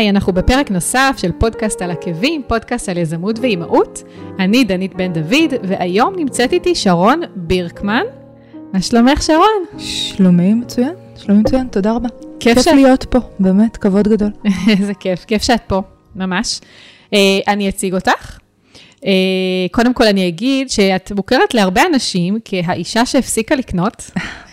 היי, אנחנו בפרק נוסף של פודקאסט על עקבים, פודקאסט על יזמות ואימהות. אני דנית בן דוד, והיום נמצאת איתי שרון בירקמן. מה שלומך, שרון? שלומי מצוין, שלומי מצוין, תודה רבה. כיף, כיף שאת... להיות פה, באמת, כבוד גדול. איזה כיף, כיף שאת פה, ממש. Uh, אני אציג אותך. Uh, קודם כל אני אגיד שאת מוכרת להרבה אנשים כהאישה שהפסיקה לקנות.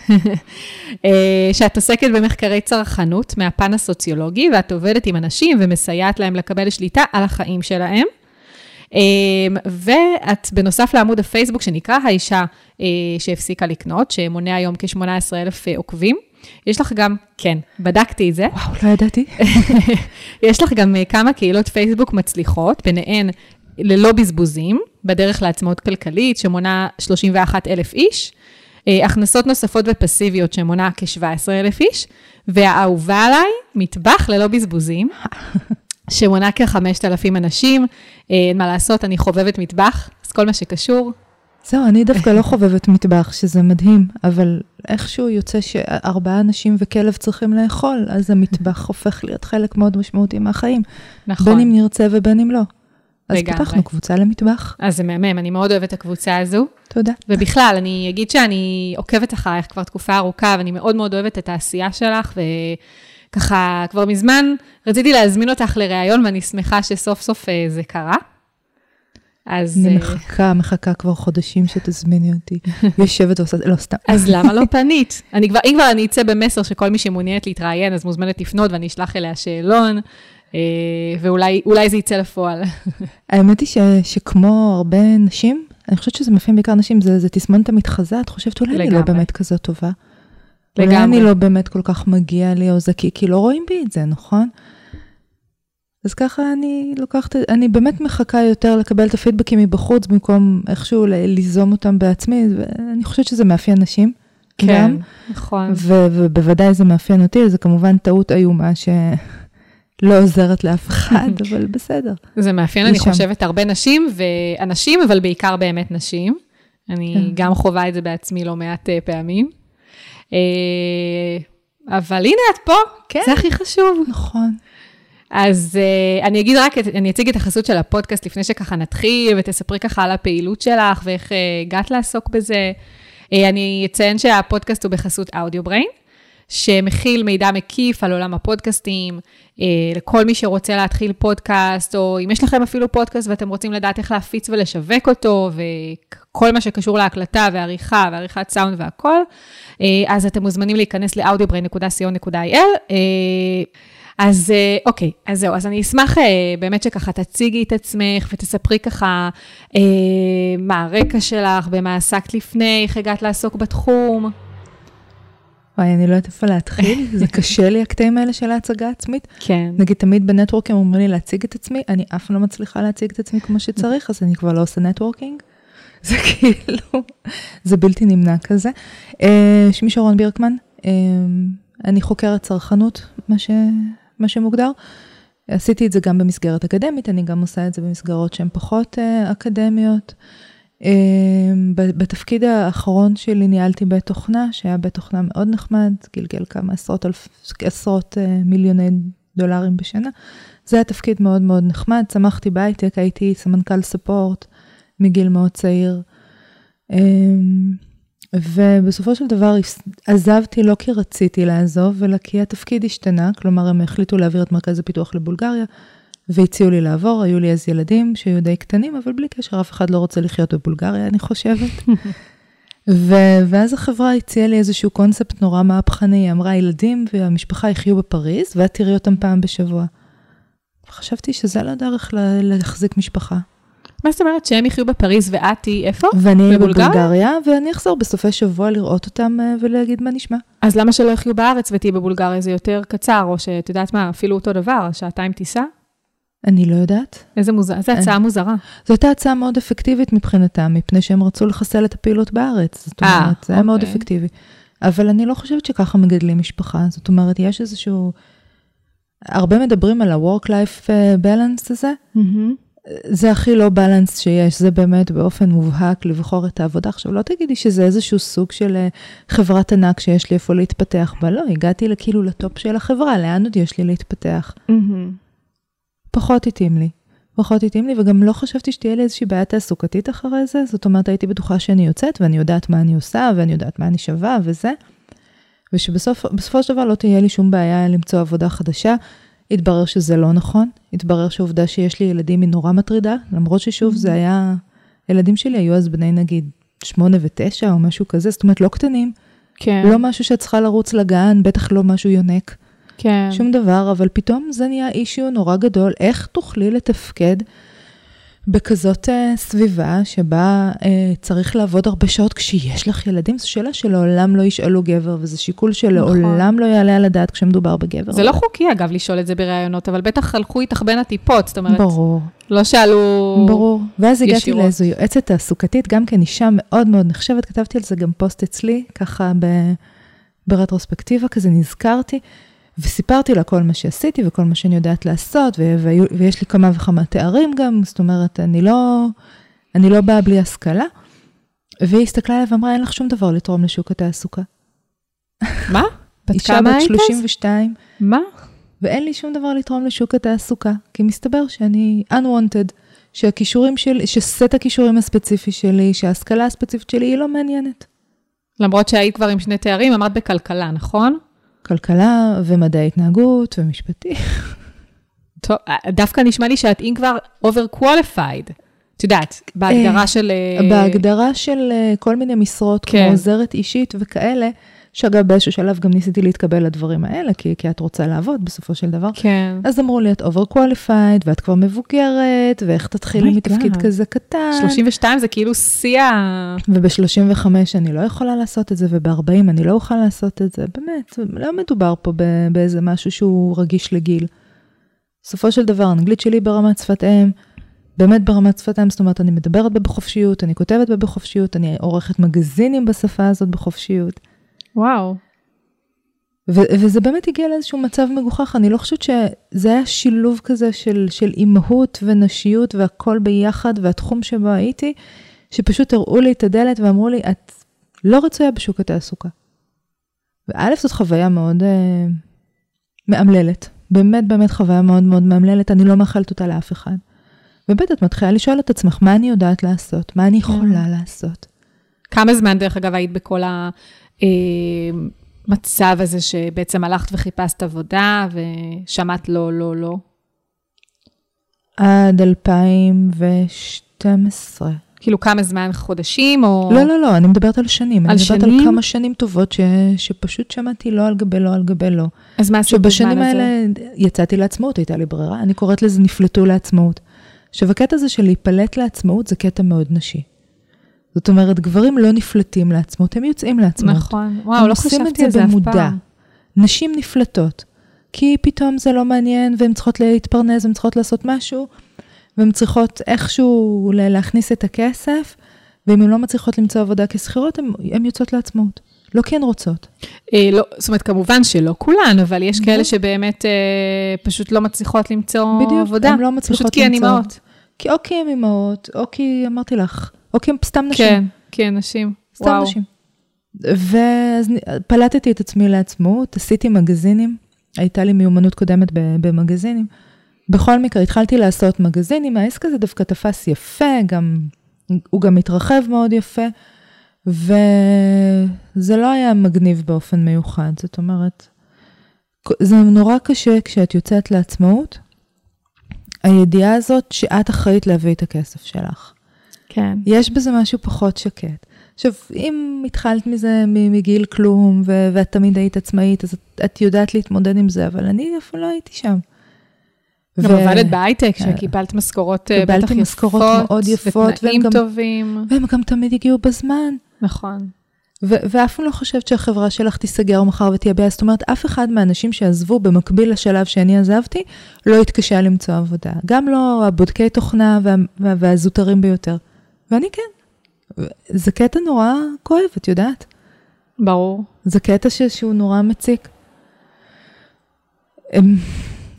אה, שאת עוסקת במחקרי צרכנות מהפן הסוציולוגי, ואת עובדת עם אנשים ומסייעת להם לקבל שליטה על החיים שלהם. אה, ואת בנוסף לעמוד הפייסבוק שנקרא האישה אה, שהפסיקה לקנות, שמונה היום כ-18,000 עוקבים. יש לך גם, כן, בדקתי את זה. וואו, לא ידעתי. יש לך גם כמה קהילות פייסבוק מצליחות, ביניהן ללא בזבוזים, בדרך לעצמאות כלכלית, שמונה 31,000 איש. אה, הכנסות נוספות ופסיביות שמונה כ-17,000 איש, והאהובה עליי, מטבח ללא בזבוזים, שמונה כ-5,000 אנשים. אה, אין מה לעשות, אני חובבת מטבח, אז כל מה שקשור. זהו, אני דווקא לא חובבת מטבח, שזה מדהים, אבל איכשהו יוצא שארבעה אנשים וכלב צריכים לאכול, אז המטבח הופך להיות חלק מאוד משמעותי מהחיים. נכון. בין אם נרצה ובין אם לא. אז לגמרי. פתחנו קבוצה למטבח. אז זה מהמם, אני מאוד אוהבת את הקבוצה הזו. תודה. ובכלל, אני אגיד שאני עוקבת אחרייך כבר תקופה ארוכה, ואני מאוד מאוד אוהבת את העשייה שלך, וככה, כבר מזמן רציתי להזמין אותך לראיון, ואני שמחה שסוף סוף אה, זה קרה. אז... אני אה, מחכה, מחכה כבר חודשים שתזמיני אותי. יושבת ועושה, לא סתם. אז למה לא פנית? אני כבר, אם כבר אני אצא במסר שכל מי שמעוניינת להתראיין, אז מוזמנת לפנות ואני אשלח אליה שאלון. אה, ואולי זה יצא לפועל. האמת היא ש, שכמו הרבה נשים, אני חושבת שזה מאפיין בעיקר נשים, זה, זה תסמונת המתחזה, את חושבת אולי לגמרי. אני לא באמת כזאת טובה. לגמרי. אולי אני לא באמת כל כך מגיע לי, או זה כי, כי לא רואים בי את זה, נכון? אז ככה אני לוקחת, אני באמת מחכה יותר לקבל את הפידבקים מבחוץ, במקום איכשהו ליזום אותם בעצמי, ואני חושבת שזה מאפיין נשים. כן, גם, נכון. ו- ובוודאי זה מאפיין אותי, זה כמובן טעות איומה ש... לא עוזרת לאף אחד, אבל בסדר. זה מאפיין, אני שם. חושבת, הרבה נשים ואנשים, אבל בעיקר באמת נשים. אני כן. גם חווה את זה בעצמי לא מעט אה, פעמים. אה, אבל הנה את פה, כן. זה הכי חשוב. נכון. אז uh, אני אגיד רק, אני אציג את החסות של הפודקאסט לפני שככה נתחיל, ותספרי ככה על הפעילות שלך ואיך uh, הגעת לעסוק בזה. Uh, אני אציין שהפודקאסט הוא בחסות אודיו בריין. שמכיל מידע מקיף על עולם הפודקאסטים, אה, לכל מי שרוצה להתחיל פודקאסט, או אם יש לכם אפילו פודקאסט ואתם רוצים לדעת איך להפיץ ולשווק אותו, וכל מה שקשור להקלטה ועריכה ועריכת סאונד והכל, אה, אז אתם מוזמנים להיכנס ל-audiobrain.co.il. אה, אז אוקיי, אז זהו, אז אני אשמח באמת שככה תציגי את עצמך ותספרי ככה אה, מה הרקע שלך, במה עסקת לפני, איך הגעת לעסוק בתחום. וואי, אני לא יודעת איפה להתחיל, זה קשה לי הקטעים האלה של ההצגה העצמית. כן. נגיד, תמיד ב networking אומרים לי להציג את עצמי, אני אף פעם לא מצליחה להציג את עצמי כמו שצריך, אז אני כבר לא עושה networking. זה כאילו, זה בלתי נמנע כזה. אה, שמי שרון בירקמן, אה, אני חוקרת צרכנות, מה, ש, מה שמוגדר. עשיתי את זה גם במסגרת אקדמית, אני גם עושה את זה במסגרות שהן פחות אה, אקדמיות. אמ, בתפקיד האחרון שלי ניהלתי בית תוכנה, שהיה בית תוכנה מאוד נחמד, גלגל כמה עשרות, אלף, עשרות אה, מיליוני דולרים בשנה. זה היה תפקיד מאוד מאוד נחמד, צמחתי בהייטק, הייתי סמנכ"ל ספורט מגיל מאוד צעיר. אמ, ובסופו של דבר עזבתי לא כי רציתי לעזוב, אלא כי התפקיד השתנה, כלומר הם החליטו להעביר את מרכז הפיתוח לבולגריה, והציעו לי לעבור, היו לי אז ילדים שהיו די קטנים, אבל בלי קשר, אף אחד לא רוצה לחיות בבולגריה, אני חושבת. ו- ואז החברה הציעה לי איזשהו קונספט נורא מהפכני, היא אמרה, ילדים והמשפחה יחיו בפריז, ואת תראי אותם פעם בשבוע. חשבתי שזה לא דרך להחזיק משפחה. מה זאת אומרת, שהם יחיו בפריז ואת תהיי איפה? ואני אהיה בבולגריה, ואני אחזור בסופי שבוע לראות אותם אה, ולהגיד מה נשמע. אז למה שלא יחיו בארץ ותהיי בבולגריה? זה יותר קצר, או שאת יודעת מה, אפילו אותו דבר, שעתיים טיסה? אני לא יודעת. איזה מוזר, איזה הצעה מוזרה. זו הייתה הצעה מאוד אפקטיבית מבחינתם, מפני שהם רצו לחסל את הפעילות בארץ. זאת אה, אומרת, זה היה מאוד אוקיי. אפקטיבי. אבל אני לא חושבת שככה מגדלים משפחה. זאת אומרת, יש איזשהו... הרבה מדברים על ה-work-life אה, balance הזה. זה הכי לא בלנס שיש, זה באמת באופן מובהק לבחור את העבודה. עכשיו, לא תגידי שזה איזשהו סוג של אה, חברת ענק שיש לי איפה להתפתח בה, לא, הגעתי כאילו לטופ של החברה, לאן עוד יש לי להתפתח? פחות התאים לי. פחות התאים לי, וגם לא חשבתי שתהיה לי איזושהי בעיה תעסוקתית אחרי זה. זאת אומרת, הייתי בטוחה שאני יוצאת, ואני יודעת מה אני עושה, ואני יודעת מה אני שווה, וזה. ושבסופו של דבר לא תהיה לי שום בעיה למצוא עבודה חדשה. התברר שזה לא נכון, התברר שהעובדה שיש לי ילדים היא נורא מטרידה, למרות ששוב, זה היה, ילדים שלי היו אז בני נגיד שמונה ותשע או משהו כזה, זאת אומרת, לא קטנים. כן. לא משהו שאת צריכה לרוץ לגן, בטח לא משהו יונק. כן. שום דבר, אבל פתאום זה נהיה אישיו נורא גדול. איך תוכלי לתפקד בכזאת uh, סביבה שבה uh, צריך לעבוד הרבה שעות כשיש לך ילדים? זו שאלה שלעולם לא ישאלו גבר, וזה שיקול שלעולם נכון. לא יעלה על הדעת כשמדובר בגבר. זה לא חוקי, אגב, לשאול את זה בראיונות, אבל בטח הלכו איתך בין הטיפות, זאת אומרת... ברור. לא שאלו ברור. ואז ישירות. הגעתי לאיזו יועצת תעסוקתית, גם כן אישה מאוד מאוד נחשבת, כתבתי על זה גם פוסט אצלי, ככה ב... ברטרוספקטיבה כזה, נזכרתי. וסיפרתי לה כל מה שעשיתי וכל מה שאני יודעת לעשות, ו- ו- ויש לי כמה וכמה תארים גם, זאת אומרת, אני לא, אני לא באה בלי השכלה. והיא הסתכלה עליי ואמרה, אין לך שום דבר לתרום לשוק התעסוקה. מה? בת אישה בת היית? 32, מה? ואין לי שום דבר לתרום לשוק התעסוקה, כי מסתבר שאני unwanted, שהכישורים שלי, שסט הכישורים הספציפי שלי, שההשכלה הספציפית שלי היא לא מעניינת. למרות שהיית כבר עם שני תארים, אמרת בכלכלה, נכון? כלכלה ומדעי התנהגות ומשפטי. טוב, דווקא נשמע לי שאת אם כבר over qualified. את יודעת, בהגדרה של... אה, בהגדרה של אה, כל מיני משרות, כן. כמו עוזרת אישית וכאלה, שאגב, באיזשהו שלב גם ניסיתי להתקבל לדברים האלה, כי, כי את רוצה לעבוד בסופו של דבר. כן. אז אמרו לי, את over qualified, ואת כבר מבוגרת, ואיך תתחילי Oh מתפקיד God. כזה קטן. 32 זה כאילו שיא ה... וב-35 אני לא יכולה לעשות את זה, וב-40 אני לא אוכל לעשות את זה. באמת, לא מדובר פה באיזה משהו שהוא רגיש לגיל. בסופו של דבר, האנגלית שלי ברמת שפת אם, באמת ברמת שפת אם, זאת אומרת, אני מדברת בה בחופשיות, אני כותבת בה בחופשיות, אני עורכת מגזינים בשפה הזאת בחופשיות. וואו. ו- וזה באמת הגיע לאיזשהו מצב מגוחך, אני לא חושבת שזה היה שילוב כזה של, של אימהות ונשיות והכל ביחד, והתחום שבו הייתי, שפשוט הראו לי את הדלת ואמרו לי, את לא רצויה בשוק התעסוקה. וא', זאת חוויה מאוד אה, מאמללת, באמת באמת חוויה מאוד מאוד מאמללת, אני לא מאחלת אותה לאף אחד. וב', את מתחילה לשאול את עצמך, מה אני יודעת לעשות? מה אני יכולה לעשות? כמה זמן, דרך אגב, היית בכל המצב הזה שבעצם הלכת וחיפשת עבודה ושמעת לא, לא, לא? עד 2012. כאילו כמה זמן, חודשים או... לא, לא, לא, אני מדברת על שנים. על אני מדברת שנים? על כמה שנים טובות ש... שפשוט שמעתי לא על גבי לא על גבי לא. אז מה עשית בזמן שבשנים הזה? האלה יצאתי לעצמאות, הייתה לי ברירה. אני קוראת לזה נפלטו לעצמאות. עכשיו, הקטע הזה של להיפלט לעצמאות זה קטע מאוד נשי. זאת אומרת, גברים לא נפלטים לעצמאות, הם יוצאים לעצמאות. נכון. וואו, הם לא עושים חשבתי על את זה זה אף במודע. פעם. נשים נפלטות, כי פתאום זה לא מעניין, והן צריכות להתפרנס, והן צריכות לעשות משהו, והן צריכות איכשהו להכניס את הכסף, ואם הן לא מצליחות למצוא עבודה כשכירות, הן יוצאות לעצמאות. לא כי הן רוצות. אה, לא, זאת אומרת, כמובן שלא כולן, אבל יש כאלה שבאמת אה, פשוט לא מצליחות למצוא בדיוק, עבודה. הן לא מצליחות פשוט כי הן למצוא. אימהות. כי או כי הן אימהות, או כי אמרתי לך, או כי הן סתם נשים. כן, כן, נשים. סתם וואו. נשים. ואז פלטתי את עצמי לעצמאות, עשיתי מגזינים, הייתה לי מיומנות קודמת ב- במגזינים. בכל מקרה, התחלתי לעשות מגזינים, העסק הזה דווקא תפס יפה, גם, הוא גם התרחב מאוד יפה, וזה לא היה מגניב באופן מיוחד, זאת אומרת, זה נורא קשה כשאת יוצאת לעצמאות, הידיעה הזאת שאת אחראית להביא את הכסף שלך. כן. יש בזה משהו פחות שקט. עכשיו, אם התחלת מזה מגיל כלום, ו- ואת תמיד היית עצמאית, אז את, את יודעת להתמודד עם זה, אבל אני אף לא הייתי שם. גם ו- עבדת בהייטק, כן. שקיבלת משכורות אה, קיבלתי בטח יפות. משכורות מאוד יפות, ותנאים והם גם- טובים. והם גם תמיד הגיעו בזמן. נכון. ו- ואף פעם לא חושבת שהחברה שלך תיסגר מחר בעיה. זאת אומרת, אף אחד מהאנשים שעזבו במקביל לשלב שאני עזבתי, לא התקשה למצוא עבודה. גם לא הבודקי תוכנה וה- וה- והזוטרים ביותר. ואני כן. זה קטע נורא כואב, את יודעת? ברור. זה קטע ש- שהוא נורא מציק. אמ,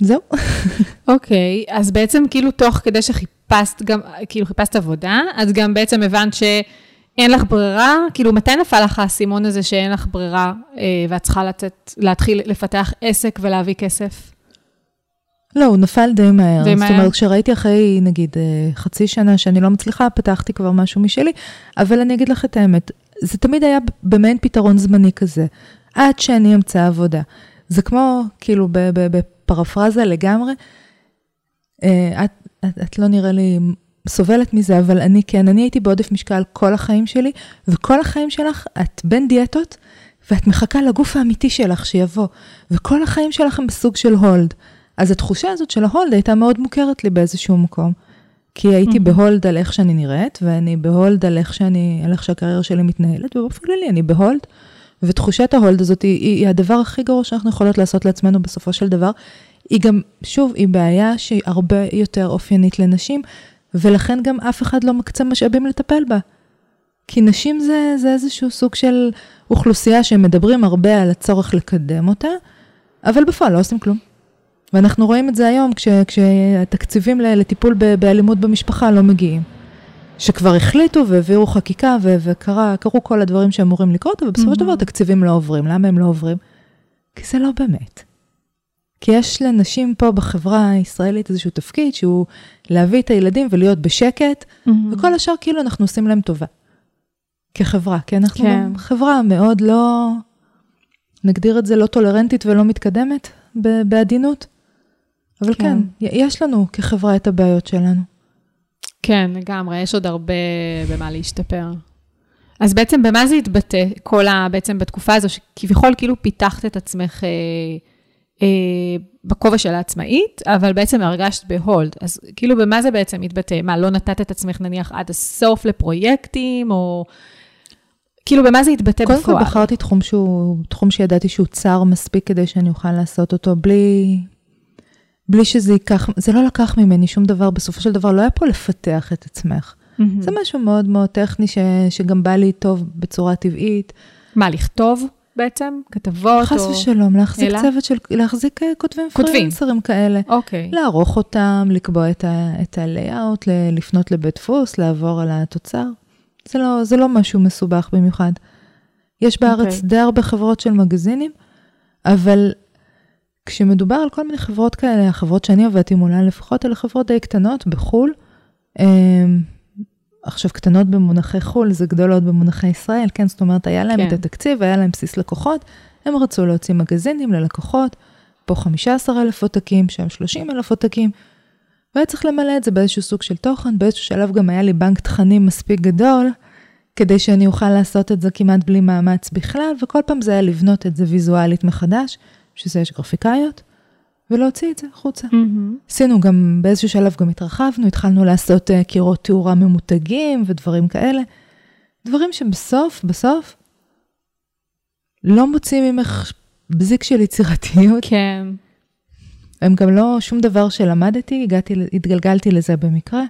זהו. אוקיי, אז בעצם כאילו תוך כדי שחיפשת גם, כאילו חיפשת עבודה, אז גם בעצם הבנת שאין לך ברירה, כאילו מתי נפל לך האסימון הזה שאין לך ברירה אה, ואת צריכה לצאת, להתחיל לפתח עסק ולהביא כסף? לא, הוא נפל די מהר. די זאת מהר? אומרת, כשראיתי אחרי, נגיד, אה, חצי שנה שאני לא מצליחה, פתחתי כבר משהו משלי, אבל אני אגיד לך את האמת, זה תמיד היה במעין פתרון זמני כזה, עד שאני אמצא עבודה. זה כמו, כאילו, בפרפרזה לגמרי, אה, את, את, את לא נראה לי סובלת מזה, אבל אני כן, אני הייתי בעודף משקל כל החיים שלי, וכל החיים שלך את בין דיאטות, ואת מחכה לגוף האמיתי שלך שיבוא, וכל החיים שלך הם בסוג של hold. אז התחושה הזאת של ה hold הייתה מאוד מוכרת לי באיזשהו מקום. כי הייתי Mhm. ב hold על איך שאני נראית, ואני ב hold על איך שאני, על איך שהקריירה שלי מתנהלת, ובאופן כללי אני ב hold. ותחושת ה hold הזאת היא, היא, היא הדבר הכי גרוע שאנחנו יכולות לעשות לעצמנו בסופו של דבר. היא גם, שוב, היא בעיה שהיא הרבה יותר אופיינית לנשים, ולכן גם אף אחד לא מקצה משאבים לטפל בה. כי נשים זה, זה איזשהו סוג של אוכלוסייה שמדברים הרבה על הצורך לקדם אותה, אבל בפועל לא עושים כלום. ואנחנו רואים את זה היום כש, כשהתקציבים לטיפול באלימות במשפחה לא מגיעים. שכבר החליטו והעבירו חקיקה ו- וקרו כל הדברים שאמורים לקרות, אבל בסופו של. דבר תקציבים לא עוברים. למה הם לא עוברים? כי זה לא באמת. כי יש לנשים פה בחברה הישראלית איזשהו תפקיד שהוא להביא את הילדים ולהיות בשקט, וכל השאר כאילו אנחנו עושים להם טובה. כחברה, כי אנחנו כן. חברה מאוד לא, נגדיר את זה לא טולרנטית ולא מתקדמת בעדינות. אבל כן. כן, יש לנו כחברה את הבעיות שלנו. כן, לגמרי, יש עוד הרבה במה להשתפר. אז בעצם במה זה התבטא, כל ה... בעצם בתקופה הזו, שכביכול כאילו פיתחת את עצמך אה, אה, בכובע של העצמאית, אבל בעצם הרגשת בהולד. אז כאילו במה זה בעצם התבטא? מה, לא נתת את עצמך נניח עד הסוף לפרויקטים, או... כאילו במה זה התבטא קודם בפועל? כל בחרתי תחום שהוא, תחום שידעתי שהוא צר מספיק כדי שאני אוכל לעשות אותו בלי, בלי שזה ייקח, זה לא לקח ממני שום דבר, בסופו של דבר לא היה פה לפתח את עצמך. מהמם. זה משהו מאוד מאוד טכני ש, שגם בא לי טוב בצורה טבעית. מה, לכתוב בעצם? כתבות? חס או... ושלום, להחזיק אלא? צוות של, להחזיק אה, כותבים כותבים. פרילנסרים כאלה. אוקיי. לערוך אותם, לקבוע את, ה, את ה-layout, לפנות לבית דפוס, לעבור על התוצר. זה לא, זה לא משהו מסובך במיוחד. יש בארץ אוקיי. די הרבה חברות של מגזינים, אבל כשמדובר על כל מיני חברות כאלה, החברות שאני עבדתי מולן לפחות, אלה חברות די קטנות בחו"ל. אמ, עכשיו, קטנות במונחי חו"ל, זה גדולות במונחי ישראל, כן? זאת אומרת, היה להם כן. את התקציב, היה להם בסיס לקוחות, הם רצו להוציא מגזינים ללקוחות, פה 15,000 עותקים, שם 30,000 עותקים, והיה צריך למלא את זה באיזשהו סוג של תוכן, באיזשהו שלב גם היה לי בנק תכנים מספיק גדול, כדי שאני אוכל לעשות את זה כמעט בלי מאמץ בכלל, וכל פעם זה היה לבנות את זה ויזואלית מחדש, שזה יש גרפיקאיות, ולהוציא את זה החוצה. מהמם. עשינו גם, באיזשהו שלב גם התרחבנו, התחלנו לעשות uh, קירות תאורה ממותגים ודברים כאלה. דברים שבסוף, בסוף, לא מוצאים ממך בזיק של יצירתיות. כן. הם גם לא שום דבר שלמדתי, הגעתי, התגלגלתי לזה במקרה.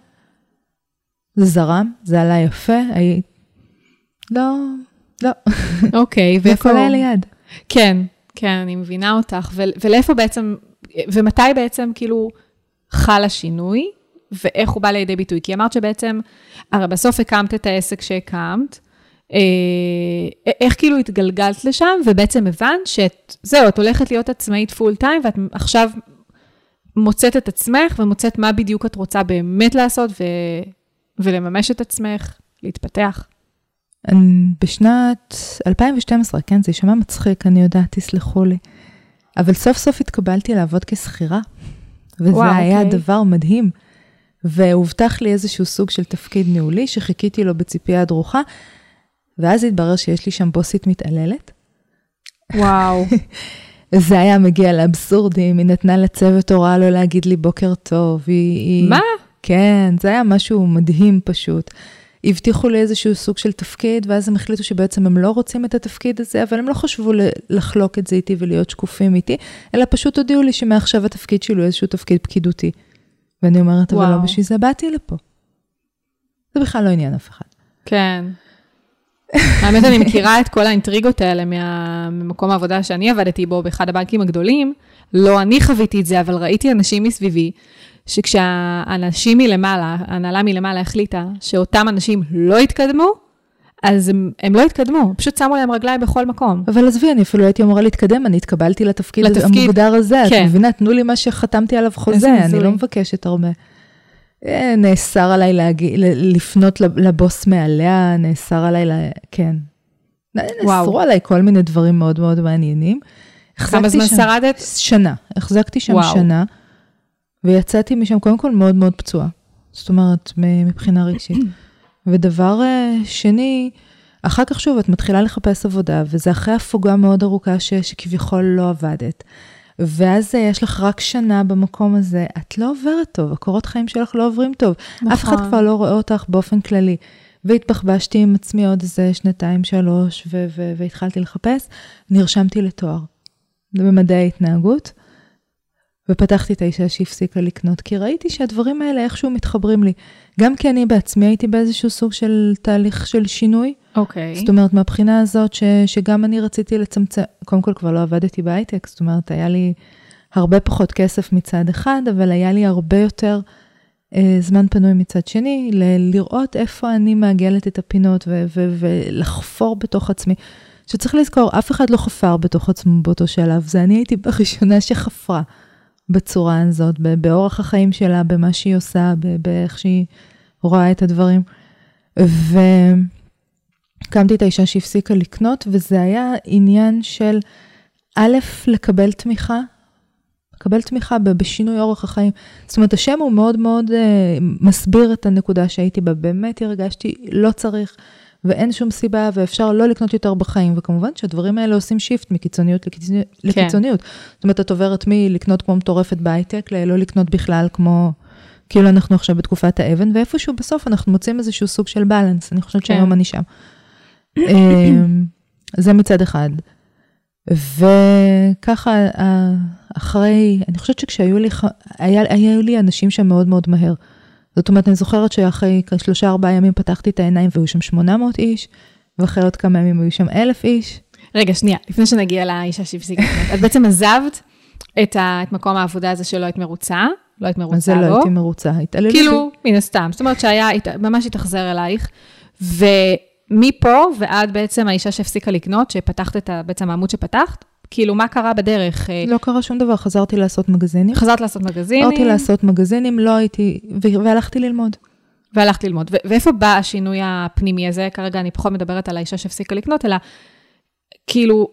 זה זרם, זה עלה יפה, הי... לא, לא, אוקיי, ואיפה... הכל היה ליד. כן, כן, אני מבינה אותך. ולאיפה בעצם, ומתי בעצם כאילו חל השינוי, ואיך הוא בא לידי ביטוי? כי אמרת שבעצם, הרי בסוף הקמת את העסק שהקמת, אה, איך כאילו התגלגלת לשם, ובעצם הבנת שזהו, את הולכת להיות עצמאית פול טיים, ואת עכשיו מוצאת את עצמך ומוצאת מה בדיוק את רוצה באמת לעשות, ו- ולממש את עצמך, להתפתח. בשנת 2012, כן, זה יישמע מצחיק, אני יודעת, תסלחו לי. אבל סוף סוף התקבלתי לעבוד כשכירה, וזה וואו, היה אוקיי. דבר מדהים. והובטח לי איזשהו סוג של תפקיד ניהולי שחיכיתי לו בציפייה דרוכה, ואז התברר שיש לי שם בוסית מתעללת. וואו. זה היה מגיע לאבסורדים, היא נתנה לצוות הוראה לא להגיד לי בוקר טוב, היא... היא... מה? כן, זה היה משהו מדהים פשוט. הבטיחו לי איזשהו סוג של תפקיד, ואז הם החליטו שבעצם הם לא רוצים את התפקיד הזה, אבל הם לא חשבו לחלוק את זה איתי ולהיות שקופים איתי, אלא פשוט הודיעו לי שמעכשיו התפקיד שלי הוא איזשהו תפקיד פקידותי. ואני אומרת, אבל לא וואו. בשביל זה באתי לפה. זה בכלל לא עניין אף אחד. כן. האמת, אני מכירה את כל האינטריגות האלה מה- ממקום העבודה שאני עבדתי בו, באחד הבנקים הגדולים. לא אני חוויתי את זה, אבל ראיתי אנשים מסביבי, שכשהאנשים מלמעלה, ההנהלה מלמעלה החליטה שאותם אנשים לא יתקדמו, אז הם, הם לא התקדמו, פשוט שמו להם רגליים בכל מקום. אבל עזבי, אני אפילו הייתי אמורה להתקדם, אני התקבלתי לתפקיד, לתפקיד, המוגדר הזה, כן. את מבינה, תנו לי מה שחתמתי עליו חוזה, אני הזוי. לא מבקשת הרבה. אה, נאסר עליי להגיע, לפנות לב- לבוס מעליה, נאסר עליי, ל... כן. וואו. נאסרו עליי כל מיני דברים מאוד מאוד מעניינים. כמה זמן שרדת? שנה. החזקתי שם וואו. שנה, ויצאתי משם קודם כל מאוד מאוד פצועה. זאת אומרת, מבחינה רגשית. ודבר אה, שני, אחר כך שוב, את מתחילה לחפש עבודה, וזה אחרי הפוגה מאוד ארוכה ש, שכביכול לא עבדת. ואז אה, יש לך רק שנה במקום הזה, את לא עוברת טוב, הקורות חיים שלך לא עוברים טוב. נכון. אף אחד נכון. כבר לא רואה אותך באופן כללי. והתבחבשתי עם עצמי עוד איזה שנתיים, שלוש, ו- ו- והתחלתי לחפש. נרשמתי לתואר במדעי ההתנהגות, ופתחתי את האישה שהפסיקה לקנות, כי ראיתי שהדברים האלה איכשהו מתחברים לי. גם כי אני בעצמי הייתי באיזשהו סוג של תהליך של שינוי. אוקיי. זאת אומרת, מהבחינה הזאת ש, שגם אני רציתי לצמצם, קודם כל כבר לא עבדתי בהייטק, זאת אומרת, היה לי הרבה פחות כסף מצד אחד, אבל היה לי הרבה יותר אה, זמן פנוי מצד שני, ל- לראות איפה אני מעגלת את הפינות ו- ו- ולחפור בתוך עצמי. שצריך לזכור, אף אחד לא חפר בתוך עצמו באותו שלב, זה אני הייתי הראשונה שחפרה בצורה הזאת, באורח החיים שלה, במה שהיא עושה, באיך שהיא רואה את הדברים. ו... הקמתי את האישה שהפסיקה לקנות, וזה היה עניין של א', לקבל תמיכה, לקבל תמיכה בשינוי אורח החיים. זאת אומרת, השם הוא מאוד מאוד uh, מסביר את הנקודה שהייתי בה. באמת הרגשתי, לא צריך, ואין שום סיבה, ואפשר לא לקנות יותר בחיים. וכמובן שהדברים האלה עושים shift מקיצוניות לקיצוניות. כן. לקיצוניות. זאת אומרת, את עוברת מלקנות כמו מטורפת בהייטק, ללא לקנות בכלל כמו... כאילו אנחנו עכשיו בתקופת האבן, ואיפשהו בסוף אנחנו מוצאים איזשהו סוג של balance. אני חושבת כן. שהיום אני שם. אמ, זה מצד אחד. וככה, ה- אחרי, אני חושבת שכשהיו לי, היה, היו לי אנשים שם מאוד מאוד מהר. זאת אומרת, אני זוכרת שאחרי שלושה ארבעה ימים פתחתי את העיניים והיו שם 800 איש, ואחרי עוד כמה ימים היו שם אלף איש. רגע, שנייה, לפני שנגיע לאישה שהפסיקה. את בעצם עזבת את, ה, את מקום העבודה הזה שלא היית מרוצה, לא היית מרוצה זה בו. לא הייתי מרוצה, התעללו בי. כאילו, מן הסתם. זאת אומרת שהיה, ממש התאכזר אלייך. ומפה ועד בעצם האישה שהפסיקה לקנות, שפתחת את בעצם העמוד שפתחת, כאילו, מה קרה בדרך? אה, לא קרה שום דבר, חזרתי לעשות מגזינים. חזרת לעשות מגזינים, חזרתי לעשות מגזינים, לא הייתי, והלכתי ללמוד. והלכת ללמוד. ו- ואיפה בא השינוי הפנימי הזה? כרגע אני פחות מדברת על האישה שהפסיקה לקנות, אלא כאילו,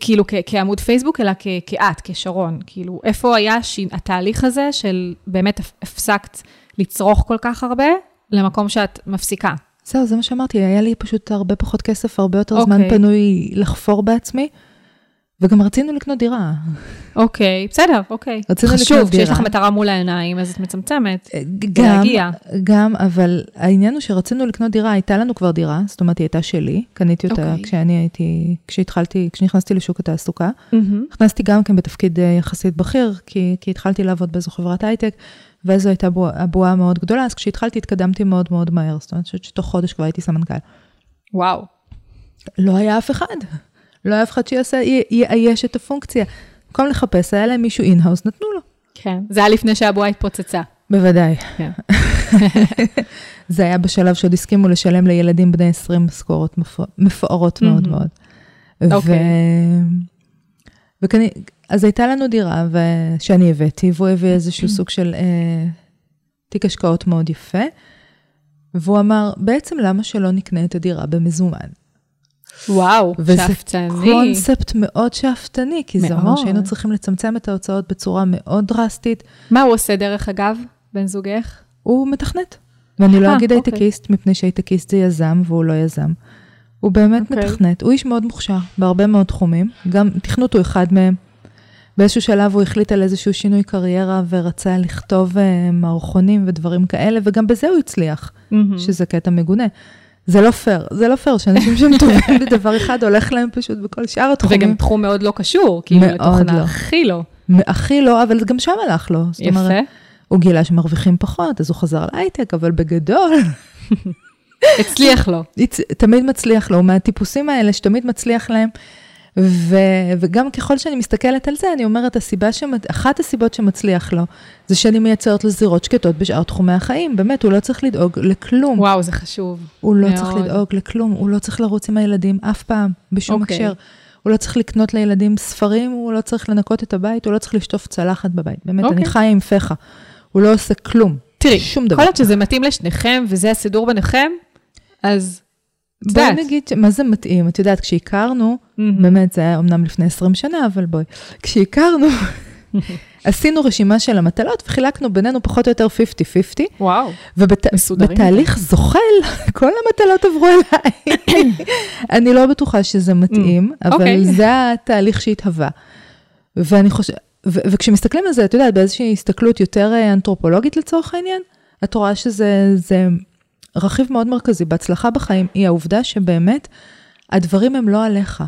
כאילו כ- כעמוד פייסבוק, אלא כ- כאת, כשרון. כאילו, איפה היה שין- התהליך הזה של באמת הפ- הפסקת לצרוך כל כך הרבה, למקום שאת מפסיקה? זהו, זה מה שאמרתי, היה לי פשוט הרבה פחות כסף, הרבה יותר זמן אוקיי. פנוי לחפור בעצמי, וגם רצינו לקנות דירה. אוקיי, בסדר, אוקיי. רצינו חשוב, לקנות כשיש דירה. לך מטרה מול העיניים, אז את מצמצמת. גם, להגיע. גם, אבל העניין הוא שרצינו לקנות דירה, הייתה לנו כבר דירה, זאת אומרת, היא הייתה שלי, קניתי אותה אוקיי. כשאני הייתי, כשהתחלתי, כשנכנסתי לשוק התעסוקה. נכנסתי גם כן בתפקיד אה, יחסית בכיר, כי, כי התחלתי לעבוד באיזו חברת הייטק, ואיזו הייתה בוע- הבועה מאוד גדולה, אז כשהתחלתי התקדמתי מאוד מאוד מהר, זאת אומרת, שתוך חודש כבר הייתי סמנכ"ל. וואו. לא היה אף אחד. לא היה אף אחד שיעשה, יאייש את הפונקציה. במקום לחפש, היה להם מישהו in-house, נתנו לו. כן. זה היה לפני שהבועה התפוצצה. בוודאי. כן. זה היה בשלב שעוד הסכימו לשלם לילדים בני 20 משכורות מפ- מפוארות מאוד. מאוד. אוקיי. אז הייתה לנו דירה. שאני הבאתי, והוא הביא איזשהו סוג של אה, תיק השקעות מאוד יפה, והוא אמר, בעצם למה שלא נקנה את הדירה במזומן? וואו, וזה שאפתני. קונספט מאוד שאפתני, כי זה אומר מאוד. שהיינו צריכים לצמצם את ההוצאות בצורה מאוד דרסטית. מה הוא עושה דרך אגב, בן זוגך? הוא מתכנת. ואני לא אה, אגיד אוקיי. הייטקיסט, מפני שהייטקיסט זה יזם והוא לא יזם. הוא באמת אוקיי. מתכנת, הוא איש מאוד מוכשר בהרבה מאוד תחומים, גם תכנות הוא אחד מהם. באיזשהו שלב הוא החליט על איזשהו שינוי קריירה ורצה לכתוב אה, מערכונים ודברים כאלה, וגם בזה הוא הצליח, מהמם. שזה קטע מגונה. זה לא פייר, זה לא פייר שאנשים שהם טובים בדבר אחד, הולך להם פשוט בכל שאר התחומים. וגם תחום מאוד לא קשור, כאילו לתוכנה לא. הכי לא. הכי לא, אבל גם שם הלך לו. זאת אומרת, יפה. הוא גילה שמרוויחים פחות, אז הוא חזר להייטק, אבל בגדול, הצליח לו. תמיד מצליח לו, הוא מהטיפוסים האלה שתמיד מצליח להם. ו, וגם ככל שאני מסתכלת על זה, אני אומרת, הסיבה שמת, אחת הסיבות שמצליח לו, זה שאני מייצרת לו זירות שקטות בשאר תחומי החיים. באמת, הוא לא צריך לדאוג לכלום. וואו, זה חשוב. הוא לא מאוד. צריך לדאוג לכלום, הוא לא צריך לרוץ עם הילדים אף פעם, בשום אוקיי. הקשר. הוא לא צריך לקנות לילדים ספרים, הוא לא צריך לנקות את הבית, הוא לא צריך לשטוף צלחת בבית. באמת, אוקיי. אני חיה עם פחה. הוא לא עושה כלום. תראי, שום דבר. להיות שזה מתאים לשניכם, וזה הסידור ביניכם, אז בואי. נגיד, מה זה מתאים? את יודעת, כשהכרנו. באמת, זה היה אמנם לפני 20 שנה, אבל בואי. כשהכרנו, עשינו רשימה של המטלות וחילקנו בינינו פחות או יותר 50-50, וואו, מסודרים. ובתהליך זוכל, כל המטלות עברו אליי. אני לא בטוחה שזה מתאים, אבל אוקיי. זה התהליך שהתהווה. ואני חושבת, וכשמסתכלים על זה, את יודעת, באיזושהי הסתכלות יותר אה, אנתרופולוגית לצורך העניין, את רואה שזה זה רכיב מאוד מרכזי בהצלחה בחיים, היא העובדה שבאמת הדברים הם לא עליך.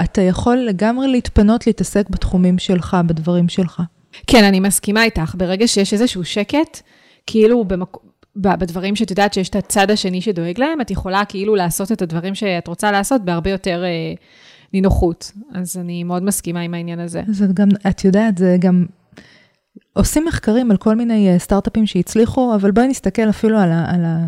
אתה יכול לגמרי להתפנות, להתעסק בתחומים שלך, בדברים שלך. כן, אני מסכימה איתך. ברגע שיש איזשהו שקט, כאילו במק... בדברים שאת יודעת שיש את הצד השני שדואג להם, את יכולה כאילו לעשות את הדברים שאת רוצה לעשות בהרבה יותר אה, נינוחות. אז אני מאוד מסכימה עם העניין הזה. אז את גם, את יודעת, זה גם, עושים מחקרים על כל מיני אה, סטארט-אפים שהצליחו, אבל בואי נסתכל אפילו על ה... על ה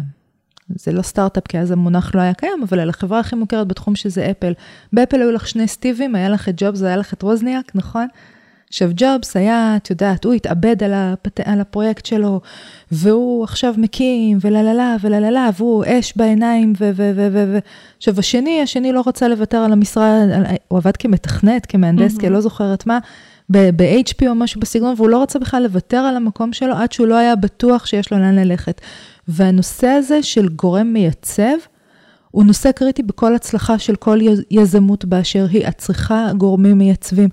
זה לא סטארט-אפ, כי אז המונח לא היה קיים, אבל על החברה הכי מוכרת בתחום שזה אפל. באפל היו לך שני סטיבים, היה לך את ג'ובס, היה לך את ווזניאק, נכון? עכשיו, ג'ובס היה, את יודעת, הוא התאבד על, הפט... על הפרויקט שלו, והוא עכשיו מקים, וללה לה ולה לה, והוא אש בעיניים, ו... ו... ו... ו... ו... עכשיו, השני, השני לא רצה לוותר על המשרה, על... הוא עבד כמתכנת, כמהנדס, כי אני לא זוכרת מה, ב-HP או משהו בסגנון, והוא לא רצה בכלל לוותר על המקום שלו, עד שהוא לא היה בטוח שיש לו לאן ללכת. והנושא הזה של גורם מייצב, הוא נושא קריטי בכל הצלחה של כל יז- יזמות באשר היא. את צריכה גורמים מייצבים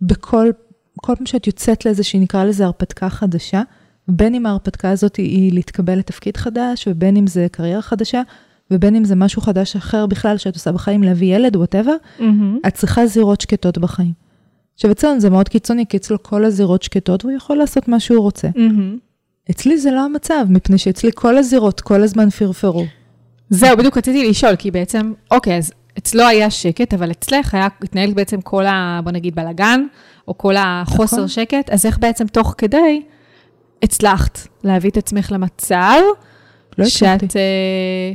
בכל, כל פעם שאת יוצאת לאיזושהי, נקרא לזה הרפתקה חדשה, בין אם ההרפתקה הזאת היא, להתקבל לתפקיד חדש, ובין אם זה קריירה חדשה, ובין אם זה משהו חדש אחר בכלל שאת עושה בחיים, להביא ילד, whatever, את צריכה זירות שקטות בחיים. עכשיו אצלנו זה מאוד קיצוני, כי אצלו כל הזירות שקטות, והוא יכול לעשות מה שהוא רוצה. אצלי זה לא המצב, מפני שאצלי כל הזירות כל הזמן פרפרו. זהו, בדיוק רציתי לשאול, כי בעצם, אוקיי, אז אצלו היה שקט, אבל אצלך היה, התנהל בעצם כל ה... בוא נגיד בלאגן, או כל החוסר נכון. שקט, אז איך בעצם תוך כדי הצלחת להביא את עצמך למצב, לא הצלחתי. שאת... אה,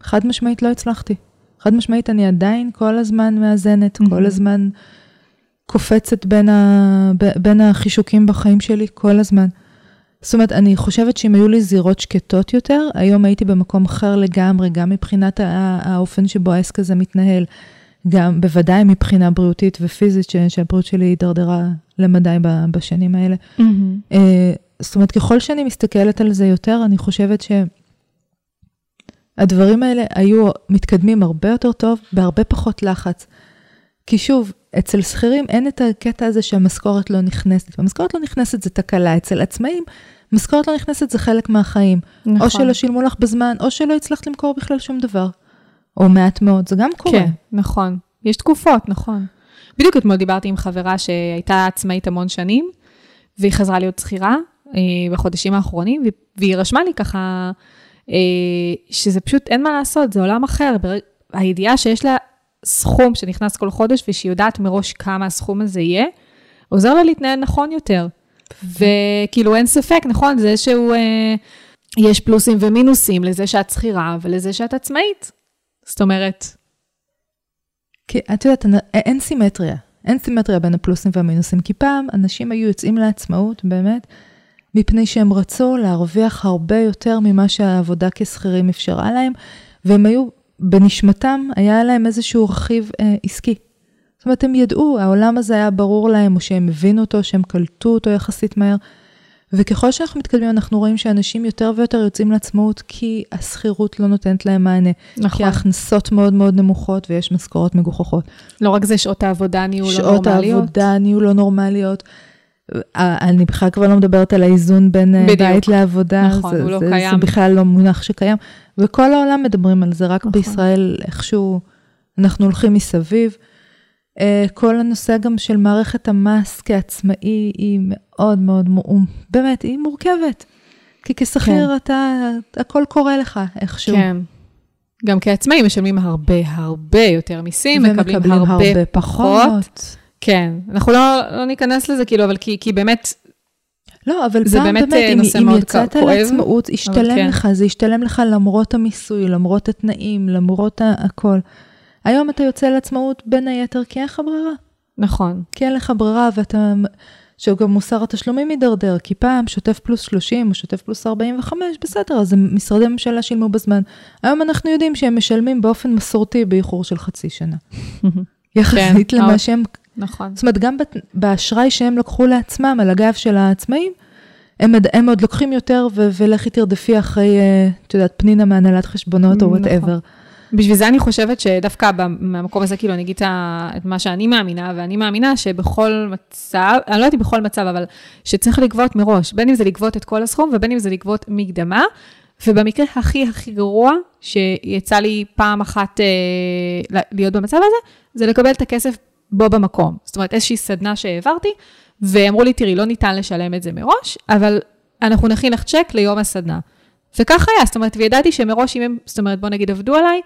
חד משמעית לא הצלחתי. חד משמעית, אני עדיין כל הזמן מאזנת, מהמם. כל הזמן קופצת בין, ה... בין החישוקים בחיים שלי, כל הזמן. זאת אומרת, אני חושבת שאם היו לי זירות שקטות יותר, היום הייתי במקום אחר לגמרי, גם מבחינת האופן שבו העסק הזה מתנהל, גם בוודאי מבחינה בריאותית ופיזית, ש- שהבריאות שלי הידרדרה למדי בשנים האלה. אה, זאת אומרת, ככל שאני מסתכלת על זה יותר, אני חושבת שהדברים האלה היו מתקדמים הרבה יותר טוב, בהרבה פחות לחץ. כי שוב, אצל שכירים אין את הקטע הזה שהמשכורת לא נכנסת. המשכורת לא נכנסת זה תקלה, אצל עצמאים, משכורת לא נכנסת זה חלק מהחיים. נכון. או שלא שילמו לך בזמן, או שלא הצלחת למכור בכלל שום דבר. או מעט מאוד, זה גם קורה. כן, נכון. יש תקופות, נכון. בדיוק אתמול דיברתי עם חברה שהייתה עצמאית המון שנים, והיא חזרה להיות שכירה אה, בחודשים האחרונים, והיא- רשמה לי ככה, אה, שזה פשוט, אין מה לעשות, זה עולם אחר. הידיעה שיש לה סכום שנכנס כל חודש, ושהיא יודעת מראש כמה הסכום הזה יהיה, עוזר לה להתנהל נכון יותר. וכאילו אין ספק, נכון, זה שהוא, אה, יש פלוסים ומינוסים לזה שאת שכירה ולזה שאת עצמאית. זאת אומרת, כי את יודעת, אנ- אין סימטריה. אין סימטריה בין הפלוסים והמינוסים, כי פעם אנשים היו יוצאים לעצמאות, באמת, מפני שהם רצו להרוויח הרבה יותר ממה שהעבודה כשכירים אפשרה להם, והם היו, בנשמתם, היה להם איזשהו רכיב אה, עסקי. זאת אומרת, הם ידעו, העולם הזה היה ברור להם, או שהם הבינו אותו, שהם קלטו אותו יחסית מהר. וככל שאנחנו מתקדמים, אנחנו רואים שאנשים יותר ויותר יוצאים לעצמאות, כי השכירות לא נותנת להם מענה. כי נכון. ההכנסות מאוד מאוד נמוכות ויש משכורות מגוחכות. לא רק זה, שעות העבודה נהיו לא שעות נורמליות. העבודה נהיו לא נורמליות. אה, אני בכלל כבר לא מדברת על האיזון בין אה, בדיוק. בית לעבודה. נכון, זה, הוא לא זה, קיים. זה בכלל לא מונח שקיים. וכל העולם מדברים על זה, רק נכון. בישראל איכשהו אנחנו הולכים מסביב. אה, כל הנושא גם של מערכת המס כעצמאי היא מאוד מאוד, באמת, היא מורכבת. כי כשכיר אתה, הכל קורה לך איכשהו. כן. גם כעצמאים משלמים הרבה הרבה יותר מיסים, מקבלים הרבה, הרבה פחות. פחות. כן, אנחנו לא, לא ניכנס לזה, כאילו, אבל כי, כי באמת, לא, אבל זה פעם באמת, באמת, אה, אם, אם יצאת כואב, לעצמאות, ישתלם כן. לך, זה ישתלם לך למרות המיסוי, למרות התנאים, למרות הכל. היום אתה יוצא לעצמאות בין היתר כי אין לך ברירה. נכון. כי אין לך ברירה ואתה, שגם מוסר התשלומים מידרדר, כי פעם שוטף פלוס 30 או שוטף פלוס 45, בסדר, אז משרדי ממשלה שילמו בזמן. היום אנחנו יודעים שהם משלמים באופן מסורתי באיחור של חצי שנה. יחסית כן, למה שהם, נכון. זאת אומרת, גם באשראי שהם לקחו לעצמם על הגב של העצמאים, הם, הם עוד לוקחים יותר, ו- ולכי תרדפי אחרי, אה, את יודעת, פנינה מהנהלת חשבונות או נכון. וואטאבר. בשביל זה אני חושבת שדווקא מהמקום הזה, כאילו, אני אגיד את מה שאני מאמינה, ואני מאמינה שבכל מצב, אני לא יודעת אם בכל מצב, אבל שצריך לגבות מראש, בין אם זה לגבות את כל הסכום, ובין אם זה לגבות מקדמה. ובמקרה הכי הכי גרוע, שיצא לי פעם אחת אה, להיות במצב הזה, זה לקבל את הכסף בו במקום. זאת אומרת, איזושהי סדנה שהעברתי, ואמרו לי, תראי, לא ניתן לשלם את זה מראש, אבל אנחנו נכין לך צ'ק ליום הסדנה. וכך היה, זאת אומרת, וידעתי שמראש, אם הם, זאת אומרת, בוא נגיד, עבדו עליי,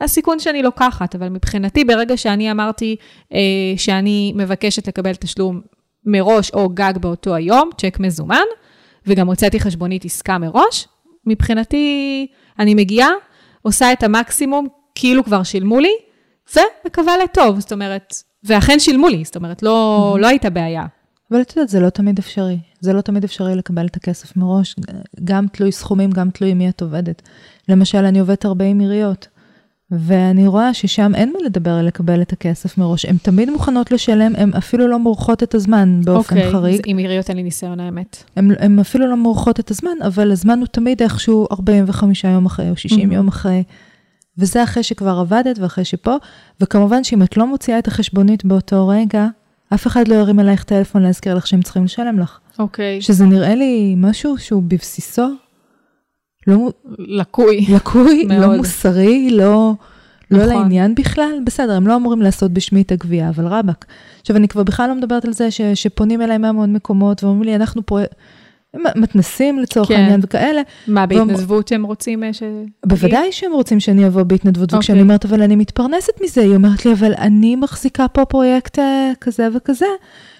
הסיכון שאני לוקחת, אבל מבחינתי, ברגע שאני אמרתי אה, שאני מבקשת לקבל תשלום מראש או גג באותו היום, צ'ק מזומן, וגם הוצאתי חשבונית עסקה מראש, מבחינתי, אני מגיעה, עושה את המקסימום, כאילו כבר שילמו לי, ומקווה לטוב, זאת אומרת, ואכן שילמו לי, זאת אומרת, לא, לא הייתה בעיה. אבל את יודעת, זה לא תמיד אפשרי. זה לא תמיד אפשרי לקבל את הכסף מראש, גם תלוי סכומים, גם תלוי מי את עובדת. למשל, אני עובדת הרבה עם עיריות, ואני רואה ששם אין מה לדבר על לקבל את הכסף מראש. הן תמיד מוכנות לשלם, הן אפילו לא מורחות את הזמן באופן אוקיי, חריג. אז עם עיריות אין לי ניסיון, האמת. הן אפילו לא מורחות את הזמן, אבל הזמן הוא תמיד איכשהו 45 יום אחרי או 60 Mhm. יום אחרי. וזה אחרי שכבר עבדת ואחרי שפה, וכמובן שאם את לא מוציאה את החשבונית באותו רגע, אף אחד לא ירים אלייך טלפון להזכיר לך שהם צריכים לשלם לך. אוקיי. שזה נראה לי משהו שהוא בבסיסו לא לקוי. לקוי, מאוד. לא מוסרי, לא, לא נכון. לעניין בכלל. בסדר, הם לא אמורים לעשות בשמי את הגבייה, אבל רבאק. עכשיו, אני כבר בכלל לא מדברת על זה ש, שפונים אליי מהמון מקומות ואומרים לי, אנחנו פה מתנסים לצורך כן. העניין וכאלה. מה, בהתנדבות הם רוצים אה, ש... בוודאי שהם רוצים שאני אבוא בהתנדבות, אוקיי. וכשאני אומרת, אבל אני מתפרנסת מזה, היא אומרת לי, אבל אני מחזיקה פה פרויקט אה, כזה וכזה,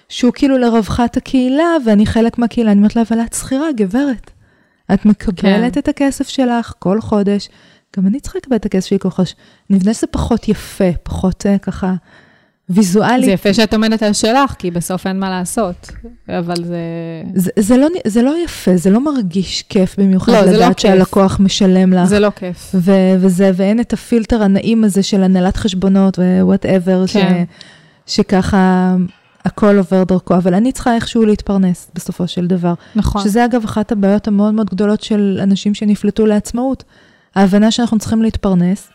שהוא כאילו לרווחת הקהילה, ואני חלק מהקהילה. אני אומרת לה, אבל את שכירה, גברת. את מקבלת כן. את הכסף שלך כל חודש, גם אני צריכה לקבל את הכסף שלי כל חודש. נבנה שזה פחות יפה, פחות אה, ככה ויזואלי. זה יפה שאת עומדת על שלך, כי בסוף אין מה לעשות. אבל זה... זה, זה, לא, זה לא יפה, זה לא מרגיש כיף במיוחד לא, לא לדעת כיף. שהלקוח משלם לך. זה לא כיף. ו- וזה, ואין את הפילטר הנעים הזה של הנהלת חשבונות ו whatever, כן. ש- שככה הכל עובר דרכו, אבל אני צריכה איכשהו להתפרנס בסופו של דבר. נכון. שזה אגב אחת הבעיות המאוד מאוד גדולות של אנשים שנפלטו לעצמאות. ההבנה שאנחנו צריכים להתפרנס,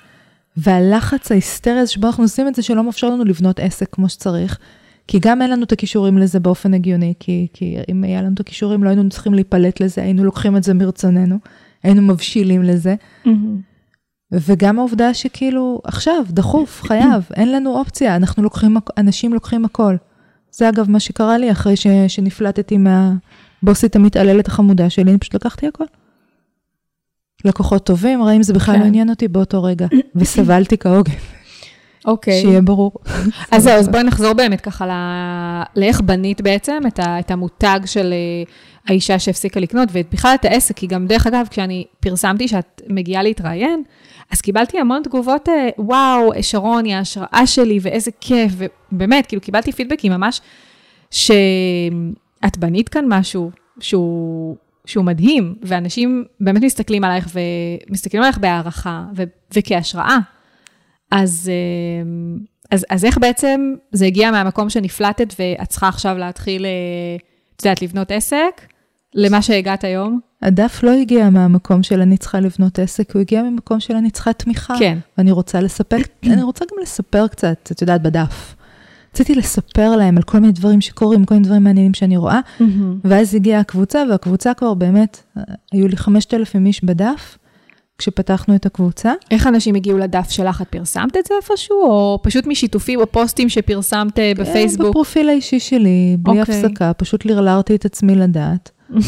והלחץ ההיסטרי הזה שבו אנחנו עושים את זה, שלא מאפשר לנו לבנות עסק כמו שצריך. כי גם אין לנו את הכישורים לזה באופן הגיוני, כי, כי אם היה לנו את הכישורים, לא היינו צריכים להיפלט לזה, היינו לוקחים את זה מרצוננו, היינו מבשילים לזה. מהמם. וגם העובדה שכאילו, עכשיו, דחוף, חייב, אין לנו אופציה, אנחנו לוקחים, אנשים לוקחים הכל. זה אגב מה שקרה לי אחרי ש, שנפלטתי מהבוסית המתעללת החמודה שלי, אני פשוט לקחתי הכל. לקוחות טובים, רעים, זה בכלל כן. לא עניין אותי באותו רגע, וסבלתי כהוגן, אוקיי. שיהיה ברור. אז זהו, אז בואי נחזור באמת ככה ל- לאיך בנית בעצם את, ה, את המותג של אה, האישה שהפסיקה לקנות, ובכלל את העסק, כי גם דרך אגב, כשאני פרסמתי שאת מגיעה להתראיין, אז קיבלתי המון תגובות, אה, וואו, שרון היא ההשראה שלי, ואיזה כיף, ובאמת, כאילו קיבלתי פידבקים ממש, שאת בנית כאן משהו שהוא, שהוא מדהים, ואנשים באמת מסתכלים עלייך, ומסתכלים עלייך בהערכה, ו, וכהשראה. אז, אה, אז, אז איך בעצם זה הגיע מהמקום שנפלטת ואת צריכה עכשיו להתחיל, אה, את יודעת, לבנות עסק, למה שהגעת היום? הדף לא הגיע מהמקום של אני צריכה לבנות עסק, הוא הגיע ממקום של אני צריכה תמיכה. כן. ואני רוצה לספק, אני רוצה גם לספר קצת, את יודעת, בדף. רציתי לספר להם על כל מיני דברים שקורים, כל מיני דברים מעניינים שאני רואה, ואז הגיעה הקבוצה, והקבוצה כבר באמת, אה, היו לי 5,000 איש בדף, כשפתחנו את הקבוצה. איך אנשים הגיעו לדף שלך? את פרסמת את זה איפשהו, או פשוט משיתופים או פוסטים שפרסמת אה, כן, בפייסבוק? בפרופיל האישי שלי, בלי אוקיי. הפסקה, פשוט לרלרתי את עצמי לדעת.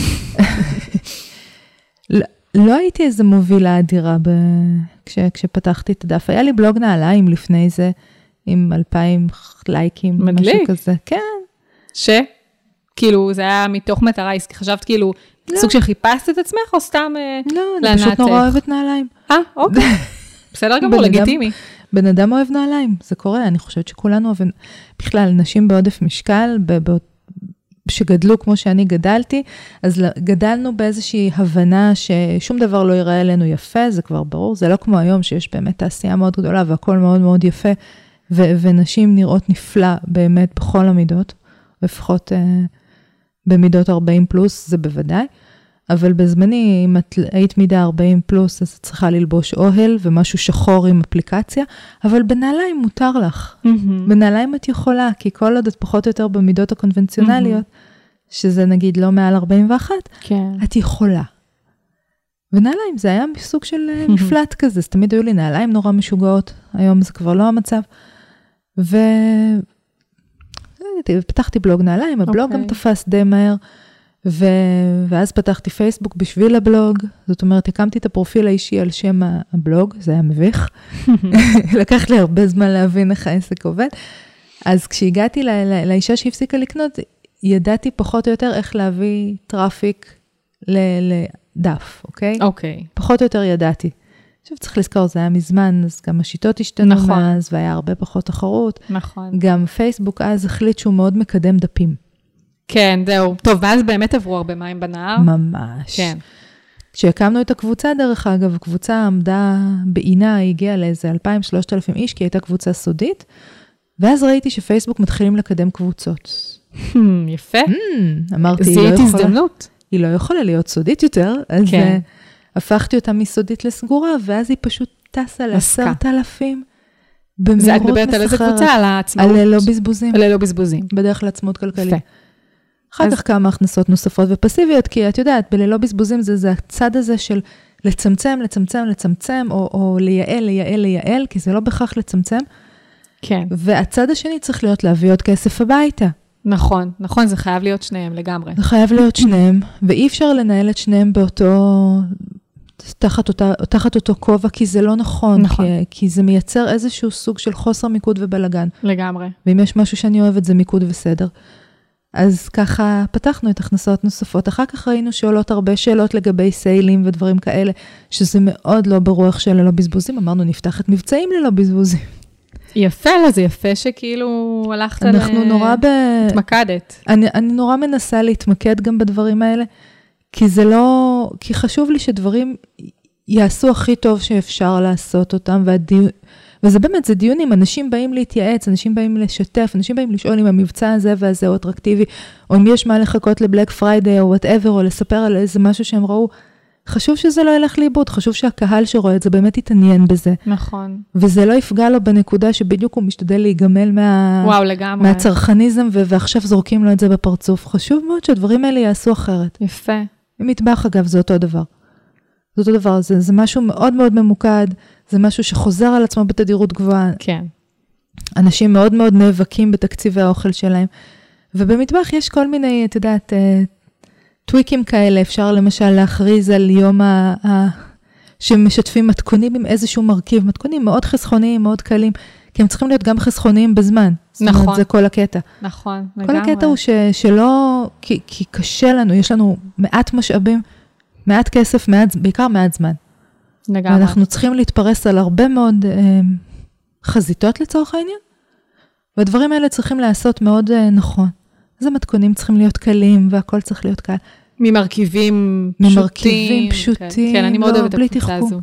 לא, לא הייתי איזה מובילה אדירה ב... כש... כשפתחתי את הדף. היה לי בלוג נעליים לפני זה, עם אלפיים לייקים, מדליק. משהו כזה. כן. ש? כאילו, זה היה מתוך מטרה עסקית, חשבת כאילו, לא. סוג של חיפשת את עצמך, או סתם אה, לא, אני פשוט? נורא אוהבת נעליים. אה, אוקיי. בסדר גמור, לגיטימי. בן אדם אוהב נעליים, זה קורה, אני חושבת שכולנו אוהבים, בכלל, נשים בעודף משקל, שגדלו כמו שאני גדלתי, אז גדלנו באיזושהי הבנה ששום דבר לא ייראה עלינו יפה, זה כבר ברור, זה לא כמו היום שיש באמת תעשייה מאוד גדולה והכל מאוד מאוד יפה, ו- ונשים נראות נפלא באמת בכל המידות, לפחות אה, במידות 40 פלוס, זה בוודאי. אבל בזמני, אם את היית מידה 40 פלוס, אז את צריכה ללבוש אוהל ומשהו שחור עם אפליקציה, אבל בנעליים מותר לך. מהמם. בנעליים את יכולה, כי כל עוד את פחות או יותר במידות הקונבנציונליות, שזה נגיד לא מעל 41, כן. את יכולה. ונעליים זה היה סוג של אה, מפלט כזה, אז תמיד היו לי נעליים נורא משוגעות, היום זה כבר לא המצב. ו... לא פתחתי בלוג נעליים, הבלוג גם אוקיי. תפס די מהר, ו... ואז פתחתי פייסבוק בשביל הבלוג, זאת אומרת, הקמתי את הפרופיל האישי על שם הבלוג, זה היה מביך. לקח לי הרבה זמן להבין איך העסק עובד. אז כשהגעתי ל- ל- לאישה שהפסיקה לקנות, ידעתי פחות או יותר איך להביא traffic ל- לדף, אוקיי? אוקיי. פחות או יותר ידעתי. עכשיו צריך לזכור, זה היה מזמן, אז גם השיטות השתנו נכון. מאז, והיה הרבה פחות תחרות. נכון. גם פייסבוק אז החליט שהוא מאוד מקדם דפים. כן, זהו. טוב, ואז באמת עברו הרבה מים בנהר. ממש. כן. כשהקמנו את הקבוצה, דרך אגב, הקבוצה עמדה בעינה, היא הגיעה לאיזה 2,000-3,000 איש, כי הייתה קבוצה סודית, ואז ראיתי שפייסבוק מתחילים לקדם קבוצות. Hmm, יפה. Hmm, אמרתי, היא לא זיהית יכולה, הזדמנות. היא לא יכולה להיות סודית יותר, אז כן. הפכתי אותה מסודית לסגורה, ואז היא פשוט טסה. לעשרת אלפים זה את במהירות מדברת על איזה מסחררת. קבוצה? על העצמאות? על ללא בזבוזים, על ללא בזבוזים. בדרך לעצמאות כלכלית. יפה. אחר אז- כך כמה הכנסות נוספות ופסיביות, כי את יודעת, בללא בזבוזים זה, זה הצד הזה של לצמצם, לצמצם, לצמצם, או, או לייעל, לייעל, לייעל, כי זה לא בהכרח לצמצם. כן. והצד השני צריך להיות להביא עוד כסף הביתה. נכון, נכון, זה חייב להיות שניהם לגמרי. זה חייב להיות שניהם, ואי אפשר לנהל את שניהם באותו, תחת, אותה, תחת אותו כובע, כי זה לא נכון, נכון. כי, כי זה מייצר איזשהו סוג של חוסר מיקוד ובלגן. לגמרי. ואם יש משהו שאני אוהבת זה מיקוד וסדר. אז ככה פתחנו את הכנסות נוספות. אחר כך ראינו שעולות הרבה שאלות לגבי סיילים ודברים כאלה, שזה מאוד לא ברוח של ללא בזבוזים. אמרנו, נפתח את מבצעים ללא בזבוזים. יפה, לא, זה יפה שכאילו הלכת ל... אנחנו נורא ב... התמקדת. אני, אני נורא מנסה להתמקד גם בדברים האלה, כי זה לא... כי חשוב לי שדברים יעשו הכי טוב שאפשר לעשות אותם, והדיון... וזה באמת, זה דיונים, אנשים באים להתייעץ, אנשים באים לשתף, אנשים באים לשאול אם המבצע הזה והזה הוא אטרקטיבי, או אם יש מה לחכות ל Black Friday או whatever, או לספר על איזה משהו שהם ראו. חשוב שזה לא ילך לאיבוד, חשוב שהקהל שרואה את זה באמת יתעניין בזה, נכון. וזה לא יפגע לו בנקודה שבדיוק הוא משתדל להיגמל מה... וואו, לגמרי. מהצרכניזם, ו- ועכשיו זורקים לו את זה בפרצוף. חשוב מאוד שהדברים האלה יעשו אחרת. יפה. מטבח, אגב, זה אותו דבר. זה אותו דבר, זה, זה משהו מאוד מאוד ממוקד, זה משהו שחוזר על עצמו בתדירות גבוהה. כן. אנשים מאוד מאוד נאבקים בתקציבי האוכל שלהם. ובמטבח יש כל מיני, את יודעת, אה, טוויקים כאלה, אפשר למשל להכריז על יום ה... ה... שמשתפים מתכונים עם איזשהו מרכיב, מתכונים מאוד חסכוניים, מאוד קלים, כי הם צריכים להיות גם חסכוניים בזמן. זאת נכון. אומרת, זה כל הקטע. נכון, כל לגמרי. הקטע הוא ש, שלא, כי, כי קשה לנו, יש לנו מעט משאבים, מעט כסף, מעט, בעיקר מעט זמן. לגמרי. ואנחנו צריכים להתפרס על הרבה מאוד אה, חזיתות לצורך העניין, והדברים האלה צריכים להיעשות מאוד אה, נכון. אז המתכונים צריכים להיות קלים, והכל צריך להיות קל. ממרכיבים פשוטים. ממרכיבים כן. פשוטים, כן, אני מאוד לא, אוהבת את הקבוצה. הזו.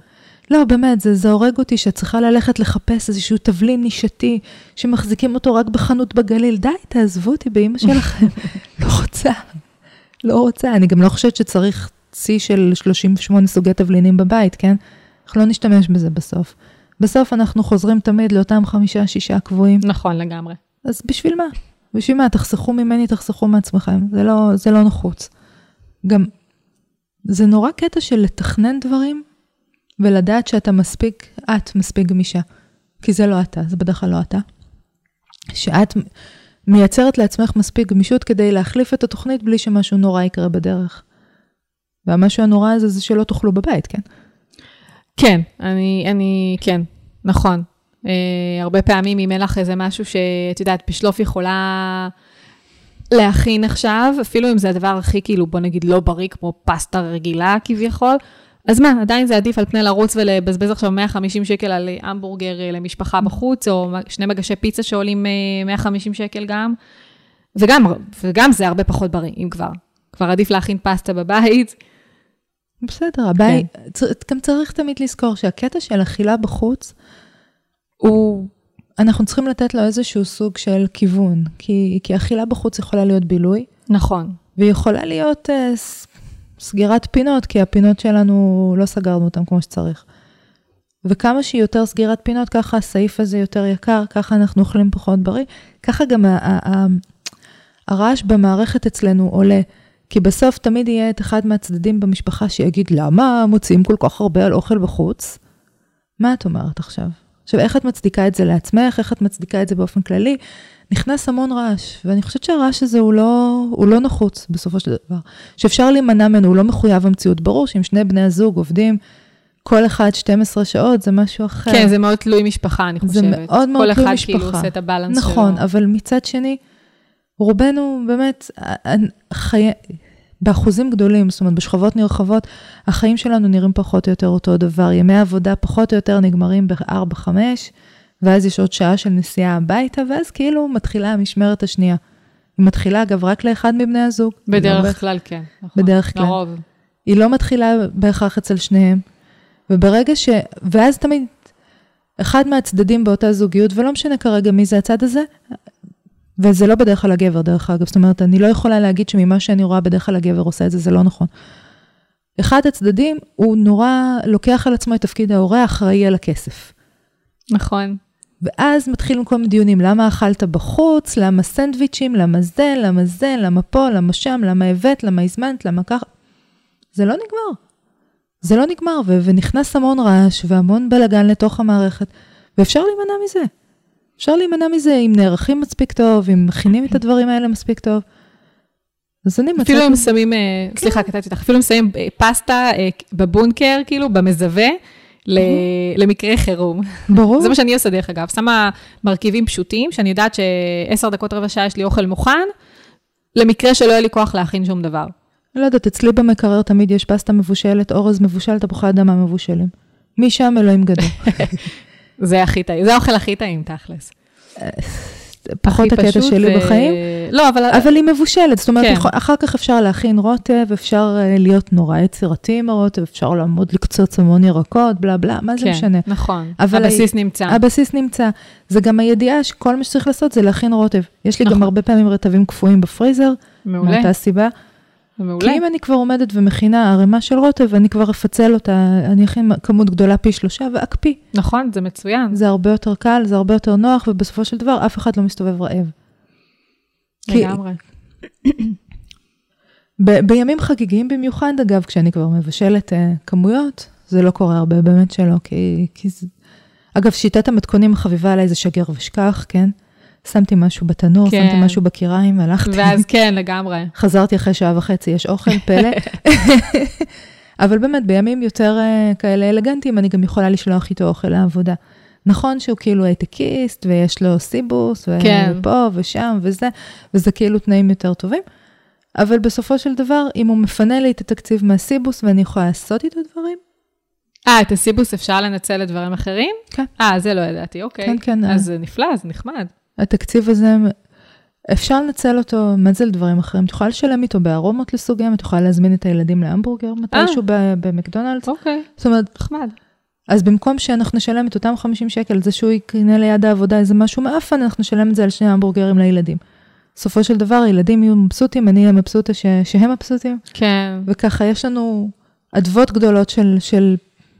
לא, באמת, זה, זה הורג אותי שאת צריכה ללכת לחפש איזשהו תבלין נישתי, שמחזיקים אותו רק בחנות בגליל. די, תעזבו אותי באימא שלכם. לא רוצה, לא רוצה. אני גם לא חושבת שצריך צי של 38 סוגי תבלינים בבית, כן? אנחנו לא נשתמש בזה בסוף. בסוף אנחנו חוזרים תמיד לאותם חמישה, שישה קבועים. נכון, לגמרי. אז בשביל מה? בשביל מה? תחסכו ממני, תחסכו מעצמכם. זה לא, זה לא נחוץ. גם, זה נורא קטע של לתכנן דברים ולדעת שאתה מספיק, את מספיק גמישה. כי זה לא אתה, זה בדרך כלל לא אתה. שאת מייצרת לעצמך מספיק גמישות כדי להחליף את התוכנית בלי שמשהו נורא יקרה בדרך. והמשהו הנורא הזה זה שלא תאכלו בבית, כן? כן, אני, אני, כן, נכון. Uh, הרבה פעמים אם אין לך איזה משהו שאת יודעת, בשלוף יכולה להכין עכשיו, אפילו אם זה הדבר הכי כאילו, בוא נגיד לא בריא, כמו פסטה רגילה כביכול, אז מה, עדיין זה עדיף על פני לרוץ ולבזבז עכשיו 150 שקל על המבורגר אה, למשפחה בחוץ, או שני מגשי פיצה שעולים 150 שקל גם, וגם, וגם זה הרבה פחות בריא, אם כבר. כבר עדיף להכין פסטה בבית. בסדר, הבית, כן. גם צריך תמיד לזכור שהקטע של אכילה בחוץ, הוא, אנחנו צריכים לתת לו איזשהו סוג של כיוון, כי, כי אכילה בחוץ יכולה להיות בילוי. נכון. והיא יכולה להיות uh, סגירת פינות, כי הפינות שלנו, לא סגרנו אותן כמו שצריך. וכמה שהיא יותר סגירת פינות, ככה הסעיף הזה יותר יקר, ככה אנחנו אוכלים פחות בריא, ככה גם הרעש במערכת אצלנו עולה. כי בסוף תמיד יהיה את אחד מהצדדים במשפחה שיגיד, למה מוציאים כל כך הרבה על אוכל בחוץ? מה את אומרת עכשיו? עכשיו, איך את מצדיקה את זה לעצמך? איך את מצדיקה את זה באופן כללי? נכנס המון רעש, ואני חושבת שהרעש הזה הוא לא, הוא לא נחוץ בסופו של דבר. שאפשר להימנע ממנו, הוא לא מחויב המציאות. ברור שאם שני בני הזוג עובדים כל אחד 12 שעות, זה משהו אחר. כן, זה מאוד תלוי משפחה, אני חושבת. זה מאוד מאוד תלוי משפחה. כל אחד כאילו עושה את הבלנס נכון, שלו. נכון, אבל מצד שני, רובנו באמת, חי... באחוזים גדולים, זאת אומרת, בשכבות נרחבות, החיים שלנו נראים פחות או יותר אותו דבר. ימי העבודה פחות או יותר נגמרים ב-4-5, ואז יש עוד שעה של נסיעה הביתה, ואז כאילו מתחילה המשמרת השנייה. היא מתחילה, אגב, רק לאחד מבני הזוג. בדרך לא כלל, כן. נכון. בדרך כלל. לרוב. היא לא מתחילה בהכרח אצל שניהם. וברגע ש... ואז תמיד אחד מהצדדים באותה זוגיות, ולא משנה כרגע מי זה הצד הזה, וזה לא בדרך כלל הגבר, דרך אגב. זאת אומרת, אני לא יכולה להגיד שממה שאני רואה בדרך כלל הגבר עושה את זה, זה לא נכון. אחד הצדדים, הוא נורא לוקח על עצמו את תפקיד ההורה האחראי על הכסף. נכון. ואז מתחילים כל מיני דיונים, למה אכלת בחוץ, למה סנדוויצ'ים, למה זה, למה זה, למה פה, למה שם, למה הבאת, למה הזמנת, למה ככה. זה לא נגמר. זה לא נגמר, ו- ונכנס המון רעש והמון בלאגן לתוך המערכת, ואפשר להימנע מזה. אפשר להימנע מזה אם נערכים מספיק טוב, אם מכינים את הדברים האלה מספיק טוב. אז אני מצאתי... אפילו אם שמים, אה, כן. סליחה, קטעתי אותך, אפילו אם שמים אה, פסטה אה, בבונקר, כאילו, במזווה, למקרה חירום. ברור. זה מה שאני עושה, דרך אגב. שמה מרכיבים פשוטים, שאני יודעת שעשר דקות, רבע שעה יש לי אוכל מוכן, למקרה שלא יהיה לי כוח להכין שום דבר. לא יודעת, אצלי במקרר תמיד יש פסטה מבושלת, אורז מבושל, תפוחי אדמה מבושלים. משם אלוהים גדול. זה הכי טעים, זה האוכל הכי טעים, תכלס. פחות הקטע שלי ו... בחיים, לא, אבל... אבל היא מבושלת, זאת אומרת, כן. אחר כך אפשר להכין רוטב, אפשר אה, להיות נורא יצירתי עם הרוטב, אפשר לעמוד לקצוץ המון ירקות, בלה בלה, מה זה כן, משנה. נכון, אבל הבסיס היא, נמצא. הבסיס נמצא. זה גם הידיעה שכל מה שצריך לעשות זה להכין רוטב. יש לי נכון. גם הרבה פעמים רטבים קפואים בפריזר, מעולה. מאותה סיבה. מעולה. כי אם אני כבר עומדת ומכינה ערימה של רוטב, אני כבר אפצל אותה, אני אכין כמות גדולה פי שלושה ואקפיא. נכון, זה מצוין. זה הרבה יותר קל, זה הרבה יותר נוח, ובסופו של דבר אף אחד לא מסתובב רעב. לגמרי. ב- בימים חגיגיים במיוחד, אגב, כשאני כבר מבשלת uh, כמויות, זה לא קורה הרבה, באמת שלא, כי, כי זה... אגב, שיטת המתכונים החביבה עליי זה שגר ושכח, כן? שמתי משהו בתנור, כן. שמתי משהו בקיריים, הלכתי. ואז כן, לגמרי. חזרתי אחרי שעה וחצי, יש אוכל, פלא. אבל באמת, בימים יותר uh, כאלה אלגנטיים, אני גם יכולה לשלוח איתו אוכל לעבודה. נכון שהוא כאילו הייטקיסט, ויש לו סיבוס, כן. ופה ושם וזה, וזה כאילו תנאים יותר טובים. אבל בסופו של דבר, אם הוא מפנה לי את התקציב מהסיבוס ואני יכולה לעשות איתו דברים, אה, את הסיבוס אפשר לנצל לדברים אחרים? כן. אה, זה לא ידעתי, אוקיי. כן, כן. אז זה נפלא, זה נחמד. התקציב הזה, אפשר לנצל אותו, מה זה לדברים אחרים? את יכולה לשלם איתו בארומות לסוגיהם, את יכולה להזמין את הילדים להמבורגר מתישהו במקדונלדס. אוקיי, זאת אומרת, נחמד. אז במקום שאנחנו נשלם את אותם 50 שקל, זה שהוא יקנה ליד העבודה איזה משהו מאפן, אנחנו נשלם את זה על שני המבורגרים לילדים. בסופו של דבר, הילדים יהיו מבסוטים, אני אהיה מבסוטה ש... שהם מבסוטים. כן. וככה יש לנו אדוות גדולות של, של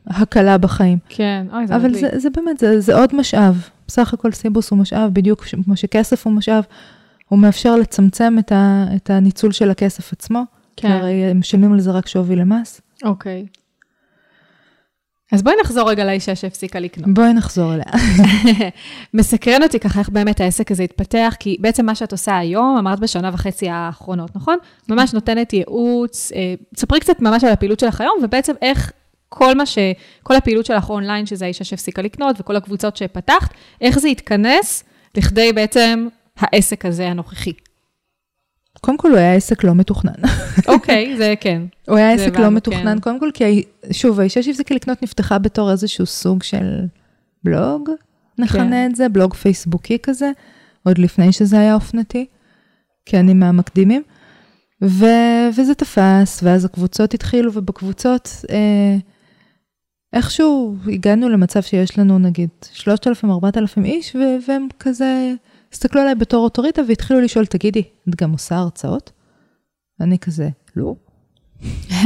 הקלה בחיים. כן, אוי, זה אבל מדליק. זה, זה באמת, זה, זה עוד משאב. בסך הכל סיבוס הוא משאב, בדיוק כמו שכסף הוא משאב. הוא מאפשר לצמצם את, ה, את הניצול של הכסף עצמו. כן. כי הרי הם משלמים על זה רק שווי למס. אוקיי. אז בואי נחזור רגע לאישה שהפסיקה לקנות. בואי נחזור אליה. מסקרן אותי ככה איך באמת העסק הזה התפתח, כי בעצם מה שאת עושה היום, אמרת בשנה וחצי האחרונות, נכון? ממש נותנת ייעוץ, אה, ספרי קצת ממש על הפעילות שלך היום, ובעצם איך כל מה ש... כל הפעילות שלך אונליין, שזה האישה שהפסיקה לקנות, וכל הקבוצות שפתחת, איך זה התכנס לכדי בעצם העסק הזה הנוכחי. קודם כל, הוא היה עסק לא מתוכנן. אוקיי, זה כן. הוא היה עסק לא מתוכנן, כן. קודם כל, כי, שוב, האישה שהפסיקה לקנות נפתחה בתור איזשהו סוג של בלוג, נכנה כן. את זה, בלוג פייסבוקי כזה, עוד לפני שזה היה אופנתי, כי אני מהמקדימים. ו, וזה תפס, ואז הקבוצות התחילו, ובקבוצות אה, איכשהו הגענו למצב שיש לנו נגיד 3,000-4,000 איש, והם כזה הסתכלו עליי בתור אוטוריטה והתחילו לשאול, תגידי, את גם עושה הרצאות? אני כזה, לא.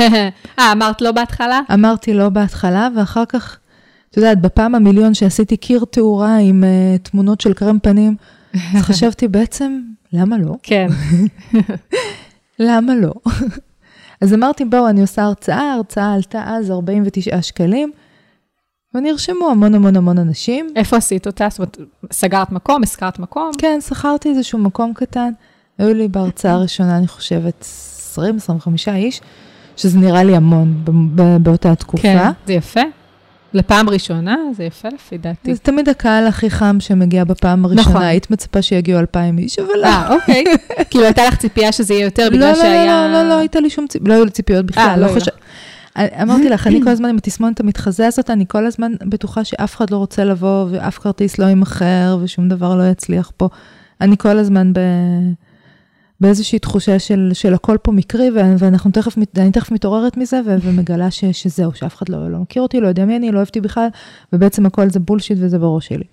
אה, אמרת לא בהתחלה? אמרתי לא בהתחלה, ואחר כך, את יודעת, בפעם המיליון שעשיתי קיר תאורה עם uh, תמונות של קרם פנים, אז חשבתי בעצם, למה לא? כן. למה לא? אז אמרתי, בואו, אני עושה הרצאה, ההרצאה עלתה אז 49 שקלים, ונרשמו המון המון המון אנשים. איפה עשית אותה? זאת אומרת, סגרת מקום, הזכרת מקום? כן, שכרתי איזשהו מקום קטן. היו לי בהרצאה הראשונה, אני חושבת, 20-25 איש, שזה נראה לי המון באותה תקופה. כן, זה יפה. לפעם ראשונה, זה יפה לפי דעתי. זה תמיד הקהל הכי חם שמגיע בפעם הראשונה, נכון. היית מצפה שיגיעו אלפיים איש, אבל לא. אה, אוקיי. כאילו, הייתה לך ציפייה שזה יהיה יותר לא, בגלל לא, שהיה... לא, לא, לא, הייתה לי שום ציפיות, לא היו לי ציפיות אה, בכלל, לא לא חושב... אמרתי לך, אני כל הזמן עם התסמונת המתחזה הזאת, אני כל הזמן בטוחה שאף אחד לא רוצה לבוא, ואף כרטיס לא יימכר, ושום דבר לא יצליח פה. אני כל הזמן ב... באיזושהי תחושה של, של הכל פה מקרי, ואנחנו תכף, אני תכף מתעוררת מזה, ו- ומגלה ש- שזהו, שאף אחד לא, לא מכיר אותי, לא יודע מי אני, לא אוהבתי בכלל, ובעצם הכל זה בולשיט וזה בראש שלי.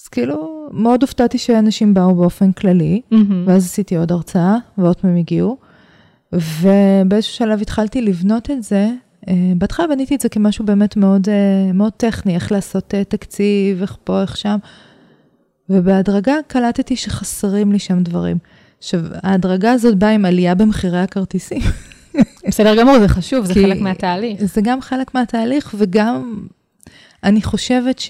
אז כאילו, מאוד הופתעתי שאנשים באו באופן כללי, מהמם. ואז עשיתי עוד הרצאה, ועוד פעם הגיעו. ובאיזשהו שלב התחלתי לבנות את זה. אה, בהתחלה בניתי את זה כמשהו באמת מאוד, אה, מאוד טכני, איך לעשות אה, תקציב, איך פה, איך שם. ובהדרגה קלטתי שחסרים לי שם דברים. עכשיו, ההדרגה הזאת באה עם עלייה במחירי הכרטיסים. בסדר גמור, זה חשוב, זה חלק מהתהליך. זה גם חלק מהתהליך, וגם אני חושבת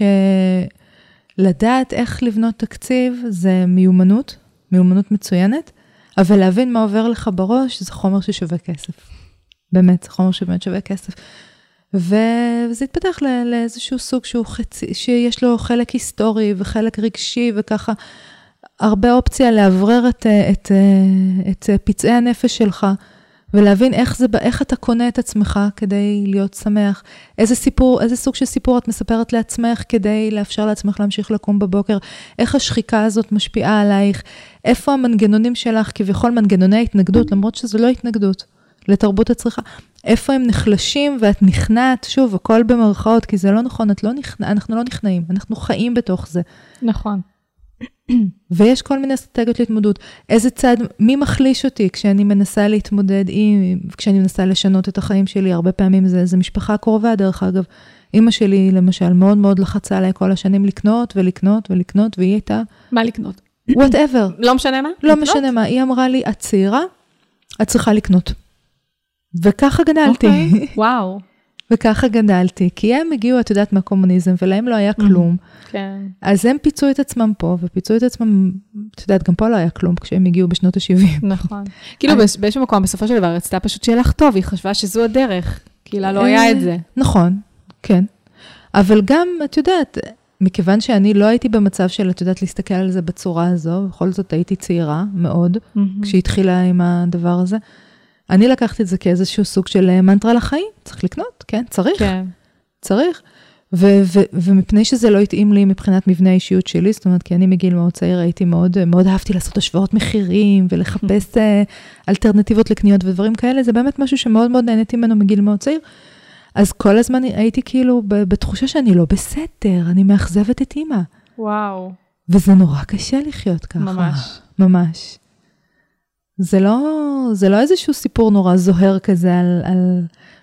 שלדעת איך לבנות תקציב זה מיומנות, מיומנות מצוינת, אבל להבין מה עובר לך בראש זה חומר ששווה כסף. באמת, זה חומר שבאמת שווה כסף. וזה התפתח ל- לאיזשהו סוג שהוא חצי, שיש לו חלק היסטורי וחלק רגשי וככה, הרבה אופציה לאוורר את, אה, את, אה, את אה, פצעי הנפש שלך. ולהבין איך, זה, איך אתה קונה את עצמך כדי להיות שמח, איזה סיפור, איזה סוג של סיפור את מספרת לעצמך כדי לאפשר לעצמך להמשיך לקום בבוקר, איך השחיקה הזאת משפיעה עלייך, איפה המנגנונים שלך, כביכול מנגנוני ההתנגדות, למרות שזו לא התנגדות לתרבות הצריכה, איפה הם נחלשים ואת נכנעת, שוב, הכל במרכאות, כי זה לא נכון, את לא נכנע, אנחנו לא נכנעים, אנחנו חיים בתוך זה. נכון. ויש כל מיני אסטרטגיות להתמודדות. איזה צד, מי מחליש אותי כשאני מנסה להתמודד עם, כשאני מנסה לשנות את החיים שלי, הרבה פעמים זה, זה משפחה קרובה, דרך אגב. אימא שלי, למשל, מאוד מאוד לחצה עליי כל השנים לקנות ולקנות ולקנות, והיא הייתה, מה לקנות? whatever, לא משנה מה? לא לקנות? משנה מה, היא אמרה לי, את צעירה, את צריכה לקנות. וככה גדלתי, אוקיי, וואו. וככה גדלתי, כי הם הגיעו, את יודעת, מהקומוניזם, ולהם לא היה כלום. כן. אז הם פיצו את עצמם פה, ופיצו את עצמם, את יודעת, גם פה לא היה כלום כשהם הגיעו בשנות ה-70. נכון. כאילו באיזשהו מקום, בסופו של דבר, רצתה פשוט שיהיה לך טוב, היא חשבה שזו הדרך. כי לה לא היה את זה. נכון, כן. אבל גם, את יודעת, מכיוון שאני לא הייתי במצב של, את יודעת, להסתכל על זה בצורה הזו, בכל זאת הייתי צעירה מאוד, כשהיא התחילה עם הדבר הזה. אני לקחתי את זה כאיזשהו סוג של אה, מנטרה לחיים, צריך לקנות, כן, צריך, כן. צריך. ו- ו- ומפני שזה לא התאים לי מבחינת מבנה האישיות שלי, זאת אומרת, כי אני מגיל מאוד צעיר הייתי מאוד, מאוד אהבתי לעשות השוואות מחירים ולחפש אה, אלטרנטיבות לקניות ודברים כאלה, זה באמת משהו שמאוד מאוד נהניתי ממנו מגיל מאוד צעיר. אז כל הזמן הייתי כאילו בתחושה שאני לא בסדר, אני מאכזבת את אימא. וואו. וזה נורא קשה לחיות ככה. ממש. ממש. זה לא, זה לא איזשהו סיפור נורא זוהר כזה על, על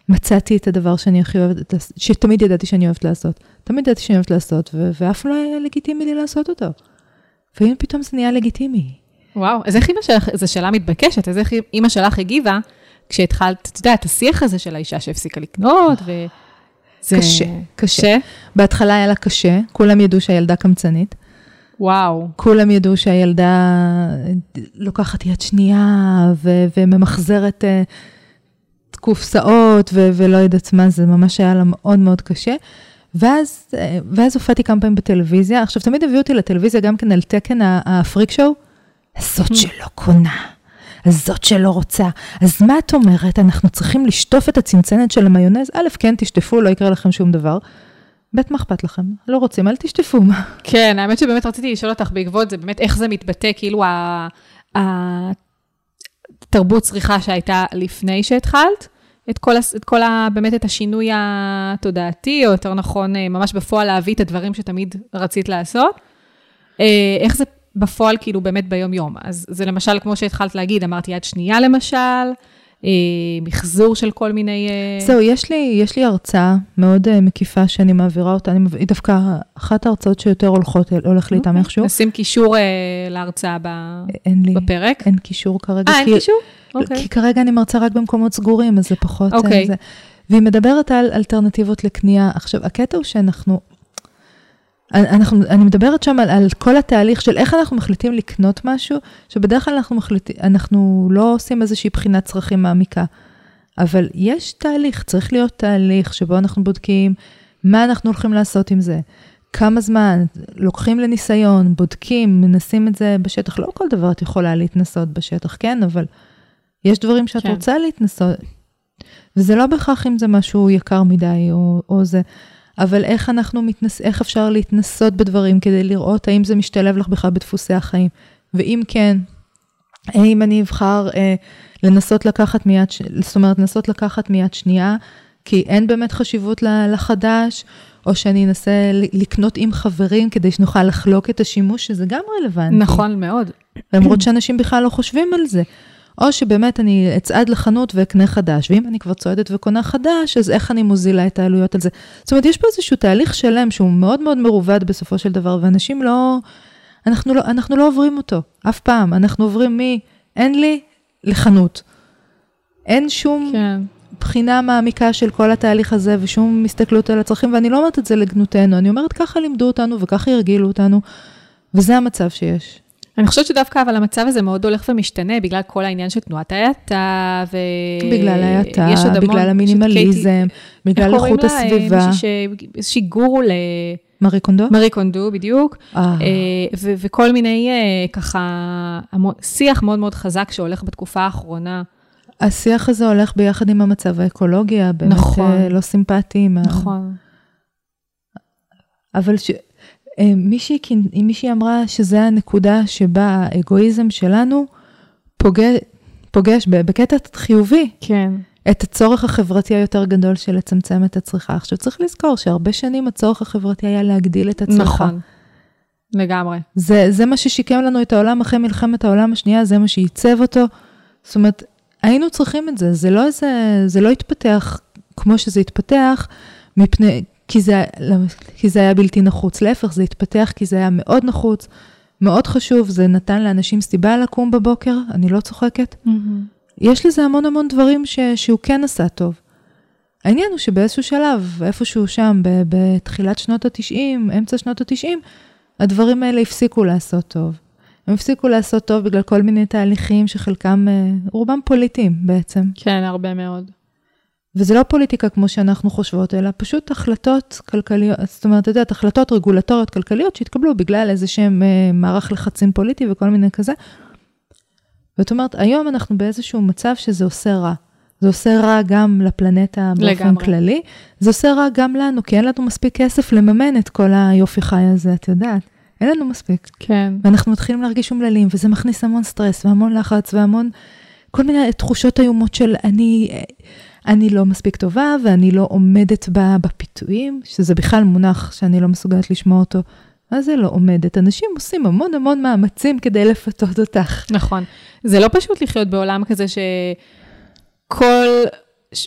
מצאתי את הדבר שאני הכי אוהבת, שתמיד ידעתי שאני אוהבת לעשות. תמיד ידעתי שאני אוהבת לעשות, ו- ואף לא היה לגיטימי לי לעשות אותו. והנה פתאום זה נהיה לגיטימי. וואו, אז איך אימא שלך, זו שאלה מתבקשת, אז איך אימא שלך הגיבה כשהתחלת, את יודעת, השיח הזה של האישה שהפסיקה לקנות, ו... זה קשה. קשה? בהתחלה היה לה קשה, כולם ידעו שהילדה קמצנית. וואו. כולם ידעו שהילדה לוקחת יד שנייה ו- וממחזרת uh, קופסאות ו- ולא יודעת מה, זה ממש היה לה מאוד מאוד קשה. ואז, uh, ואז הופעתי כמה פעמים בטלוויזיה. עכשיו, תמיד הביאו אותי לטלוויזיה גם כן על תקן הפריק שואו. הזאת שלא קונה, הזאת שלא רוצה. אז מה את אומרת? אנחנו צריכים לשטוף את הצנצנת של המיונז? א', כן, תשטפו, לא יקרה לכם שום דבר. ב', מה אכפת לכם? לא רוצים, אל תשטפו. כן, האמת שבאמת רציתי לשאול אותך בעקבות זה, באמת איך זה מתבטא, כאילו התרבות צריכה שהייתה לפני שהתחלת, את כל, את כל ה, באמת את השינוי התודעתי, או יותר נכון, אה, ממש בפועל להביא את הדברים שתמיד רצית לעשות. אה, איך זה בפועל, כאילו, באמת ביום-יום? אז זה למשל, כמו שהתחלת להגיד, אמרתי יד שנייה למשל, מחזור של כל מיני... אה, זהו, יש לי, יש לי הרצאה מאוד uh, מקיפה שאני מעבירה אותה, אני, היא דווקא אחת ההרצאות שיותר הולכות, הולך לי איתם אוקיי. איכשהו. נשים קישור אה, להרצאה ב... אין לי, בפרק. אין קישור כרגע. אה, אין קישור? אוקיי. כי כרגע אני מרצה רק במקומות סגורים, אז זה פחות... אה, אוקיי. זה. והיא מדברת על אלטרנטיבות לקנייה. עכשיו, הקטע הוא שאנחנו... אנחנו, אני מדברת שם על, על כל התהליך של איך אנחנו מחליטים לקנות משהו, שבדרך כלל אנחנו מחליטים, אנחנו לא עושים איזושהי בחינת צרכים מעמיקה. אבל יש תהליך, צריך להיות תהליך שבו אנחנו בודקים מה אנחנו הולכים לעשות עם זה, כמה זמן, לוקחים לניסיון, בודקים, מנסים את זה בשטח. לא כל דבר את יכולה להתנסות בשטח, כן, אבל יש דברים שאת כן. רוצה להתנסות, וזה לא בהכרח אם זה משהו יקר מדי או, או זה, אבל איך אנחנו מתנס... איך אפשר להתנסות בדברים כדי לראות האם זה משתלב לך בכלל בדפוסי החיים, ואם כן, האם אני אבחר אה, לנסות לקחת מיד, ש- זאת אומרת, לנסות לקחת מיד שנייה, כי אין באמת חשיבות לחדש, או שאני אנסה לקנות עם חברים כדי שנוכל לחלוק את השימוש, שזה גם רלוונטי. נכון מאוד. למרות שאנשים בכלל לא חושבים על זה. או שבאמת אני אצעד לחנות ואקנה חדש, ואם אני כבר צועדת וקונה חדש, אז איך אני מוזילה את העלויות על זה? זאת אומרת, יש פה איזשהו תהליך שלם שהוא מאוד מאוד מרובד בסופו של דבר, ואנשים לא, אנחנו לא, אנחנו לא עוברים אותו, אף פעם. אנחנו עוברים מ, אין לי, לחנות. אין שום כן. בחינה מעמיקה של כל התהליך הזה ושום הסתכלות על הצרכים, ואני לא אומרת את זה לגנותנו, אני אומרת ככה לימדו אותנו וככה הרגילו אותנו, וזה המצב שיש. אני חושבת שדווקא אבל המצב הזה מאוד הולך ומשתנה בגלל כל העניין של תנועת ההאטה, ו... בגלל ההאטה, בגלל המינימליזם, בגלל איך קוראים איכות לה? הסביבה. ש- איזושהי גורו מארי קונדו? למרי קונדו, בדיוק. אה, אה, ו- וכל מיני אה, ככה, שיח מאוד מאוד חזק שהולך בתקופה האחרונה. השיח הזה הולך ביחד עם המצב האקולוגי, הבאמת נכון. אה, לא סימפטי. נכון. אבל ש... אה, מישהי, מישהי אמרה שזה הנקודה שבה האגואיזם שלנו פוגש, פוגש בקטע חיובי כן. את הצורך החברתי היותר גדול של לצמצם את הצריכה. עכשיו צריך לזכור שהרבה שנים הצורך החברתי היה להגדיל את הצריכה. נכון. לגמרי. זה, זה מה ששיקם לנו את העולם אחרי מלחמת העולם השנייה, זה מה שעיצב אותו. זאת אומרת, היינו צריכים את זה, זה לא, איזה, זה לא התפתח כמו שזה התפתח, מפני, כי, זה, לא, כי זה היה בלתי נחוץ. להפך, זה התפתח כי זה היה מאוד נחוץ, מאוד חשוב, זה נתן לאנשים סיבה לקום בבוקר, אני לא צוחקת. יש לזה המון המון דברים ש, שהוא כן עשה טוב. העניין הוא שבאיזשהו שלב, איפשהו שם, ב- בתחילת שנות ה-90, אמצע שנות ה-90, הדברים האלה הפסיקו לעשות טוב. הם הפסיקו לעשות טוב בגלל כל מיני תהליכים שחלקם, אה, רובם פוליטיים בעצם. כן, הרבה מאוד. וזה לא פוליטיקה כמו שאנחנו חושבות, אלא פשוט החלטות כלכליות, זאת אומרת, את יודעת, החלטות רגולטוריות כלכליות שהתקבלו בגלל איזה שהם אה, מערך לחצים פוליטי וכל מיני כזה. זאת אומרת, היום אנחנו באיזשהו מצב שזה עושה רע. זה עושה רע גם לפלנטה באופן לגמרי. כללי, זה עושה רע גם לנו, כי אין לנו מספיק כסף לממן את כל היופי חי הזה, את יודעת. אין לנו מספיק. כן. ואנחנו מתחילים להרגיש אומללים, וזה מכניס המון סטרס והמון לחץ והמון, כל מיני תחושות איומות של אני, אני לא מספיק טובה ואני לא עומדת ב- בפיתויים, שזה בכלל מונח שאני לא מסוגלת לשמוע אותו. מה זה לא עומדת? אנשים עושים המון המון מאמצים כדי לפתות אותך. נכון. זה לא פשוט לחיות בעולם כזה שכל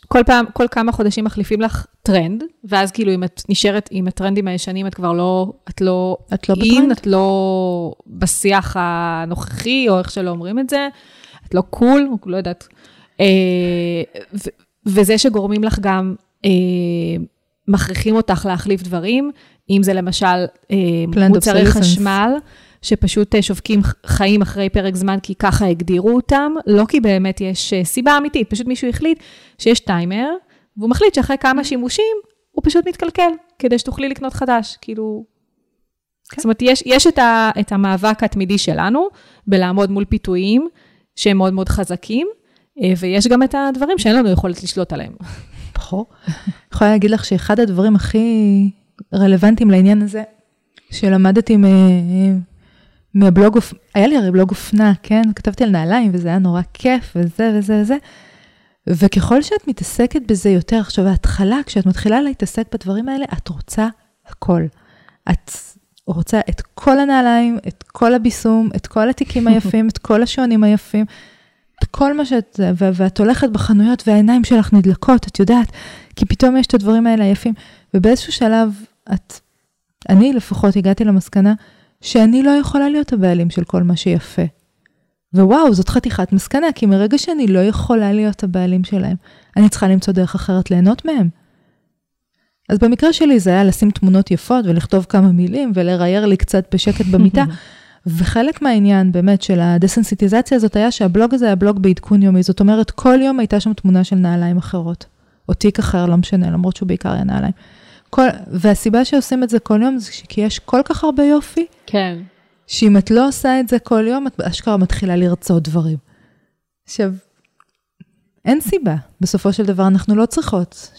כל פעם, כל כמה חודשים מחליפים לך טרנד, ואז כאילו אם את נשארת עם הטרנדים הישנים, את כבר לא, את לא, את לא in, בטרנד? את לא בשיח הנוכחי, או איך שלא אומרים את זה, את לא קול, לא יודעת. אה, ו- וזה שגורמים לך גם אה, מכריחים אותך להחליף דברים, אם זה למשל אה, מוצרי. חשמל, שפשוט אה, שובקים חיים אחרי פרק זמן כי ככה הגדירו אותם, לא כי באמת יש אה, סיבה אמיתית, פשוט מישהו החליט שיש טיימר, והוא מחליט שאחרי כמה שימושים, הוא פשוט מתקלקל, כדי שתוכלי לקנות חדש, כאילו... כן. זאת אומרת, יש, יש את, ה, את המאבק התמידי שלנו בלעמוד מול פיתויים שהם מאוד מאוד חזקים, ויש גם את הדברים שאין לנו יכולת לשלוט עליהם. בחור. יכולה להגיד לך שאחד הדברים הכי רלוונטיים לעניין הזה, שלמדתי מ- מהבלוג, היה לי הרי בלוג אופנה, כן? כתבתי על נעליים וזה היה נורא כיף וזה וזה וזה. וככל שאת מתעסקת בזה יותר, עכשיו ההתחלה, כשאת מתחילה להתעסק בדברים האלה, את רוצה הכל. את רוצה את כל הנעליים, את כל הביסום, את כל התיקים היפים, את כל השעונים היפים, כל מה שאת, ו- ואת הולכת בחנויות והעיניים שלך נדלקות, את יודעת, כי פתאום יש את הדברים האלה היפים. ובאיזשהו שלב, את, אני לפחות הגעתי למסקנה שאני לא יכולה להיות הבעלים של כל מה שיפה. ווואו, זאת חתיכת מסקנה, כי מרגע שאני לא יכולה להיות הבעלים שלהם, אני צריכה למצוא דרך אחרת ליהנות מהם. אז במקרה שלי זה היה לשים תמונות יפות ולכתוב כמה מילים ולראייר לי קצת בשקט במיטה. וחלק מהעניין באמת של הדסנסיטיזציה הזאת היה שהבלוג הזה היה בלוג בעדכון יומי, זאת אומרת כל יום הייתה שם תמונה של נעליים אחרות, או תיק אחר, לא משנה, למרות שהוא בעיקר היה נעליים. כל, והסיבה שעושים את זה כל יום זה כי יש כל כך הרבה יופי, כן. שאם את לא עושה את זה כל יום, את אשכרה מתחילה לרצות דברים. עכשיו, אין סיבה, בסופו של דבר אנחנו לא צריכות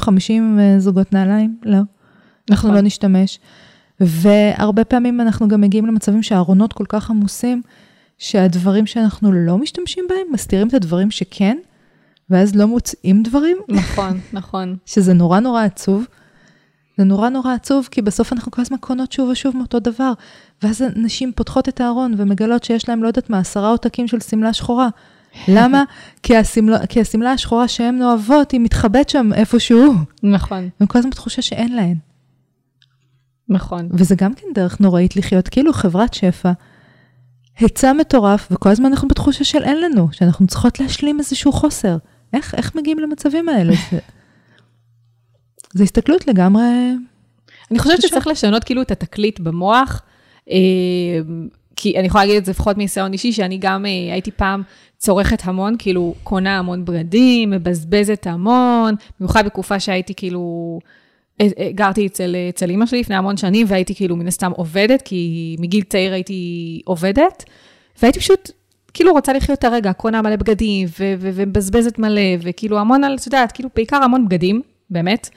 30-50 זוגות נעליים, לא. אנחנו נכון. לא נשתמש. והרבה פעמים אנחנו גם מגיעים למצבים שהארונות כל כך עמוסים, שהדברים שאנחנו לא משתמשים בהם, מסתירים את הדברים שכן, ואז לא מוצאים דברים, נכון, נכון. שזה נורא נורא עצוב. זה נורא נורא עצוב, כי בסוף אנחנו כל הזמן קונות שוב ושוב מאותו דבר. ואז נשים פותחות את הארון ומגלות שיש להם, לא יודעת מה, עשרה עותקים של שמלה שחורה. למה? כי השמלה, כי השמלה השחורה שהן אוהבות, היא מתחבאת שם איפשהו. נכון, הם כל הזמן בתחושה שאין להן. נכון. וזה גם כן דרך נוראית לחיות, כאילו חברת שפע, היצע מטורף, וכל הזמן אנחנו בתחושה של אין לנו, שאנחנו צריכות להשלים איזשהו חוסר. איך, איך מגיעים למצבים האלה? זה, זה הסתכלות לגמרי... אני חושבת. שצריך לשנות כאילו את התקליט במוח, אה, כי אני יכולה להגיד את זה לפחות מניסיון אישי, שאני גם אה, הייתי פעם צורכת המון, כאילו קונה המון בגדים, מבזבזת המון, במיוחד בתקופה שהייתי כאילו, גרתי אצל, אצל אימא שלי לפני המון שנים, והייתי כאילו מן הסתם עובדת, כי מגיל צעיר הייתי עובדת, והייתי פשוט כאילו רוצה לחיות את הרגע, קונה מלא בגדים, ומבזבזת מלא, וכאילו המון על, את יודעת, כאילו בעיקר המון בגדים, באמת.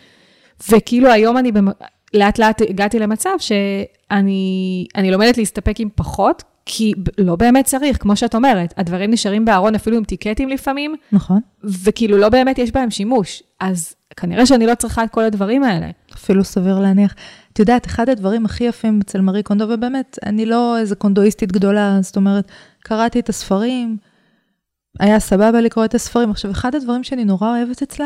וכאילו היום אני במ... לאט לאט הגעתי למצב שאני אני לומדת להסתפק עם פחות, כי לא באמת צריך, כמו שאת אומרת, הדברים נשארים בארון אפילו עם טיקטים לפעמים, נכון. וכאילו לא באמת יש בהם שימוש. אז כנראה שאני לא צריכה את כל הדברים האלה. אפילו סביר להניח. את יודעת, אחד הדברים הכי יפים אצל מארי קונדו, ובאמת, אני לא איזה קונדואיסטית גדולה, זאת אומרת, קראתי את הספרים, היה סבבה לקרוא את הספרים. עכשיו, אחד הדברים שאני נורא אוהבת אצלה,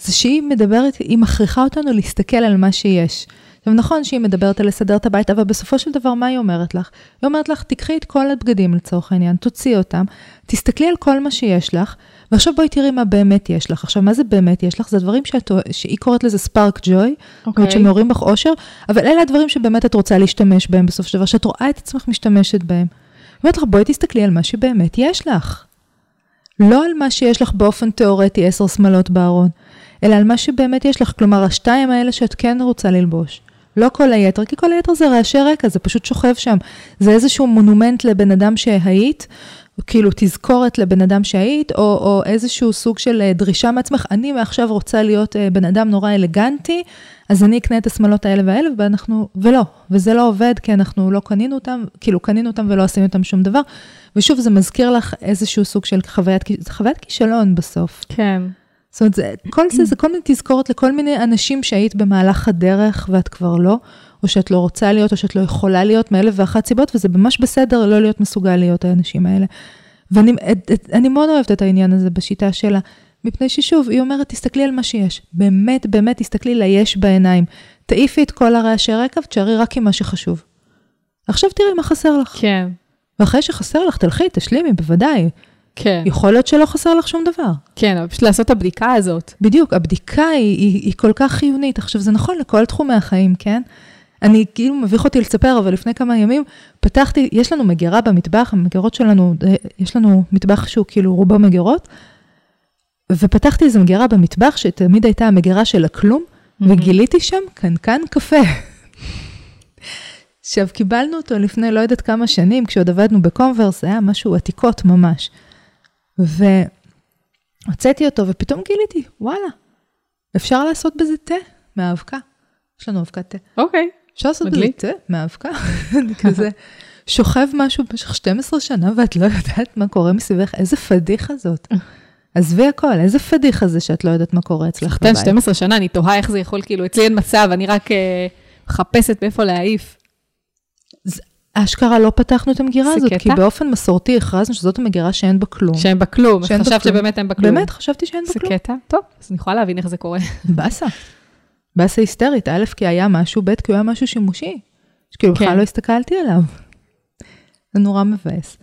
זה שהיא מדברת, היא מכריחה אותנו להסתכל על מה שיש. עכשיו, נכון שהיא מדברת על לסדר את הבית, אבל בסופו של דבר, מה היא אומרת לך? היא אומרת לך, תקחי את כל הבגדים לצורך העניין, תוציאי אותם, תסתכלי על כל מה שיש לך, ועכשיו בואי תראי מה באמת יש לך. עכשיו, מה זה באמת יש לך? זה דברים שאת, שהיא קוראת לזה ספארק ג'וי, אומרת שמעוררים בך אושר, אבל אלה הדברים שבאמת את רוצה להשתמש בהם בסופו של דבר, שאת רואה את עצמך משתמשת בהם. היא אומרת לך, בואי תסתכלי על מה שבאמת יש לך. לא על מה שיש לך באופן תיאורטי עשר שמלות בארון, אלא על מה שבאמת יש לך, כלומר, השתיים האלה שאת כן רוצה ללבוש. לא כל היתר, כי כל היתר זה רעשי רקע, זה פשוט שוכב שם. זה איזשהו מונומנט לבן אדם שהיית, כאילו תזכורת לבן אדם שהיית, או, או איזשהו סוג של אה, דרישה מעצמך, אני מעכשיו רוצה להיות אה, בן אדם נורא אלגנטי, אז אני אקנה את השמלות האלה והאלה, ואנחנו, ולא, וזה לא עובד, כי אנחנו לא קנינו אותם, כאילו קנינו אותם ולא עשינו אותם שום דבר. ושוב, זה מזכיר לך איזשהו סוג של חוויית, חוויית כישלון בסוף. כן. זאת אומרת, זה, כל זה, זה כל מיני תזכורת לכל מיני אנשים שהיית במהלך הדרך ואת כבר לא, או שאת לא רוצה להיות, או שאת לא יכולה להיות, מאלף ואחת סיבות, וזה ממש בסדר לא להיות מסוגל להיות האנשים האלה. ואני את, את, אני מאוד אוהבת את העניין הזה בשיטה שלה, מפני ששוב, היא אומרת, תסתכלי על מה שיש. באמת, באמת, תסתכלי ליש בעיניים. תעיפי את כל הרעשי רקע ותשארי רק עם מה שחשוב. עכשיו תראי מה חסר לך. כן. ואחרי שחסר לך, תלכי, תשלימי, בוודאי. כן, יכול להיות שלא חסר לך שום דבר. כן, אבל פשוט לעשות את הבדיקה הזאת. בדיוק, הבדיקה היא, היא, היא כל כך חיונית. עכשיו, זה נכון לכל תחומי החיים, כן? אני, כאילו, מביך אותי לספר, אבל לפני כמה ימים פתחתי, יש לנו מגירה במטבח, המגירות שלנו, אה, יש לנו מטבח שהוא כאילו רובו מגירות, ופתחתי איזו מגירה במטבח, שתמיד הייתה המגירה של הכלום, וגיליתי שם קנקן קפה. עכשיו, קיבלנו אותו לפני לא יודעת כמה שנים, כשעוד עבדנו בקונברס, זה היה משהו עתיקות ממש. והוצאתי אותו, ופתאום גיליתי, וואלה, אפשר לעשות בזה תה מהאבקה. יש לנו אבקת תה. אוקיי. אפשר לעשות בזה מדליק. תה מהאבקה. כזה, שוכב משהו במשך 12 שנה, ואת לא יודעת מה קורה מסביבך, איזה פדיחה זאת. עזבי הכל, איזה פדיחה זה שאת לא יודעת מה קורה אצלך בבית. 12 שנה, אני תוהה איך זה יכול, כאילו, אצלי אין מצב, אני רק אה, מחפשת מאיפה להעיף. אשכרה לא פתחנו את המגירה זה הזאת, קטע. כי באופן מסורתי הכרזנו שזאת המגירה שאין בה כלום. שאין בה כלום, שאין חשבת. שבאמת אין בה כלום. באמת, חשבתי שאין בה זה כלום. קטע? טוב, אז אני יכולה להבין איך זה קורה. באסה. באסה היסטרית, א', כי היה משהו, ב', כי הוא היה משהו שימושי. שכאילו כן. בכלל לא הסתכלתי עליו. זה נורא מבאס.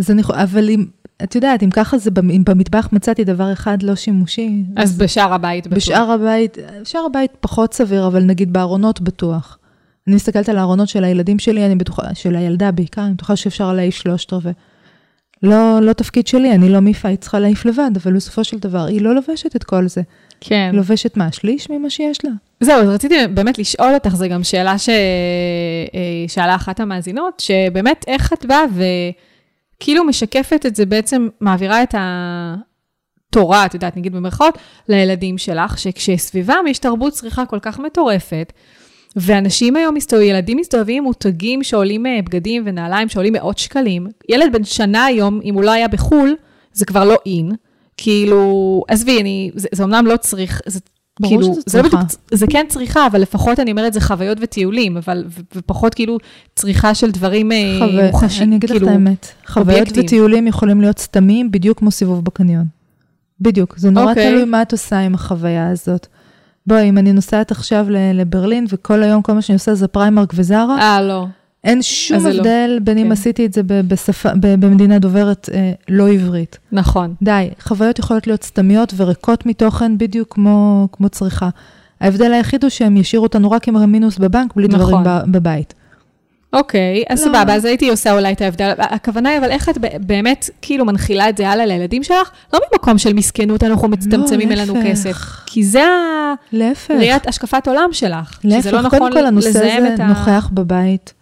אז אני יכולה, אבל אם, את יודעת, אם ככה זה, אם במטבח מצאתי דבר אחד לא שימושי, אז בשאר הבית בטוח. בשאר הבית, שאר הבית פחות סביר, אבל נגיד בארונות בטוח. אני מסתכלת על הארונות של הילדים שלי, אני בטוחה, של הילדה בעיקר, אני בטוחה שאפשר להעיף שלושת רבעי. לא, לא תפקיד שלי, אני לא מיפה, היא צריכה להעיף לבד, אבל בסופו של דבר, היא לא לובשת את כל זה. כן. לובשת מה? שליש ממה שיש לה. זהו, אז רציתי באמת לשאול אותך, זו גם שאלה ששאלה אחת המאזינות, שבאמת איך את באה וכאילו משקפת את זה, בעצם מעבירה את התורה, את יודעת, נגיד במרכאות, לילדים שלך, שכשסביבם יש תרבות צריכה כל כך מטורפת, ואנשים היום מסתובבים, ילדים מסתובבים עם מותגים שעולים אה, בגדים ונעליים שעולים מאות שקלים. ילד בן שנה היום, אם הוא לא היה בחו"ל, זה כבר לא אין. כאילו, עזבי, אני, זה, זה אמנם לא צריך, זה ברור כאילו, שזה זה, לא צריכה. בדיוק, זה כן צריכה, אבל לפחות אני אומרת, זה חוויות וטיולים, אבל, ופחות כאילו צריכה של דברים אה, חווה- מוחשיים, אני אגיד לך כאילו, את האמת, חוויות אובייקטים. וטיולים יכולים להיות סתמים בדיוק כמו סיבוב בקניון. בדיוק, זה נורא אוקיי. תלוי מה את עושה עם החוויה הזאת. בואי, אם אני נוסעת עכשיו לברלין, וכל היום כל מה שאני עושה זה פריימרק וזרה, אה, לא. אין שום לא. הבדל בין אם כן. עשיתי את זה בשפה, במדינה דוברת אה, לא עברית. נכון. די, חוויות יכולות להיות סתמיות וריקות מתוכן בדיוק כמו, כמו צריכה. ההבדל היחיד הוא שהם ישאירו אותנו רק עם המינוס בבנק, בלי נכון. דברים בבית. אוקיי, אז לא. סבבה, אז הייתי עושה אולי את ההבדל. הכוונה היא, אבל איך את באמת כאילו מנחילה את זה הלאה לילדים שלך? לא ממקום של מסכנות, אנחנו מצטמצמים, אין לנו להפך. כסף. כי זה להפך. הראיית השקפת עולם שלך. שזה להפך, לא נכון קודם כל הנושא הזה ה... נוכח בבית.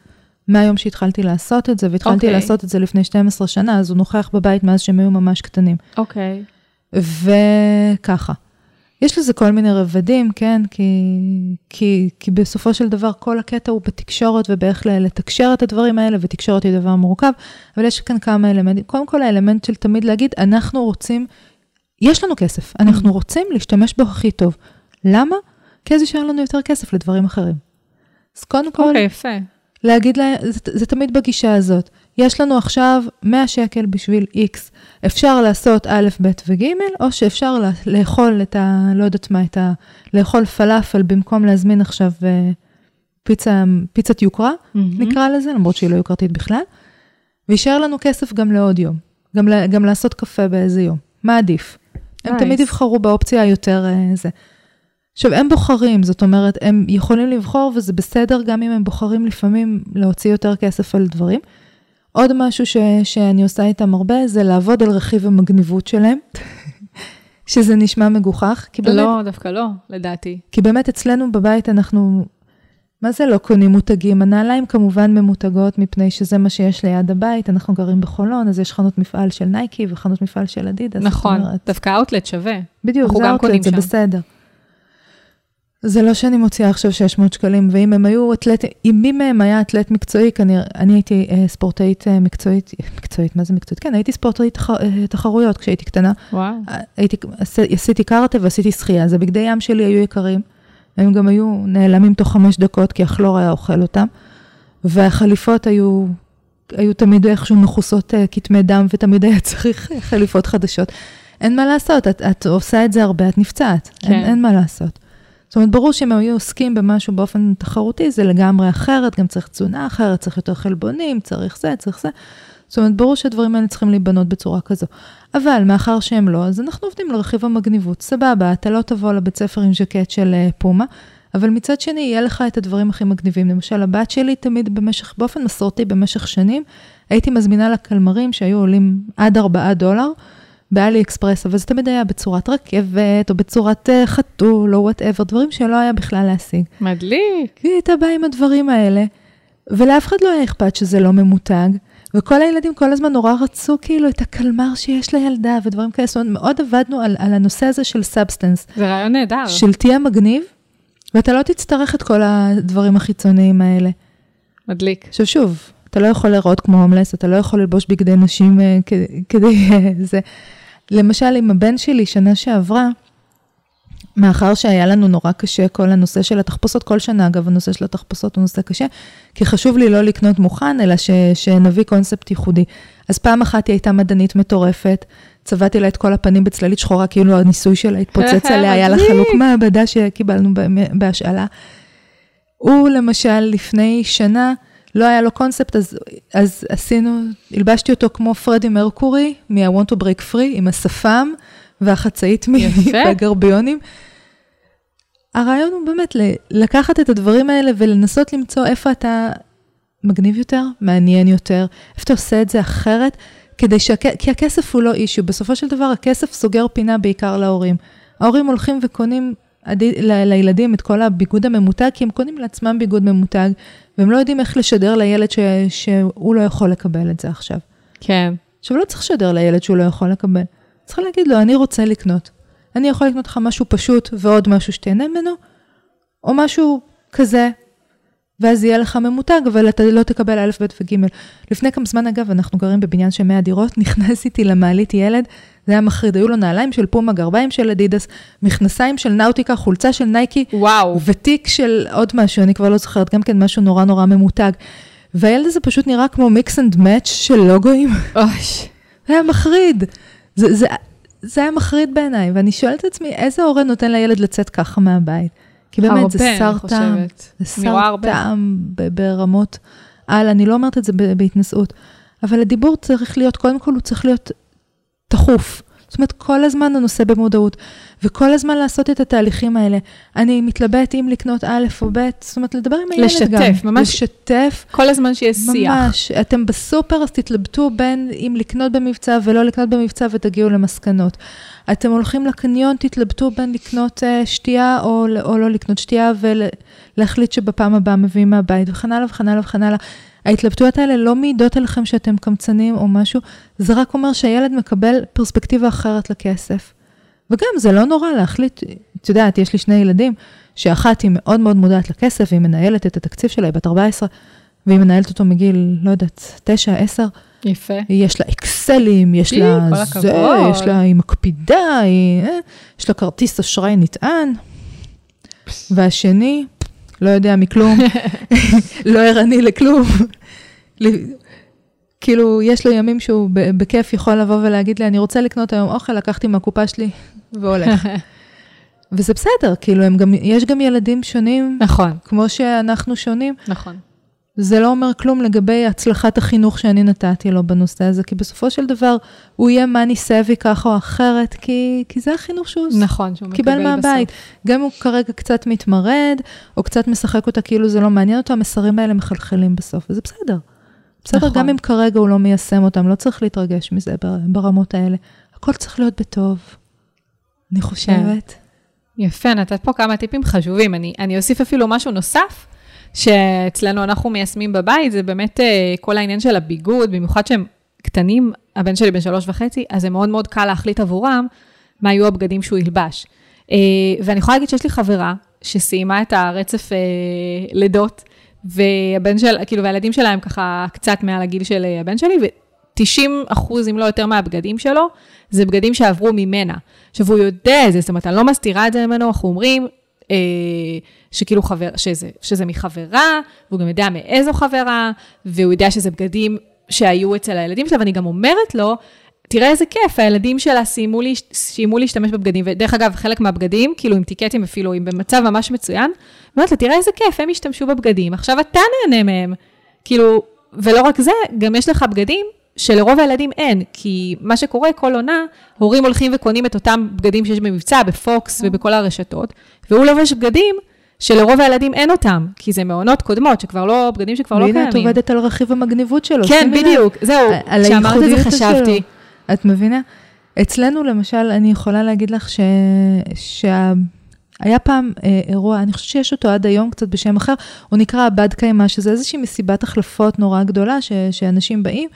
מהיום שהתחלתי לעשות את זה, והתחלתי אוקיי. לעשות את זה לפני 12 שנה, אז הוא נוכח בבית מאז שהם היו ממש קטנים. אוקיי. וככה. יש לזה כל מיני רבדים, כן? כי, כי, כי בסופו של דבר כל הקטע הוא בתקשורת ובאיך לתקשר את הדברים האלה, ותקשורת היא דבר מורכב, אבל יש כאן כמה אלמנטים. קודם כל האלמנט של תמיד להגיד, אנחנו רוצים, יש לנו כסף, אנחנו רוצים להשתמש בו הכי טוב. למה? כי אז יישאר לנו יותר כסף לדברים אחרים. אז קודם כל, אוקיי, יפה. להגיד להם, זה, זה תמיד בגישה הזאת. יש לנו עכשיו 100 שקל בשביל X. אפשר לעשות א', ב' וג', או שאפשר לאכול את ה... לא יודעת מה, את ה... לאכול פלאפל במקום להזמין עכשיו אה, פיצה, פיצת יוקרה, נקרא לזה, למרות שהיא לא יוקרתית בכלל. ויישאר לנו כסף גם לעוד יום. גם, גם לעשות קפה באיזה יום. מה עדיף? הם Nice. תמיד יבחרו באופציה היותר אה, זה. עכשיו, הם בוחרים, זאת אומרת, הם יכולים לבחור, וזה בסדר גם אם הם בוחרים לפעמים להוציא יותר כסף על דברים. עוד משהו ש, שאני עושה איתם הרבה, זה לעבוד על רכיב המגניבות שלהם, שזה נשמע מגוחך, כי באמת, לא, דווקא לא, לדעתי. כי באמת אצלנו בבית אנחנו, מה זה לא קונים מותגים? הנעליים כמובן ממותגות, מפני שזה מה שיש ליד הבית, אנחנו גרים בחולון, אז יש חנות מפעל של נייקי וחנות מפעל של אדידס. נכון, אומרת, דווקא אאוטלט שווה. בדיוק, זה אאוטלט, זה. בסדר. זה לא שאני מוציאה עכשיו 600 שקלים, ואם הם היו אתלטים, אם מי מהם היה אתלט מקצועי, כנראה, אני הייתי אה, ספורטאית אה, מקצועית, מקצועית, מה זה מקצועית? כן, הייתי ספורטאית תח, אה, תחרויות כשהייתי קטנה. וואו. אה, הייתי, עש- עשיתי קארטה ועשיתי שחייה, אז הבגדי ים שלי היו יקרים, הם גם היו נעלמים תוך חמש דקות, כי הכלור היה אוכל אותם, והחליפות היו, היו תמיד איכשהו מכוסות אה, כתמי דם, ותמיד היה צריך חליפות חדשות. אין מה לעשות, את, את עושה את זה הרבה, את נפצעת, אין, כן. אין מה לעשות. זאת אומרת, ברור שאם היו עוסקים במשהו באופן תחרותי, זה לגמרי אחרת, גם צריך תזונה אחרת, צריך יותר חלבונים, צריך זה, צריך זה. זאת אומרת, ברור שהדברים האלה צריכים להיבנות בצורה כזו. אבל מאחר שהם לא, אז אנחנו עובדים לרכיב המגניבות. סבבה, אתה לא תבוא לבית ספר עם ז'קט של uh, פומה, אבל מצד שני, יהיה לך את הדברים הכי מגניבים. למשל, הבת שלי תמיד במשך, באופן מסורתי, במשך שנים, הייתי מזמינה לה קלמרים שהיו עולים עד 4 דולר. באלי אקספרס, אבל זה תמיד היה בצורת רכבת, או בצורת uh, חתול, או whatever, דברים שלא היה בכלל להשיג. מדליק. היא הייתה באה עם הדברים האלה, ולאף אחד לא היה אכפת שזה לא ממותג, וכל הילדים כל הזמן נורא רצו כאילו את הקלמר שיש לילדה ודברים כאלה, זאת אומרת, מאוד עבדנו על, על הנושא הזה של substance. זה רעיון נהדר. של תהיה מגניב, ואתה לא תצטרך את כל הדברים החיצוניים האלה. מדליק. עכשיו שוב, אתה לא יכול להיראות כמו הומלס, אתה לא יכול ללבוש בגדי נשים uh, כדי uh, זה. למשל, עם הבן שלי, שנה שעברה, מאחר שהיה לנו נורא קשה כל הנושא של התחפושות, כל שנה אגב, הנושא של התחפושות הוא נושא קשה, כי חשוב לי לא לקנות מוכן, אלא ש, שנביא קונספט ייחודי. אז פעם אחת היא הייתה מדענית מטורפת, צבעתי לה את כל הפנים בצללית שחורה, כאילו הניסוי שלה התפוצץ עליה, היה לה חלוק מעבדה שקיבלנו בהשאלה. הוא למשל, לפני שנה, לא היה לו קונספט, אז, אז עשינו, הלבשתי אותו כמו פרדי מרקורי, מ-I want to break free, עם השפם והחצאית והגרביונים. הרעיון הוא באמת לקחת את הדברים האלה ולנסות למצוא איפה אתה מגניב יותר, מעניין יותר, איפה אתה עושה את זה אחרת, כדי שה... כי הכסף הוא לא אישיו, בסופו של דבר הכסף סוגר פינה בעיקר להורים. ההורים הולכים וקונים לילדים את כל הביגוד הממותג, כי הם קונים לעצמם ביגוד ממותג, והם לא יודעים איך לשדר לילד ש, שהוא לא יכול לקבל את זה עכשיו. כן. עכשיו, לא צריך לשדר לילד שהוא לא יכול לקבל. צריך להגיד לו, אני רוצה לקנות. אני יכול לקנות לך משהו פשוט ועוד משהו שתהנה ממנו, או משהו כזה, ואז יהיה לך ממותג, אבל אתה לא תקבל א', ב' וג'. לפני כמה זמן, אגב, אנחנו גרים בבניין של 100 דירות, נכנס איתי למעלית ילד, זה היה מחריד, היו לו נעליים של פומה, גרביים של אדידס, מכנסיים של נאוטיקה, חולצה של נייקי, וואו. ותיק של עוד משהו, אני כבר לא זוכרת, גם כן משהו נורא נורא ממותג. והילד הזה פשוט נראה כמו mix and match של לוגויים. אוש. זה היה מחריד. זה, זה, זה היה מחריד בעיניי, ואני שואלת את עצמי, איזה הורה נותן לילד לצאת ככה מהבית? כי באמת, הרבה, זה שר טעם. זה שר טעם ברמות על, אני לא אומרת את זה בהתנשאות, אבל הדיבור צריך להיות, קודם כל הוא צריך להיות תכוף. זאת אומרת, כל הזמן הנושא במודעות, וכל הזמן לעשות את התהליכים האלה. אני מתלבט אם לקנות א' או ב', זאת אומרת, לדבר עם הילד לשתף, גם. לשתף, ממש. לשתף. כל הזמן שיש שיח. ממש. אתם בסופר, אז תתלבטו בין אם לקנות במבצע ולא לקנות במבצע ותגיעו למסקנות. אתם הולכים לקניון, תתלבטו בין לקנות uh, שתייה או, או לא לקנות שתייה ולהחליט שבפעם הבאה מביאים מהבית וכן הלאה וכן הלאה וכן הלאה. ההתלבטויות האלה לא מעידות עליכם שאתם קמצנים או משהו, זה רק אומר שהילד מקבל פרספקטיבה אחרת לכסף. וגם זה לא נורא להחליט, את יודעת, יש לי שני ילדים, שאחת היא מאוד מאוד מודעת לכסף, והיא מנהלת את התקציב שלה, היא בת 14, והיא מנהלת אותו מגיל, לא יודעת, 9, 10. יפה. יש לה אקסלים, יש לה זה, יש לה, היא מקפידה, היא, אה, יש לה כרטיס אשראי נטען. והשני, לא יודע מכלום, לא ערני לכלום. כאילו, יש לו ימים שהוא בכיף יכול לבוא ולהגיד לי, אני רוצה לקנות היום אוכל, לקחתי מהקופה שלי והולך. וזה בסדר, כאילו, גם, יש גם ילדים שונים, נכון. כמו שאנחנו שונים. נכון. זה לא אומר כלום לגבי הצלחת החינוך שאני נתתי לו בנושא הזה, כי בסופו של דבר הוא יהיה מאני סבי ככה או אחרת, כי, כי זה החינוך שהוא נכון, שהוא קיבל מהבית. גם הוא כרגע קצת מתמרד, או קצת משחק אותה כאילו זה לא מעניין אותו, המסרים האלה מחלחלים בסוף, וזה בסדר. בסדר, נכון. גם אם כרגע הוא לא מיישם אותם, לא צריך להתרגש מזה ברמות האלה. הכל צריך להיות בטוב, אני חושבת. כן. יפה, נתת פה כמה טיפים חשובים. אני, אני אוסיף אפילו משהו נוסף. שאצלנו אנחנו מיישמים בבית, זה באמת אה, כל העניין של הביגוד, במיוחד שהם קטנים, הבן שלי בן שלוש וחצי, אז זה מאוד מאוד קל להחליט עבורם מה יהיו הבגדים שהוא ילבש. אה, ואני יכולה להגיד שיש לי חברה שסיימה את הרצף אה, לידות, והבן של, כאילו, והילדים שלה הם ככה קצת מעל הגיל של הבן שלי, ו-90 אחוז, אם לא יותר מהבגדים שלו, זה בגדים שעברו ממנה. עכשיו, הוא יודע את זה, זאת אומרת, אני לא מסתירה את זה ממנו, אנחנו אומרים, אה, שכאילו חבר, שזה, שזה מחברה, והוא גם יודע מאיזו חברה, והוא יודע שזה בגדים שהיו אצל הילדים שלה, ואני גם אומרת לו, תראה איזה כיף, הילדים שלה סיימו, להש... סיימו להשתמש בבגדים, ודרך אגב, חלק מהבגדים, כאילו עם טיקטים אפילו, הם במצב ממש מצוין, אומרת לה, תראה איזה כיף, הם השתמשו בבגדים, עכשיו אתה נהנה מהם. כאילו, ולא רק זה, גם יש לך בגדים שלרוב הילדים אין, כי מה שקורה כל עונה, הורים הולכים וקונים את אותם בגדים שיש במבצע, בפוקס ובכל הרשתות, והוא לובש בגדים שלרוב הילדים אין אותם, כי זה מעונות קודמות, שכבר לא, בגדים שכבר לא קיימים. והנה, את עובדת על רכיב המגניבות שלו. כן, בדיוק, זהו, כשאמרת את זה חשבתי. את מבינה? אצלנו למשל, אני יכולה להגיד לך ש... שה... היה פעם אה, אירוע, אני חושבת שיש אותו עד היום קצת בשם אחר, הוא נקרא הבד קיימא, שזה איזושהי מסיבת החלפות נורא גדולה, ש, שאנשים באים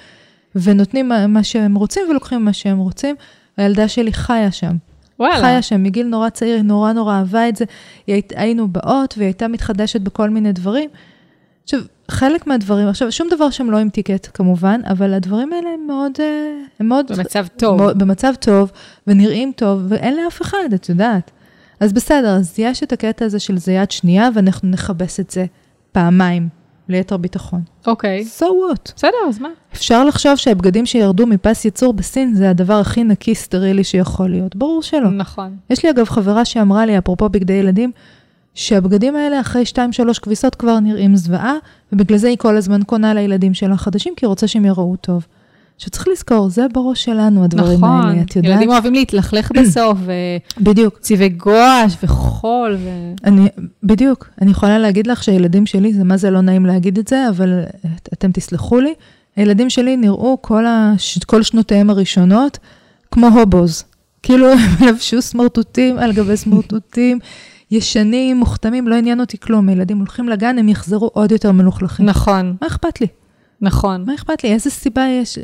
ונותנים מה, מה שהם רוצים ולוקחים מה שהם רוצים. הילדה שלי חיה שם. וואלה. חיה שם מגיל נורא צעיר, היא נורא נורא אהבה את זה. היית, היינו באות והיא הייתה מתחדשת בכל מיני דברים. עכשיו, חלק מהדברים, עכשיו, שום דבר שם לא עם טיקט כמובן, אבל הדברים האלה הם מאוד, אה, הם מאוד... במצב טוב. מאוד, במצב טוב, ונראים טוב, ואין לאף אחד, את יודעת. אז בסדר, אז יש את הקטע הזה של זה יד שנייה, ואנחנו נכבס את זה פעמיים, ליתר ביטחון. אוקיי. So what? בסדר, אז מה? אפשר לחשוב שהבגדים שירדו מפס ייצור בסין זה הדבר הכי נקי סטרילי שיכול להיות. ברור שלא. נכון. יש לי אגב חברה שאמרה לי, אפרופו בגדי ילדים, שהבגדים האלה אחרי 2-3 כביסות כבר נראים זוועה, ובגלל זה היא כל הזמן קונה לילדים שלה חדשים, כי היא רוצה שהם יראו טוב. שצריך לזכור, זה בראש שלנו, הדברים נכון. האלה, את יודעת? ילדים אוהבים להתלכלך בסוף, בדיוק. וצבעי גואש וחול. ו... אני, בדיוק. אני יכולה להגיד לך שהילדים שלי, זה מה זה לא נעים להגיד את זה, אבל את, אתם תסלחו לי, הילדים שלי נראו כל, הש, כל שנותיהם הראשונות כמו הובוז. כאילו הם לבשו סמרטוטים על גבי סמרטוטים, ישנים, מוכתמים, לא עניין אותי כלום. הילדים הולכים לגן, הם יחזרו עוד יותר מלוכלכים. נכון, מה אכפת לי? נכון. מה אכפת לי? איזה סיבה יש?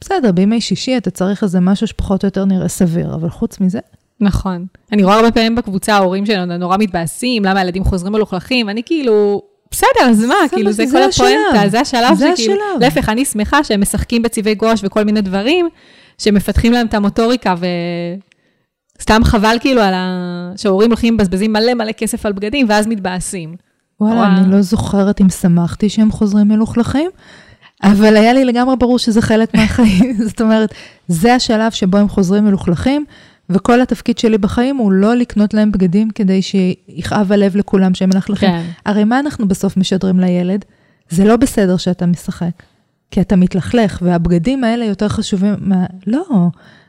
בסדר, בימי שישי אתה צריך איזה משהו שפחות או יותר נראה סביר, אבל חוץ מזה... נכון. אני רואה הרבה פעמים בקבוצה, ההורים שלנו נורא מתבאסים, למה הילדים חוזרים מלוכלכים, אני כאילו, בסדר, אז מה, כאילו, זה, זה כל. הפואנטה, זה השלב זה שכאילו. להפך, אני שמחה שהם משחקים בצבעי גואש וכל מיני דברים, שמפתחים להם את המוטוריקה, וסתם חבל כאילו על ה... שההורים הולכים מבזבזים מלא מלא כסף על בגדים, ואז מתבאסים. וואלה, וואו. אני לא זוכרת אם שמחתי שהם חוזרים מלוכלכים, אבל היה לי לגמרי ברור שזה חלק מהחיים. זאת אומרת, זה השלב שבו הם חוזרים מלוכלכים, וכל התפקיד שלי בחיים הוא לא לקנות להם בגדים כדי שיכאב הלב לכולם שהם מלכלכים. כן. הרי מה אנחנו בסוף משדרים לילד? זה לא בסדר שאתה משחק, כי אתה מתלכלך, והבגדים האלה יותר חשובים מה... לא,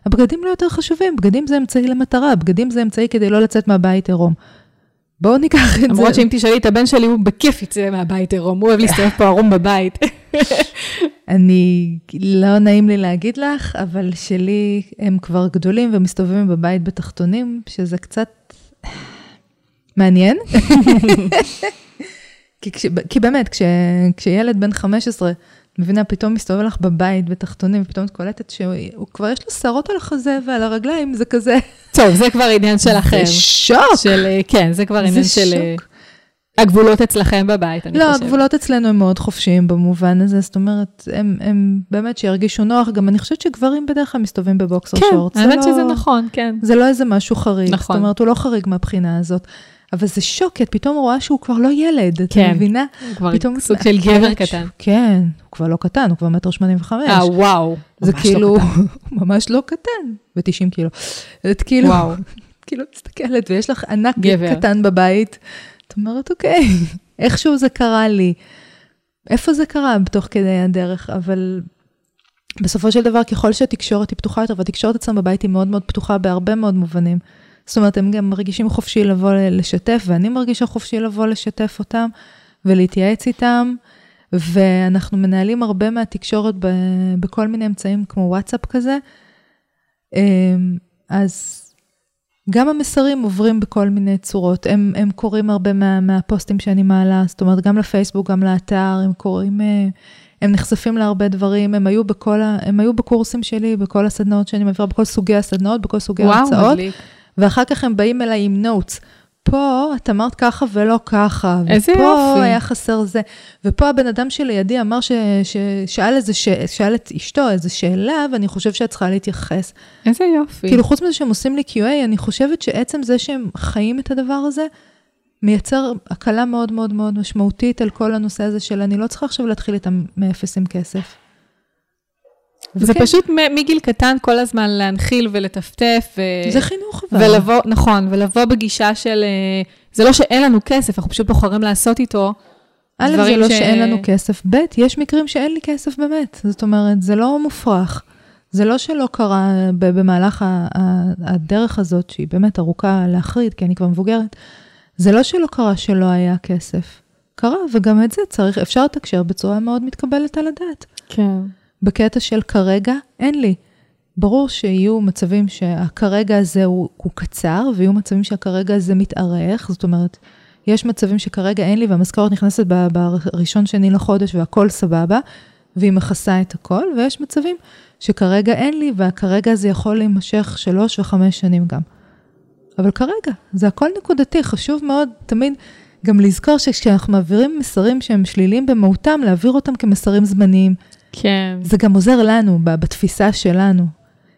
הבגדים לא יותר חשובים, בגדים זה אמצעי למטרה, בגדים זה אמצעי כדי לא לצאת מהבית עירום. בואו ניקח את זה. למרות שאם תשאלי את הבן שלי, הוא בכיף יצא מהבית עירום, הוא אוהב להסתובב פה ערום בבית. אני, לא נעים לי להגיד לך, אבל שלי הם כבר גדולים ומסתובבים בבית בתחתונים, שזה קצת מעניין. כי, כש, כי באמת, כש, כשילד בן 15, מבינה, פתאום מסתובב לך בבית בתחתונים, ופתאום את קולטת שהוא כבר יש לו שערות על החזה ועל הרגליים, זה כזה... טוב, זה כבר עניין שלכם. זה שוק. של, אה, כן, זה כבר זה עניין של אה, שוק. הגבולות אצלכם בבית, אני לא, חושבת. הגבולות אצלנו הם מאוד חופשיים במובן הזה, זאת אומרת, הם, הם באמת שירגישו נוח, גם אני חושבת שגברים בדרך כלל מסתובבים בבוקסר כן, שורטס. זה האמת לא- שזה נכון, כן. זה לא איזה משהו חריג, נכון. זאת אומרת, הוא לא חריג מהבחינה הזאת. אבל זה שוק, כי את פתאום רואה שהוא כבר לא ילד, את כן. מבינה? הוא כבר פתאום סוג את של מעכלת גבר קטן. כן, הוא כבר לא קטן, הוא כבר מטר שמונים וחמש. אה, וואו. זה ממש לא כאילו. הוא ממש לא קטן, ב-90 קילו. את כאילו, וואו. כאילו מסתכלת, ויש לך ענק גבר. קטן בבית. את אומרת, אוקיי, איכשהו זה קרה לי. איפה זה קרה בתוך כדי הדרך, אבל בסופו של דבר, ככל שהתקשורת היא פתוחה יותר, והתקשורת אצלם בבית היא מאוד מאוד פתוחה בהרבה מאוד מובנים. זאת אומרת, הם גם מרגישים חופשי לבוא לשתף, ואני מרגישה חופשי לבוא לשתף אותם ולהתייעץ איתם, ואנחנו מנהלים הרבה מהתקשורת ב- בכל מיני אמצעים כמו וואטסאפ כזה. אמ, אז גם המסרים עוברים בכל מיני צורות. הם, הם קוראים הרבה מה, מהפוסטים שאני מעלה, זאת אומרת, גם לפייסבוק, גם לאתר, הם קוראים, אה, הם נחשפים להרבה דברים, הם היו בכל ה... הם היו בקורסים שלי, בכל הסדנאות שאני מעבירה, בכל סוגי הסדנאות, בכל סוגי וואו, ההרצאות, מדליק. ואחר כך הם באים אליי עם נוטס. פה את אמרת ככה ולא ככה, איזה ופה יופי. היה חסר זה, ופה הבן אדם שלידי אמר ש, ששאל איזה, ש, שאל את אשתו איזה שאלה, ואני חושב שאת צריכה להתייחס. איזה יופי. כאילו, חוץ מזה שהם עושים לי QA, אני חושבת שעצם זה שהם חיים את הדבר הזה, מייצר הקלה מאוד מאוד מאוד משמעותית על כל הנושא הזה של אני לא צריכה עכשיו להתחיל איתם מאפס עם כסף. זה וכן. פשוט מגיל קטן כל הזמן להנחיל ולטפטף. ו... זה חינוך אבל. ולבוא, נכון, ולבוא בגישה של, אה, זה לא שאין לנו כסף, אנחנו פשוט בוחרים לעשות איתו. א', זה לא ש- שאין לנו כסף, ב', יש מקרים שאין לי כסף באמת. זאת אומרת, זה לא מופרך. זה לא שלא קרה במהלך הדרך הזאת, שהיא באמת ארוכה להחריד, כי אני כבר מבוגרת, זה לא שלא קרה שלא היה כסף. קרה, וגם את זה צריך, אפשר לתקשר בצורה מאוד מתקבלת על הדעת. כן. בקטע של כרגע אין לי. ברור שיהיו מצבים שהכרגע הזה הוא, הוא קצר, ויהיו מצבים שהכרגע הזה מתארך, זאת אומרת, יש מצבים שכרגע אין לי והמשכורת נכנסת בראשון שני לחודש והכל סבבה, והיא מכסה את הכל, ויש מצבים שכרגע אין לי, והכרגע הזה יכול להימשך שלוש וחמש שנים גם. אבל כרגע, זה הכל נקודתי, חשוב מאוד תמיד גם לזכור שכשאנחנו מעבירים מסרים שהם שליליים במהותם, להעביר אותם כמסרים זמניים. כן. זה גם עוזר לנו, ב- בתפיסה שלנו.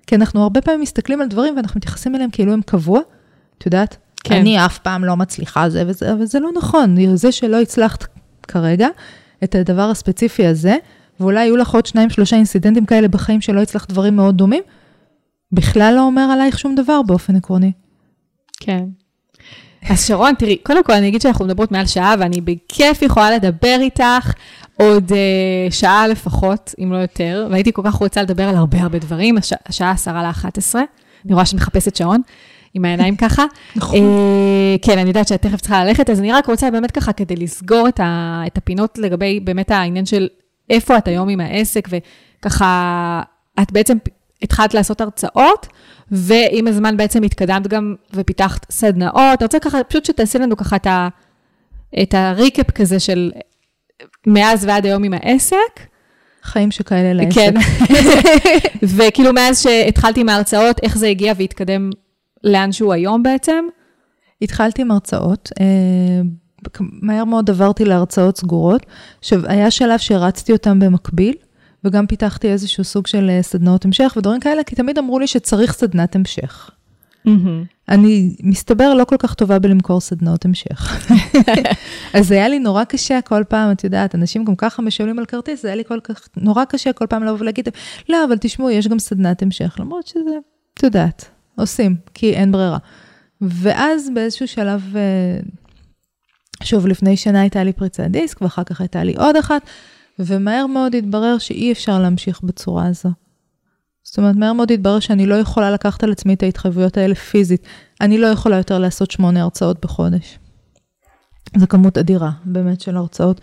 כי אנחנו הרבה פעמים מסתכלים על דברים ואנחנו מתייחסים אליהם כאילו הם קבוע. את יודעת? כן. אני אף פעם לא מצליחה זה וזה, אבל זה לא נכון. זה שלא הצלחת כרגע את הדבר הספציפי הזה, ואולי היו לך עוד שניים, שלושה אינסידנטים כאלה בחיים שלא הצלחת דברים מאוד דומים, בכלל לא אומר עלייך שום דבר באופן עקרוני. כן. אז שרון, תראי, קודם כל אני אגיד שאנחנו מדברות מעל שעה, ואני בכיף יכולה לדבר איתך עוד אה, שעה לפחות, אם לא יותר, והייתי כל כך רוצה לדבר על הרבה הרבה דברים, הש, השעה עשרה לאחת עשרה, אני רואה שאת מחפשת שעון, עם העיניים ככה. נכון. אה, כן, אני יודעת שאת תכף צריכה ללכת, אז אני רק רוצה באמת ככה, כדי לסגור את, ה, את הפינות לגבי באמת העניין של איפה את היום עם העסק, וככה, את בעצם התחלת לעשות הרצאות, ועם הזמן בעצם התקדמת גם ופיתחת סדנאות. אני רוצה ככה, פשוט שתעשי לנו ככה את, ה, את הריקאפ כזה של מאז ועד היום עם העסק. חיים שכאלה לעסק. כן. וכאילו מאז שהתחלתי עם ההרצאות, איך זה הגיע והתקדם לאן שהוא היום בעצם? התחלתי עם הרצאות, אה, מהר מאוד עברתי להרצאות סגורות. עכשיו, היה שלב שהרצתי אותם במקביל, וגם פיתחתי איזשהו סוג של אה, סדנאות המשך ודברים כאלה, כי תמיד אמרו לי שצריך סדנת המשך. אני, מסתבר, לא כל כך טובה בלמכור סדנאות המשך. אז היה לי נורא קשה כל פעם, את יודעת, אנשים גם ככה משלמים על כרטיס, זה היה לי כל כך, נורא קשה כל פעם לבוא ולהגיד, לא, אבל תשמעו, יש גם סדנת המשך, למרות שזה, את יודעת, עושים, כי אין ברירה. ואז באיזשהו שלב, אה, שוב, לפני שנה הייתה לי פריצת דיסק, ואחר כך הייתה לי עוד אחת, ומהר מאוד התברר שאי אפשר להמשיך בצורה הזו. זאת אומרת, מהר מאוד התברר שאני לא יכולה לקחת על עצמי את ההתחייבויות האלה פיזית. אני לא יכולה יותר לעשות שמונה הרצאות בחודש. זו כמות אדירה, באמת, של הרצאות.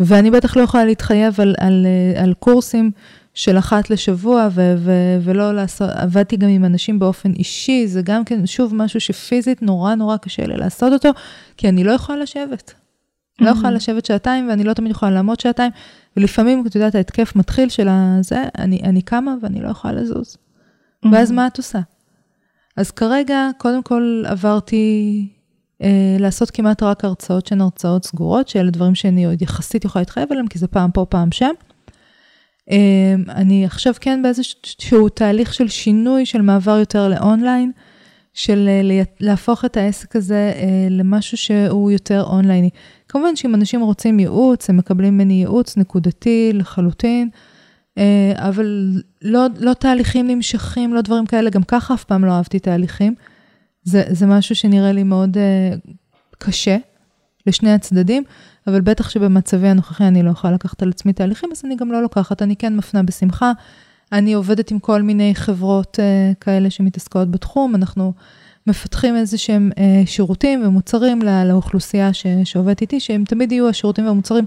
ואני בטח לא יכולה להתחייב על, על, על קורסים של אחת לשבוע, ו, ו, ולא לעשות, עבדתי גם עם אנשים באופן אישי, זה גם כן, שוב, משהו שפיזית נורא נורא קשה לי לעשות אותו, כי אני לא יכולה לשבת. לא יכולה לשבת שעתיים, ואני לא תמיד יכולה לעמוד שעתיים, ולפעמים, את יודעת, ההתקף מתחיל של הזה, אני, אני קמה ואני לא יכולה לזוז. ואז מה את עושה? אז כרגע, קודם כל עברתי אה, לעשות כמעט רק הרצאות שהן הרצאות סגורות, שאלה דברים שאני עוד יחסית יכולה להתחייב עליהם, כי זה פעם פה, פעם שם. אה, אני עכשיו כן באיזשהו תהליך של שינוי, של מעבר יותר לאונליין, של אה, להפוך את העסק הזה אה, למשהו שהוא יותר אונלייני. כמובן שאם אנשים רוצים ייעוץ, הם מקבלים ממני ייעוץ נקודתי לחלוטין, אה, אבל לא, לא תהליכים נמשכים, לא דברים כאלה, גם ככה אף פעם לא אהבתי תהליכים. זה, זה משהו שנראה לי מאוד uh, קשה לשני הצדדים, אבל בטח שבמצבי הנוכחי אני לא יכולה לקחת על עצמי תהליכים, אז אני גם לא לוקחת, אני כן מפנה בשמחה. אני עובדת עם כל מיני חברות uh, כאלה שמתעסקות בתחום, אנחנו מפתחים איזה שהם uh, שירותים ומוצרים לא, לאוכלוסייה ש, שעובדת איתי, שהם תמיד יהיו השירותים והמוצרים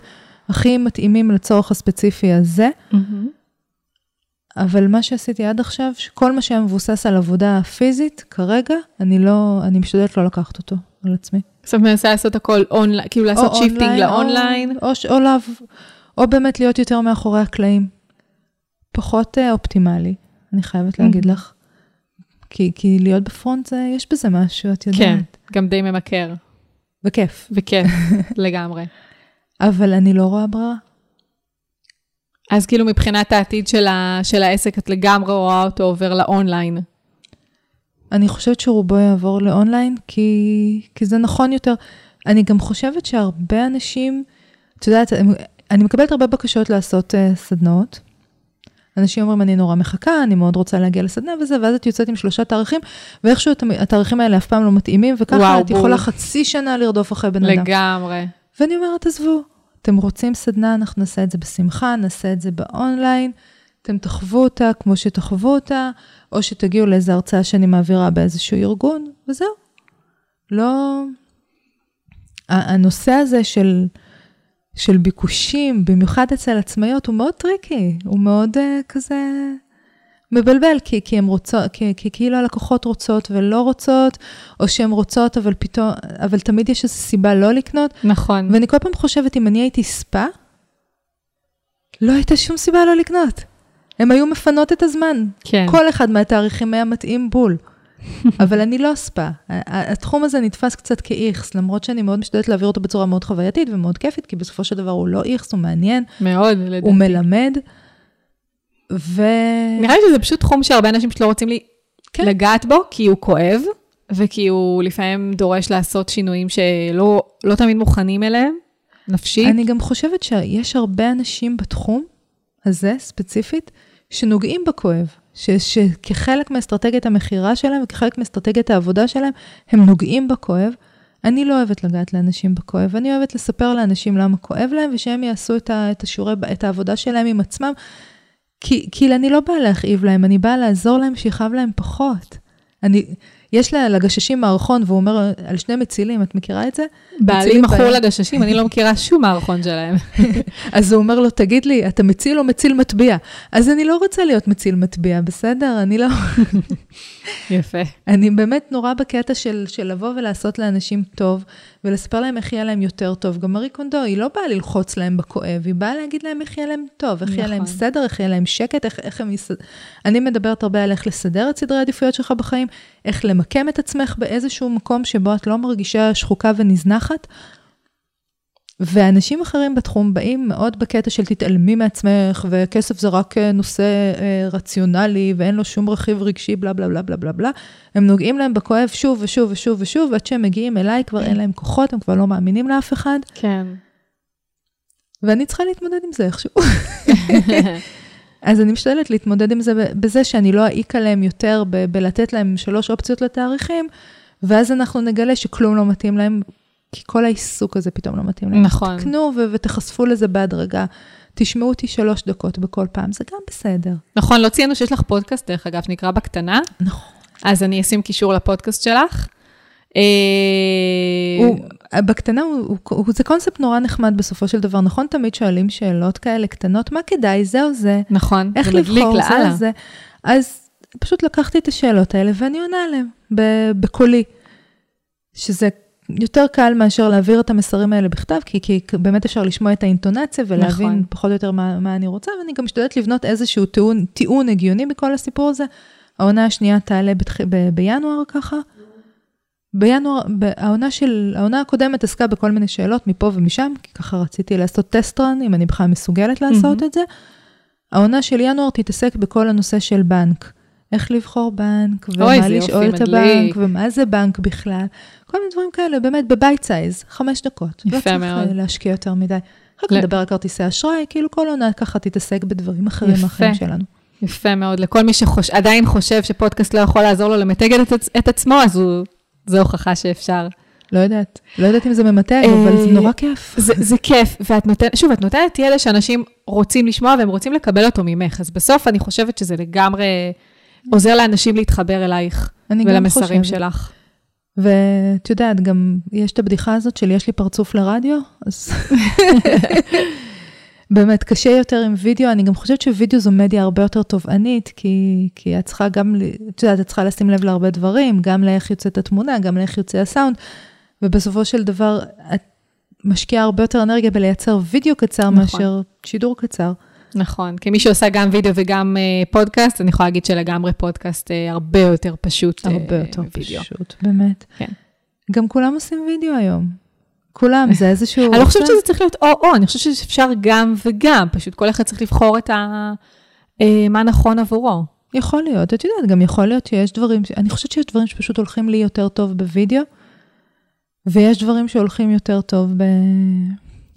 הכי מתאימים לצורך הספציפי הזה. אבל מה שעשיתי עד עכשיו, שכל מה שהיה מבוסס על עבודה פיזית, כרגע, אני לא, אני משתדלת לא לקחת אותו על עצמי. זאת אומרת, מנסה לעשות הכל אונליין, כאילו לעשות shifting ל online. או, או, או, או באמת להיות יותר מאחורי הקלעים. פחות uh, אופטימלי, אני חייבת להגיד Mhm. לך. כי, כי להיות ב front, זה, יש בזה משהו, את יודעת. כן, גם די ממכר, וכיף. וכיף, לגמרי. אבל אני לא רואה ברירה. אז כאילו מבחינת העתיד של, ה, של העסק, את לגמרי רואה אותו עובר לאונליין. אני חושבת שרובו יעבור לאונליין, כי, כי זה נכון יותר. אני גם חושבת שהרבה אנשים, את יודעת, אני מקבלת הרבה בקשות לעשות uh, סדנאות. אנשים אומרים, אני נורא מחכה, אני מאוד רוצה להגיע לסדנה וזה, ואז את יוצאת עם שלושה תאריכים, ואיכשהו התאריכים האלה אף פעם לא מתאימים, וככה וואו, את יכולה בול. חצי שנה לרדוף אחרי בן אדם. לגמרי. ואני אומרת, עזבו, אתם רוצים סדנה, אנחנו נעשה את זה בשמחה, נעשה את זה באונליין, אתם תחוו אותה כמו שתחוו אותה, או שתגיעו לאיזו הרצאה שאני מעבירה באיזשהו ארגון, וזהו. לא... הנושא הזה של, של ביקושים, במיוחד אצל עצמאיות, הוא מאוד tricky, הוא מאוד uh, כזה מבלבל, כי, כי הן רוצות, כי, כי כאילו הלקוחות רוצות ולא רוצות, או שהן רוצות, אבל פתאום, אבל תמיד יש איזו סיבה לא לקנות. נכון. ואני כל פעם חושבת, אם אני הייתי ספא, לא הייתה שום סיבה לא לקנות. הן היו מפנות את הזמן. כן. כל אחד מהתאריכים היה מתאים בול. אבל אני לא ספא. ה- ה- התחום הזה נתפס קצת כאיכס, למרות שאני מאוד משתדלת להעביר אותו בצורה מאוד חווייתית ומאוד כיפית, כי בסופו של דבר הוא לא איכס, הוא מעניין, מאוד, לדעתי. הוא מלמד. ו... נראה לי שזה פשוט תחום שהרבה אנשים פשוט לא רוצים לי כן. לגעת בו, כי הוא כואב, וכי הוא לפעמים דורש לעשות שינויים שלא לא תמיד מוכנים אליהם, נפשית. אני גם חושבת שיש הרבה אנשים בתחום הזה, ספציפית, שנוגעים בכואב. ש, שכחלק מאסטרטגיית המכירה שלהם וכחלק מאסטרטגיית העבודה שלהם, הם נוגעים בכואב. אני לא אוהבת לגעת לאנשים בכואב, אני אוהבת לספר לאנשים למה כואב להם, ושהם יעשו את, ה, את, השיעורי, את העבודה שלהם עם עצמם. כי, כי אני לא באה להכאיב להם, אני באה לעזור להם שיכאב להם פחות. אני, יש לגששים מערכון, והוא אומר על שני מצילים, את מכירה את זה? בעלי מכור. לגששים, אני לא מכירה שום מערכון שלהם. אז הוא אומר לו, תגיד לי, אתה מציל או מציל מטביע? אז אני לא רוצה להיות מציל מטביע, בסדר? אני לא... יפה. אני באמת נורא בקטע של, של לבוא ולעשות לאנשים טוב, ולספר להם איך יהיה להם יותר טוב. גם מארי קונדו, היא לא באה ללחוץ להם בכואב, היא באה להגיד להם איך יהיה להם טוב, איך יהיה להם נכון. סדר, איך יהיה להם שקט, איך, איך הם יסד... אני מדברת הרבה על איך לסדר את סדרי העדיפויות שלך בחיים, איך למקם את עצמך באיזשהו מקום שבו את לא מרגישה שחוקה ונזנחת. ואנשים אחרים בתחום באים מאוד בקטע של תתעלמי מעצמך, וכסף זה רק אה, נושא אה, רציונלי, ואין לו שום רכיב רגשי, בלה בלה בלה בלה בלה בלה. הם נוגעים להם בכואב שוב ושוב ושוב ושוב, ועד שהם מגיעים אליי כבר אין להם כוחות, הם כבר לא מאמינים לאף אחד, כן. ואני צריכה להתמודד עם זה איכשהו. אז אני משתדלת להתמודד עם זה בזה שאני לא אעיק עליהם יותר, ב- בלתת להם שלוש אופציות לתאריכים, ואז אנחנו נגלה שכלום לא מתאים להם, כי כל העיסוק הזה פתאום לא מתאים להם. נכון. תקנו ו- ותחשפו לזה בהדרגה. תשמעו אותי שלוש דקות בכל פעם, זה גם בסדר. נכון, לא ציינו שיש לך פודקאסט, דרך אגב, נקרא בקטנה, נכון. אז אני אשים קישור לפודקאסט שלך. אה, הוא, בקטנה, הוא, הוא, זה קונספט נורא נחמד בסופו של דבר. נכון, תמיד שואלים שאלות כאלה קטנות, מה כדאי, זה או זה, נכון, איך זה מדליק לבחור, זה. או זה. אז פשוט לקחתי את השאלות האלה ואני עונה עליהן בקולי. שזה יותר קל מאשר להעביר את המסרים האלה בכתב, כי, כי באמת אפשר לשמוע את האינטונציה ולהבין נכון. פחות או יותר מה, מה אני רוצה, ואני גם משתדלת לבנות איזשהו טיעון, טיעון הגיוני בכל הסיפור הזה. העונה השנייה תעלה בתח... ב... בינואר ככה. בינואר, העונה של, העונה הקודמת עסקה בכל מיני שאלות מפה ומשם, כי ככה רציתי לעשות test run, אם אני בכלל מסוגלת לעשות מהמם. את זה. העונה של ינואר תתעסק בכל הנושא של בנק. איך לבחור בנק, ומה לשאול את. הבנק, ומה זה בנק בכלל. כל מיני דברים כאלה, באמת ב bite size, חמש דקות. יפה לא צריך מאוד. אה, להשקיע יותר מדי. אחר כך ל- נדבר על כרטיסי אשראי, כאילו כל עונה ככה תתעסק בדברים אחרים. מהחיים שלנו. יפה מאוד. לכל מי שעדיין חושב שפודקאסט לא יכול לעזור לו למתג את, את עצמו, אז הוא, זו הוכחה שאפשר. לא יודעת, לא יודעת אם זה ממתג, אה, אבל זה נורא כיף. זה, זה כיף, ואת נותנת, שוב, את נותנת ידע שאנשים רוצים לשמוע והם רוצים לקבל אותו ממך. אז בסוף אני חושבת שזה לגמרי עוזר לאנשים להתחבר אלייך ולמסרים. שלך. ואת יודעת, גם יש את הבדיחה הזאת של יש לי פרצוף לרדיו, אז באמת קשה יותר עם וידאו, אני גם חושבת שווידאו זו מדיה הרבה יותר תובענית, כי, כי את צריכה גם, את יודעת, את צריכה לשים לב להרבה דברים, גם לאיך יוצאת התמונה, גם לאיך יוצא הסאונד, ובסופו של דבר את משקיעה הרבה יותר אנרגיה בלייצר וידאו קצר נכון. מאשר שידור קצר. נכון. כמי שעושה גם וידאו וגם אה, פודקאסט, אני יכולה להגיד שלגמרי פודקאסט אה, הרבה יותר פשוט. אה, הרבה יותר מווידאו. פשוט, באמת. כן. גם כולם עושים וידאו היום. כולם, זה איזשהו... אני לא חושבת שזה צריך להיות או-או, אני חושבת שאפשר גם וגם, פשוט כל אחד צריך לבחור את ה... אה, מה נכון עבורו. יכול להיות, את יודעת, גם יכול להיות שיש דברים, אני חושבת שיש דברים שפשוט הולכים לי יותר טוב בווידאו, ויש דברים שהולכים יותר טוב ב...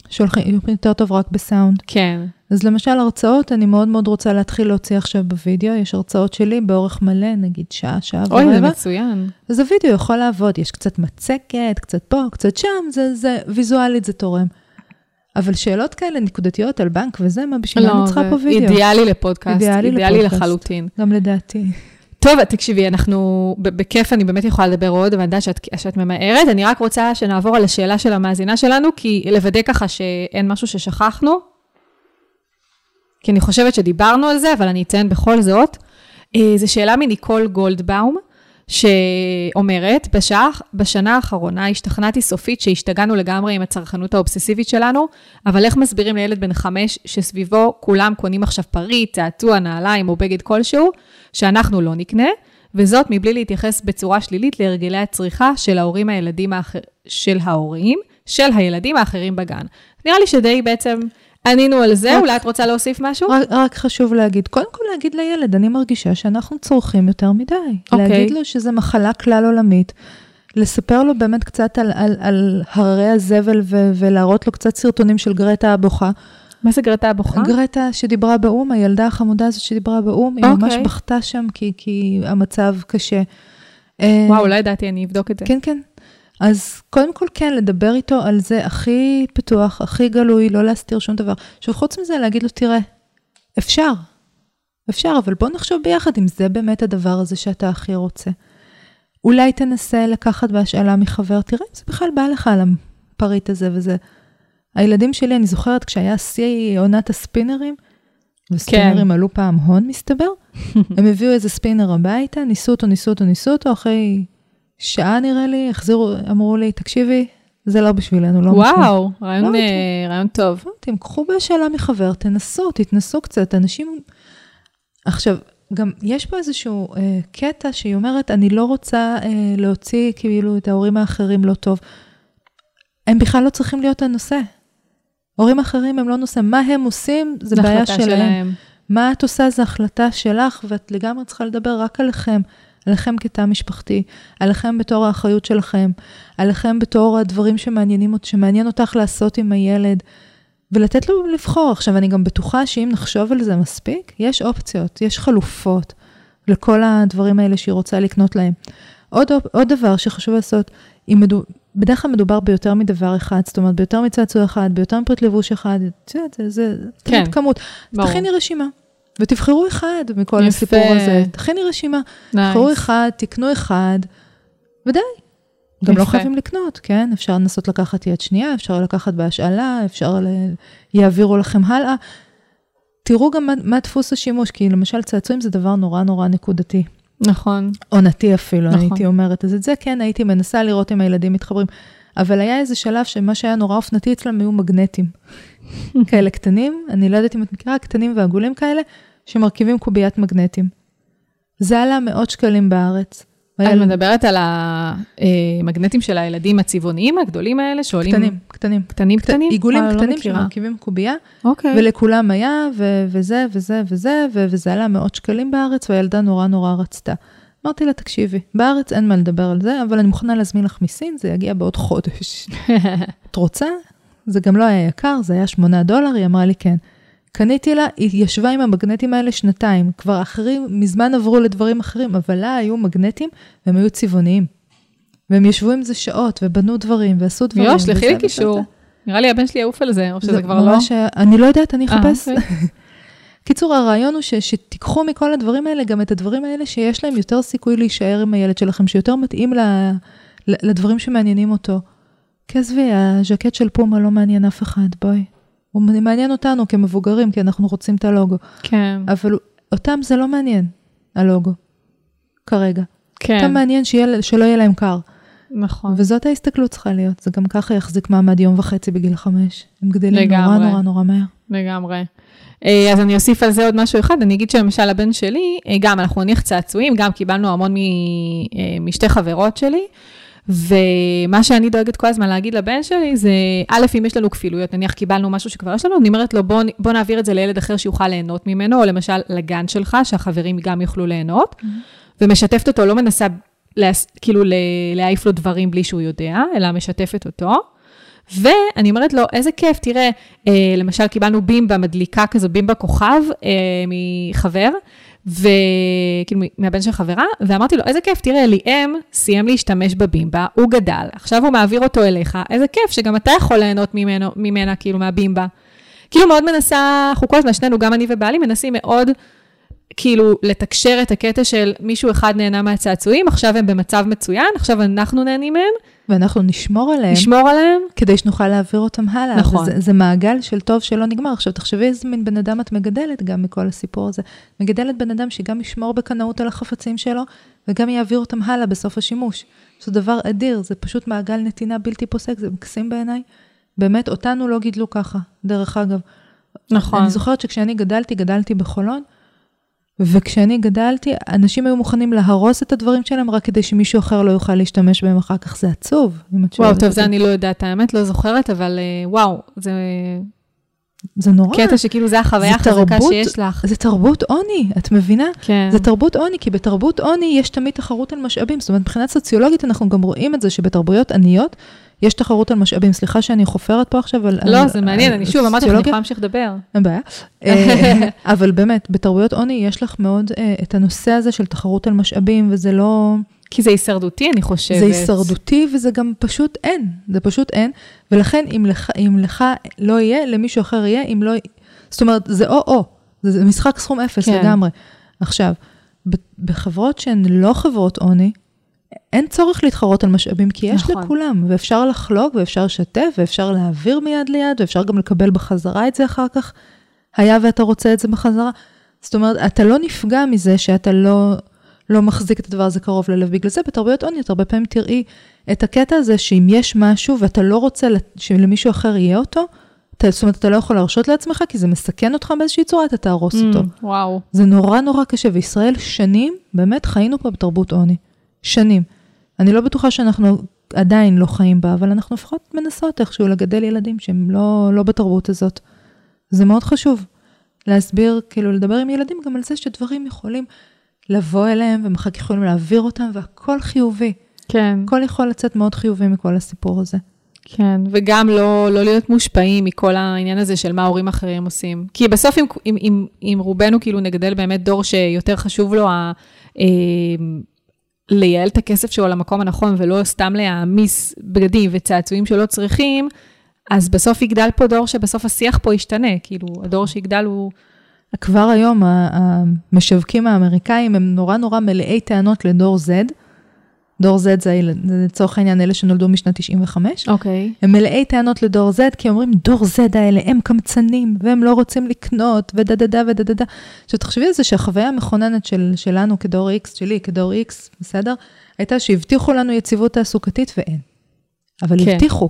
שהולכים יותר טוב רק בסאונד. כן. אז למשל הרצאות, אני מאוד מאוד רוצה להתחיל להוציא עכשיו בווידאו, יש הרצאות שלי באורך מלא, נגיד שעה, שעה אוי, זה ורבע. מצוין. אז הווידאו יכול לעבוד, יש קצת מצקת, קצת פה, קצת שם, זה, זה, ויזואלית זה תורם. אבל שאלות כאלה נקודתיות על בנק וזה, מה בשביל מה אני צריכה פה וידאו? לא, אידיאלי לפודקאסט, אידיאלי אידיאלי לפודקאסט. לחלוטין. גם לדעתי. טוב, תקשיבי, אנחנו, בכיף אני באמת יכולה לדבר עוד, אבל אני יודעת שאת, שאת ממהרת. אני רק רוצה שנעבור על השאלה של המאזינה שלנו, כי לוודא ככה שאין משהו ששכחנו. כי אני חושבת שדיברנו על זה, אבל אני אציין בכל זאת. אה, זו שאלה מניקול גולדבאום, שאומרת, בשעה, בשנה האחרונה השתכנעתי סופית שהשתגענו לגמרי עם הצרכנות האובססיבית שלנו, אבל איך מסבירים לילד בן חמש שסביבו כולם קונים עכשיו פריט, צעצוע, נעליים או בגד כלשהו, שאנחנו לא נקנה, וזאת מבלי להתייחס בצורה שלילית להרגלי הצריכה של ההורים הילדים האחר... של ההורים, של הילדים האחרים בגן. נראה לי שדי בעצם ענינו על זה, אולי את רוצה להוסיף משהו? רק, רק חשוב להגיד, קודם כל להגיד לילד, אני מרגישה שאנחנו צורכים יותר מדי. אוקיי. להגיד לו שזה מחלה כלל עולמית. לספר לו באמת קצת על, על, על הררי הזבל ו, ולהראות לו קצת סרטונים של גרטה הבוכה. מה זה גרטה הבוכה? גרטה שדיברה באו"ם, הילדה החמודה הזאת שדיברה באו"ם, היא ממש אוקיי. בכתה שם כי, כי המצב קשה. וואו, לא ידעתי, אני אבדוק את זה. כן, כן. אז קודם כל כן, לדבר איתו על זה הכי פתוח, הכי גלוי, לא להסתיר שום דבר. עכשיו, חוץ מזה, להגיד לו, תראה, אפשר, אפשר, אבל בוא נחשוב ביחד אם זה באמת הדבר הזה שאתה הכי רוצה. אולי תנסה לקחת בהשאלה מחבר, תראה אם זה בכלל בא לך על הפריט הזה וזה. הילדים שלי, אני זוכרת, כשהיה שיא עונת הספינרים, וספינרים עלו פעם הון, מסתבר, הם הביאו איזה ספינר הביתה, ניסו אותו, ניסו אותו, ניסו אותו, אחרי שעה נראה לי, החזירו, אמרו לי, תקשיבי, זה לא בשבילנו, לא משנה. וואו, רעיון, לא, אה, רעיון טוב. אמרתי, קחו בשאלה מחבר, תנסו, תתנסו קצת, אנשים... עכשיו, גם יש פה איזשהו אה, קטע שהיא אומרת, אני לא רוצה אה, להוציא כאילו את ההורים האחרים לא טוב. הם בכלל לא צריכים להיות הנושא. הורים אחרים הם לא נושא, מה הם עושים זה בעיה החלטה שלהם. מה את עושה זה החלטה שלך, ואת לגמרי צריכה לדבר רק עליכם. עליכם כתא משפחתי, עליכם בתור האחריות שלכם, עליכם בתור הדברים שמעניינים, שמעניין אותך לעשות עם הילד, ולתת לו לבחור. עכשיו, אני גם בטוחה שאם נחשוב על זה מספיק, יש אופציות, יש חלופות לכל הדברים האלה שהיא רוצה לקנות להם. עוד, עוד דבר שחשוב לעשות, אם מדו, בדרך כלל מדובר ביותר מדבר אחד, זאת אומרת, ביותר מצעצוע אחד, ביותר מפריט לבוש אחד, את יודעת, זה, זה כן, תמיד כמות. ברור. תכיני רשימה, ותבחרו אחד מכל יפה. הסיפור הזה. תכיני רשימה, תבחרו נייס. אחד, תקנו אחד, ודי. גם לא. חייבים לקנות, כן? אפשר לנסות לקחת יד שנייה, אפשר לקחת בהשאלה, אפשר ל... יעבירו לכם הלאה. תראו גם מה, מה דפוס השימוש, כי למשל צעצועים זה דבר נורא נורא נקודתי. נכון. עונתי אפילו, נכון. נכון. הייתי אומרת. אז את זה כן הייתי מנסה לראות אם הילדים מתחברים. אבל היה איזה שלב שמה שהיה נורא אופנתי אצלם היו מגנטים. כאלה קטנים, אני לא יודעת אם את מכירה, קטנים ועגולים כאלה, שמרכיבים קוביית מגנטים. זה עלה מאות שקלים בארץ. את והיה- מדברת על המגנטים של הילדים הצבעוניים הגדולים האלה, שעולים... קטנים, קטנים. קטנים קטנים? עיגולים לא קטנים מכירה. שמרכיבים קובייה, אוקיי. ולכולם היה, ו- וזה וזה וזה, ו- וזה עלה מאות שקלים בארץ, והילדה נורא נורא רצתה. אמרתי לה, תקשיבי, בארץ אין מה לדבר על זה, אבל אני מוכנה להזמין לך מסין, זה יגיע בעוד חודש. את רוצה? זה גם לא היה יקר, זה היה 8 דולר, היא אמרה לי כן. קניתי לה, היא ישבה עם המגנטים האלה שנתיים, כבר אחרים מזמן עברו לדברים אחרים, אבל לה היו מגנטים והם היו צבעוניים. והם ישבו עם זה שעות, ובנו דברים, ועשו דברים. יו, שלחי לי קישור. נראה לי הבן שלי יעוף על זה, או שזה כבר לא. ממש היה- אני לא יודעת, אני אה, אחפש. אוקיי. קיצור, הרעיון הוא ש, שתיקחו מכל הדברים האלה גם את הדברים האלה שיש להם יותר סיכוי להישאר עם הילד שלכם, שיותר מתאים ל, לדברים שמעניינים אותו. כי עזבי, הז'קט של פומה לא מעניין אף אחד, בואי. הוא מעניין אותנו כמבוגרים, כי אנחנו רוצים את הלוגו. כן, אבל אותם זה לא מעניין, הלוגו, כרגע. כן, אותם מעניין שיהיה, שלא יהיה להם קר. נכון. וזאת ההסתכלות צריכה להיות. זה גם ככה יחזיק מעמד יום וחצי בגיל חמש. הם גדלים נורא לגמרי. נורא נורא מהר. לגמרי. אה, אז אני אוסיף על זה עוד משהו אחד, אני אגיד שלמשל הבן שלי, אה, גם אנחנו נניח צעצועים, גם קיבלנו המון מ- אה, משתי חברות שלי, ומה שאני דואגת כל הזמן להגיד לבן שלי זה, א', אם יש לנו כפילויות, נניח קיבלנו משהו שכבר יש לנו, אני אומרת לו, בוא, בוא נעביר את זה לילד אחר שיוכל ליהנות ממנו, או למשל לגן שלך, שהחברים גם יוכלו ליהנות, ומשתפת אותו, לא מנסה להס, כאילו להעיף לו דברים בלי שהוא יודע, אלא משתפת אותו. ואני אומרת לו, איזה כיף, תראה, אה, למשל קיבלנו בימבה מדליקה כזו, בימבה כוכב אה, מחבר, וכאילו מהבן של חברה, ואמרתי לו, איזה כיף, תראה, ליאם סיים להשתמש בבימבה, הוא גדל, עכשיו הוא מעביר אותו אליך, איזה כיף שגם אתה יכול ליהנות ממנו, ממנה, כאילו, מהבימבה. כאילו מאוד מנסה, אנחנו כל הזמן, שנינו, גם אני ובעלי, מנסים מאוד, כאילו, לתקשר את הקטע של מישהו אחד נהנה מהצעצועים, עכשיו הם במצב מצוין, עכשיו אנחנו נהנים מהם. ואנחנו נשמור עליהם. נשמור עליהם. כדי שנוכל להעביר אותם הלאה. נכון. וזה, זה מעגל של טוב שלא נגמר. עכשיו, תחשבי איזה מין בן אדם את מגדלת גם מכל הסיפור הזה. מגדלת בן אדם שגם ישמור בקנאות על החפצים שלו, וגם יעביר אותם הלאה בסוף השימוש. זה דבר אדיר, זה פשוט מעגל נתינה בלתי פוסק, זה מקסים בעיניי. באמת, אותנו לא גידלו ככה, דרך אגב. נכון. אני זוכרת שכשאני גדלתי, גדלתי בחולון, וכשאני גדלתי, אנשים היו מוכנים להרוס את הדברים שלהם רק כדי שמישהו אחר לא יוכל להשתמש בהם אחר כך. זה עצוב, אם את שואלת. וואו, טוב, זה אני לא יודעת, האמת, לא זוכרת, אבל אה, וואו, זה זה נורא. קטע שכאילו זה החוויה החזקה שיש לך. זה תרבות עוני, את מבינה? כן. זה תרבות עוני, כי בתרבות עוני יש תמיד תחרות על משאבים. זאת אומרת, מבחינה סוציולוגית אנחנו גם רואים את זה שבתרבויות עניות יש תחרות על משאבים. סליחה שאני חופרת פה עכשיו על... לא, על- זה מעניין, על אני שוב אמרתי לך, אני. יכולה להמשיך לדבר. אין בעיה. אה, אבל באמת, בתרבויות עוני יש לך מאוד אה, את הנושא הזה של תחרות על משאבים, וזה לא... כי זה הישרדותי, אני חושבת. זה הישרדותי וזה גם פשוט אין, זה פשוט אין. ולכן אם לך, אם לך לא יהיה, למישהו אחר יהיה, אם לא... זאת אומרת, זה או-או, זה, משחק סכום אפס כן. לגמרי. עכשיו, בחברות שהן לא חברות עוני, אין צורך להתחרות על משאבים, כי יש נכון. לכולם, ואפשר לחלוק, ואפשר לשתף, ואפשר להעביר מיד ליד, ואפשר גם לקבל בחזרה את זה אחר כך, היה ואתה רוצה את זה בחזרה. זאת אומרת, אתה לא נפגע מזה שאתה לא, לא מחזיק את הדבר הזה קרוב ללב. בגלל זה בתרבויות עוני, את הרבה פעמים תראי את הקטע הזה שאם יש משהו ואתה לא רוצה שלמישהו אחר יהיה אותו, אתה, זאת אומרת, אתה לא יכול להרשות לעצמך, כי זה מסכן אותך באיזושהי צורה, אתה תהרוס אותו. Mm, וואו. זה נורא נורא קשה, וישראל שנים, באמת חיינו פה בתרבות עוני. שנים. אני לא בטוחה שאנחנו עדיין לא חיים בה, אבל אנחנו לפחות מנסות איכשהו לגדל ילדים שהם לא, לא בתרבות הזאת. זה מאוד חשוב להסביר, כאילו לדבר עם ילדים גם על זה שדברים יכולים לבוא אליהם, והם אחר כך יכולים להעביר אותם, והכל חיובי. כן, הכל יכול לצאת מאוד חיובי מכל הסיפור הזה. כן. וגם לא, לא להיות מושפעים מכל העניין הזה של מה הורים אחרים עושים. כי בסוף, אם, אם, אם, אם רובנו כאילו נגדל באמת דור שיותר חשוב לו ה... אה, לייעל את הכסף שלו למקום הנכון, ולא סתם להעמיס בגדים וצעצועים שלא צריכים, אז בסוף יגדל פה דור שבסוף השיח פה ישתנה. כאילו, הדור שיגדל הוא... כבר היום המשווקים האמריקאים הם נורא נורא מלאי טענות לדור Z. דור Z זה לצורך העניין אלה שנולדו משנת 95. אוקיי. הם מלאי טענות לדור Z, כי אומרים, דור Z האלה הם קמצנים, והם לא רוצים לקנות, ודה דה דה ודה דה דה. עכשיו, תחשבי על זה שהחוויה המכוננת של, שלנו כדור X, שלי כדור X, בסדר? הייתה שהבטיחו לנו יציבות תעסוקתית ואין. אבל כן. כן. הבטיחו.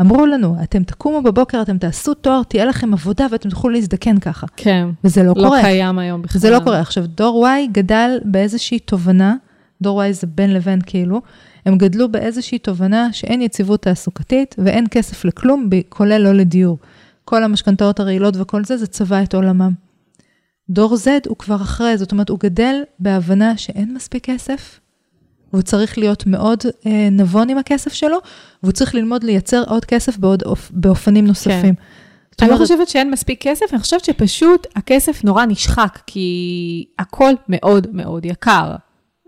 אמרו לנו, אתם תקומו בבוקר, אתם תעשו תואר, תהיה לכם עבודה ואתם תוכלו להזדקן ככה. כן. וזה לא, לא קורה. קיים היום בכלל. זה לא קורה. עכשיו, דור Y גדל באיזושהי תובנה, דור Y זה בין לבין כאילו, הם גדלו באיזושהי תובנה שאין יציבות תעסוקתית ואין כסף לכלום, כולל לא לדיור. כל המשכנתאות הרעילות וכל זה, זה צבע את עולמם. דור Z הוא כבר אחרי, זאת אומרת, הוא גדל בהבנה שאין מספיק כסף, והוא צריך להיות מאוד אה, נבון עם הכסף שלו, והוא צריך ללמוד לייצר עוד כסף בעוד, אופ, באופנים נוספים. זאת אני לא חושבת שאין מספיק כסף, אני חושבת שפשוט הכסף נורא נשחק, כי הכל מאוד מאוד יקר.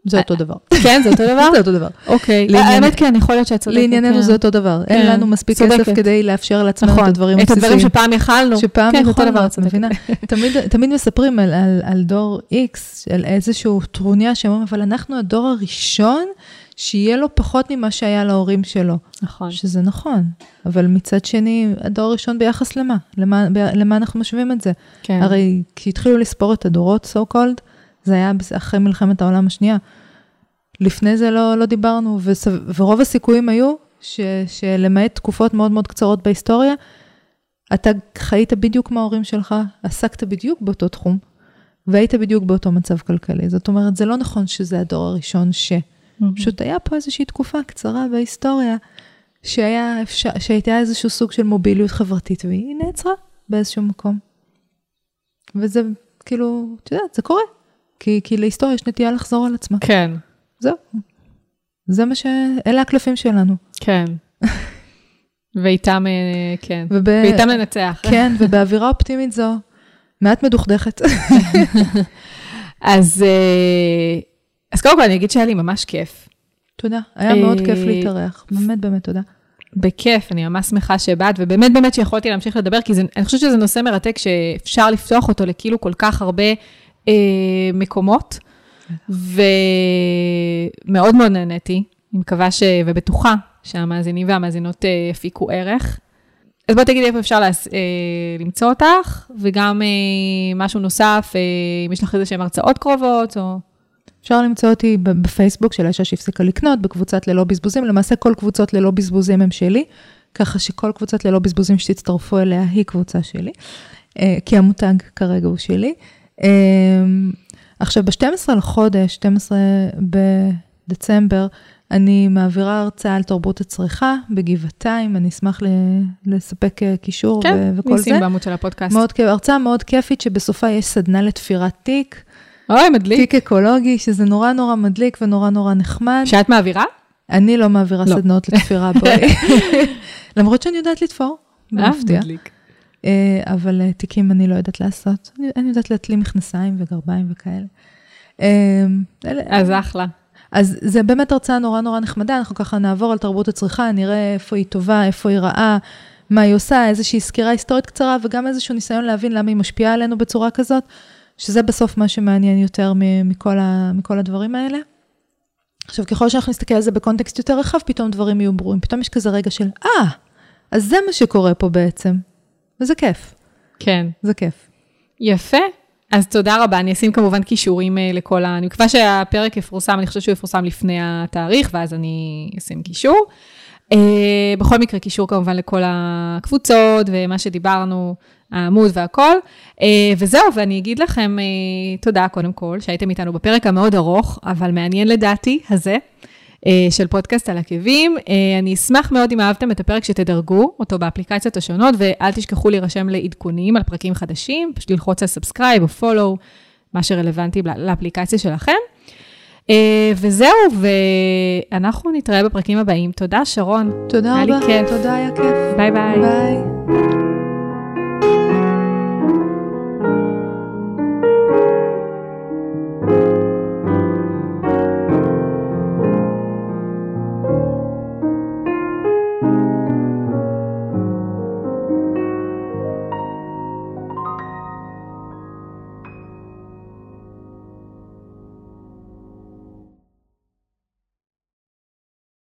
זה אותו דבר. כן, זה אותו דבר? זה אותו דבר. אוקיי. האמת, כן, יכול להיות שאת צודקת. לענייננו כן. זה אותו דבר. אין כן, לנו מספיק. כסף כדי לאפשר לעצמנו נכון. את הדברים את הדברים הבסיסיים. שפעם יכלנו. שפעם כן, יכולנו, דבר, את. מבינה? תמיד, מספרים על, דור X, על איזשהו טרוניה שאומרים, אבל אנחנו הדור הראשון שיהיה לו פחות ממה שהיה להורים שלו. נכון. שזה נכון, אבל מצד שני, הדור הראשון ביחס למה? למה אנחנו משווים את זה? כן. הרי כשהתחילו לספור את הדורות, so called, זה היה אחרי מלחמת העולם השנייה. לפני זה לא, לא דיברנו, וסב, ורוב הסיכויים היו ש, שלמעט תקופות מאוד מאוד קצרות בהיסטוריה, אתה חיית בדיוק כמו ההורים שלך, עסקת בדיוק באותו תחום, והיית בדיוק באותו מצב כלכלי. זאת אומרת, זה לא נכון שזה הדור הראשון ש... מהמם. פשוט היה פה איזושהי תקופה קצרה בהיסטוריה, שהיה אפשר, שהייתה איזשהו סוג של מוביליות חברתית, והיא נעצרה באיזשהו מקום. וזה כאילו, את יודעת, זה קורה. כי, כי להיסטוריה יש נטייה לחזור על עצמה. כן, זהו. זה מה ש... אלה הקלפים שלנו. כן. ואיתם, אה, כן, וב... ואיתם לנצח. כן, ובאווירה אופטימית זו, מעט מדוכדכת. אז, אה, אז קודם כל אני אגיד שהיה לי ממש כיף. תודה, היה מאוד כיף להתארח, באמת באמת תודה. בכיף, אני ממש שמחה שבאת, ובאמת באמת שיכולתי להמשיך לדבר, כי זה, אני חושבת שזה נושא מרתק שאפשר לפתוח אותו לכאילו כל כך הרבה אה, מקומות, ומאוד מאוד נהניתי, אני מקווה ש... ובטוחה שהמאזינים והמאזינות אה, יפיקו ערך. אז בואי תגידי איפה אפשר להס... אה, למצוא אותך, וגם אה, משהו נוסף, אה, אם יש לך איזה שהן הרצאות קרובות, או... אפשר למצוא אותי בפייסבוק של האישה שהפסיקה לקנות, בקבוצת ללא בזבוזים. למעשה כל קבוצות ללא בזבוזים הם שלי, ככה שכל קבוצת ללא בזבוזים שתצטרפו אליה היא קבוצה שלי, אה, כי המותג כרגע הוא שלי. אה, עכשיו, ב-12 לחודש, 12 בדצמבר, אני מעבירה הרצאה על תרבות הצריכה בגבעתיים, אני אשמח לספק אה, קישור כן, וכל זה. כן, ניסים בעמוד של הפודקאסט. מאוד הרצאה מאוד כיפית, שבסופה יש סדנה לתפירת תיק. אוי, מדליק. תיק אקולוגי, שזה נורא נורא מדליק ונורא נורא נחמד. שאת מעבירה? אני לא מעבירה לא. סדנאות לתפירה, בואי. למרות שאני יודעת לתפור, במפתיע. אה, מדליק. אה, אבל תיקים אני לא יודעת לעשות. אני יודעת להטלים מכנסיים וגרביים וכאלה. אז אחלה. אז זה באמת הרצאה נורא נורא נחמדה, אנחנו ככה נעבור על תרבות הצריכה, נראה איפה היא טובה, איפה היא רעה, מה היא עושה, איזושהי סקירה היסטורית קצרה, וגם איזשהו ניסיון להבין למה היא משפיעה עלינו בצורה כזאת, שזה בסוף מה שמעניין יותר מכל, ה, מכל הדברים האלה. עכשיו, ככל שאנחנו נסתכל על זה בקונטקסט יותר רחב, פתאום דברים יהיו ברורים. פתאום יש כזה רגע של, אה, ah, אז זה מה שקורה פה בעצם. וזה כיף. כן. זה כיף. יפה. אז תודה רבה, אני אשים כמובן קישורים אה, לכל ה... אני מקווה שהפרק יפורסם, אני חושבת שהוא יפורסם לפני התאריך, ואז אני אשים קישור. Uh, בכל מקרה, קישור כמובן לכל הקבוצות ומה שדיברנו, העמוד והכל. Uh, וזהו, ואני אגיד לכם uh, תודה קודם כל, שהייתם איתנו בפרק המאוד ארוך, אבל מעניין לדעתי, הזה. של פודקאסט על עקבים. אה, אני אשמח מאוד אם אהבתם את הפרק שתדרגו אותו באפליקציות השונות, ואל תשכחו להירשם לעדכונים על פרקים חדשים, פשוט ללחוץ על subscribe או follow, מה שרלוונטי לאפליקציה שלכם. אה, וזהו, ואנחנו נתראה בפרקים הבאים. תודה, שרון. תודה רבה. היה לי כיף. תודה, היה כיף. ביי ביי. ביי.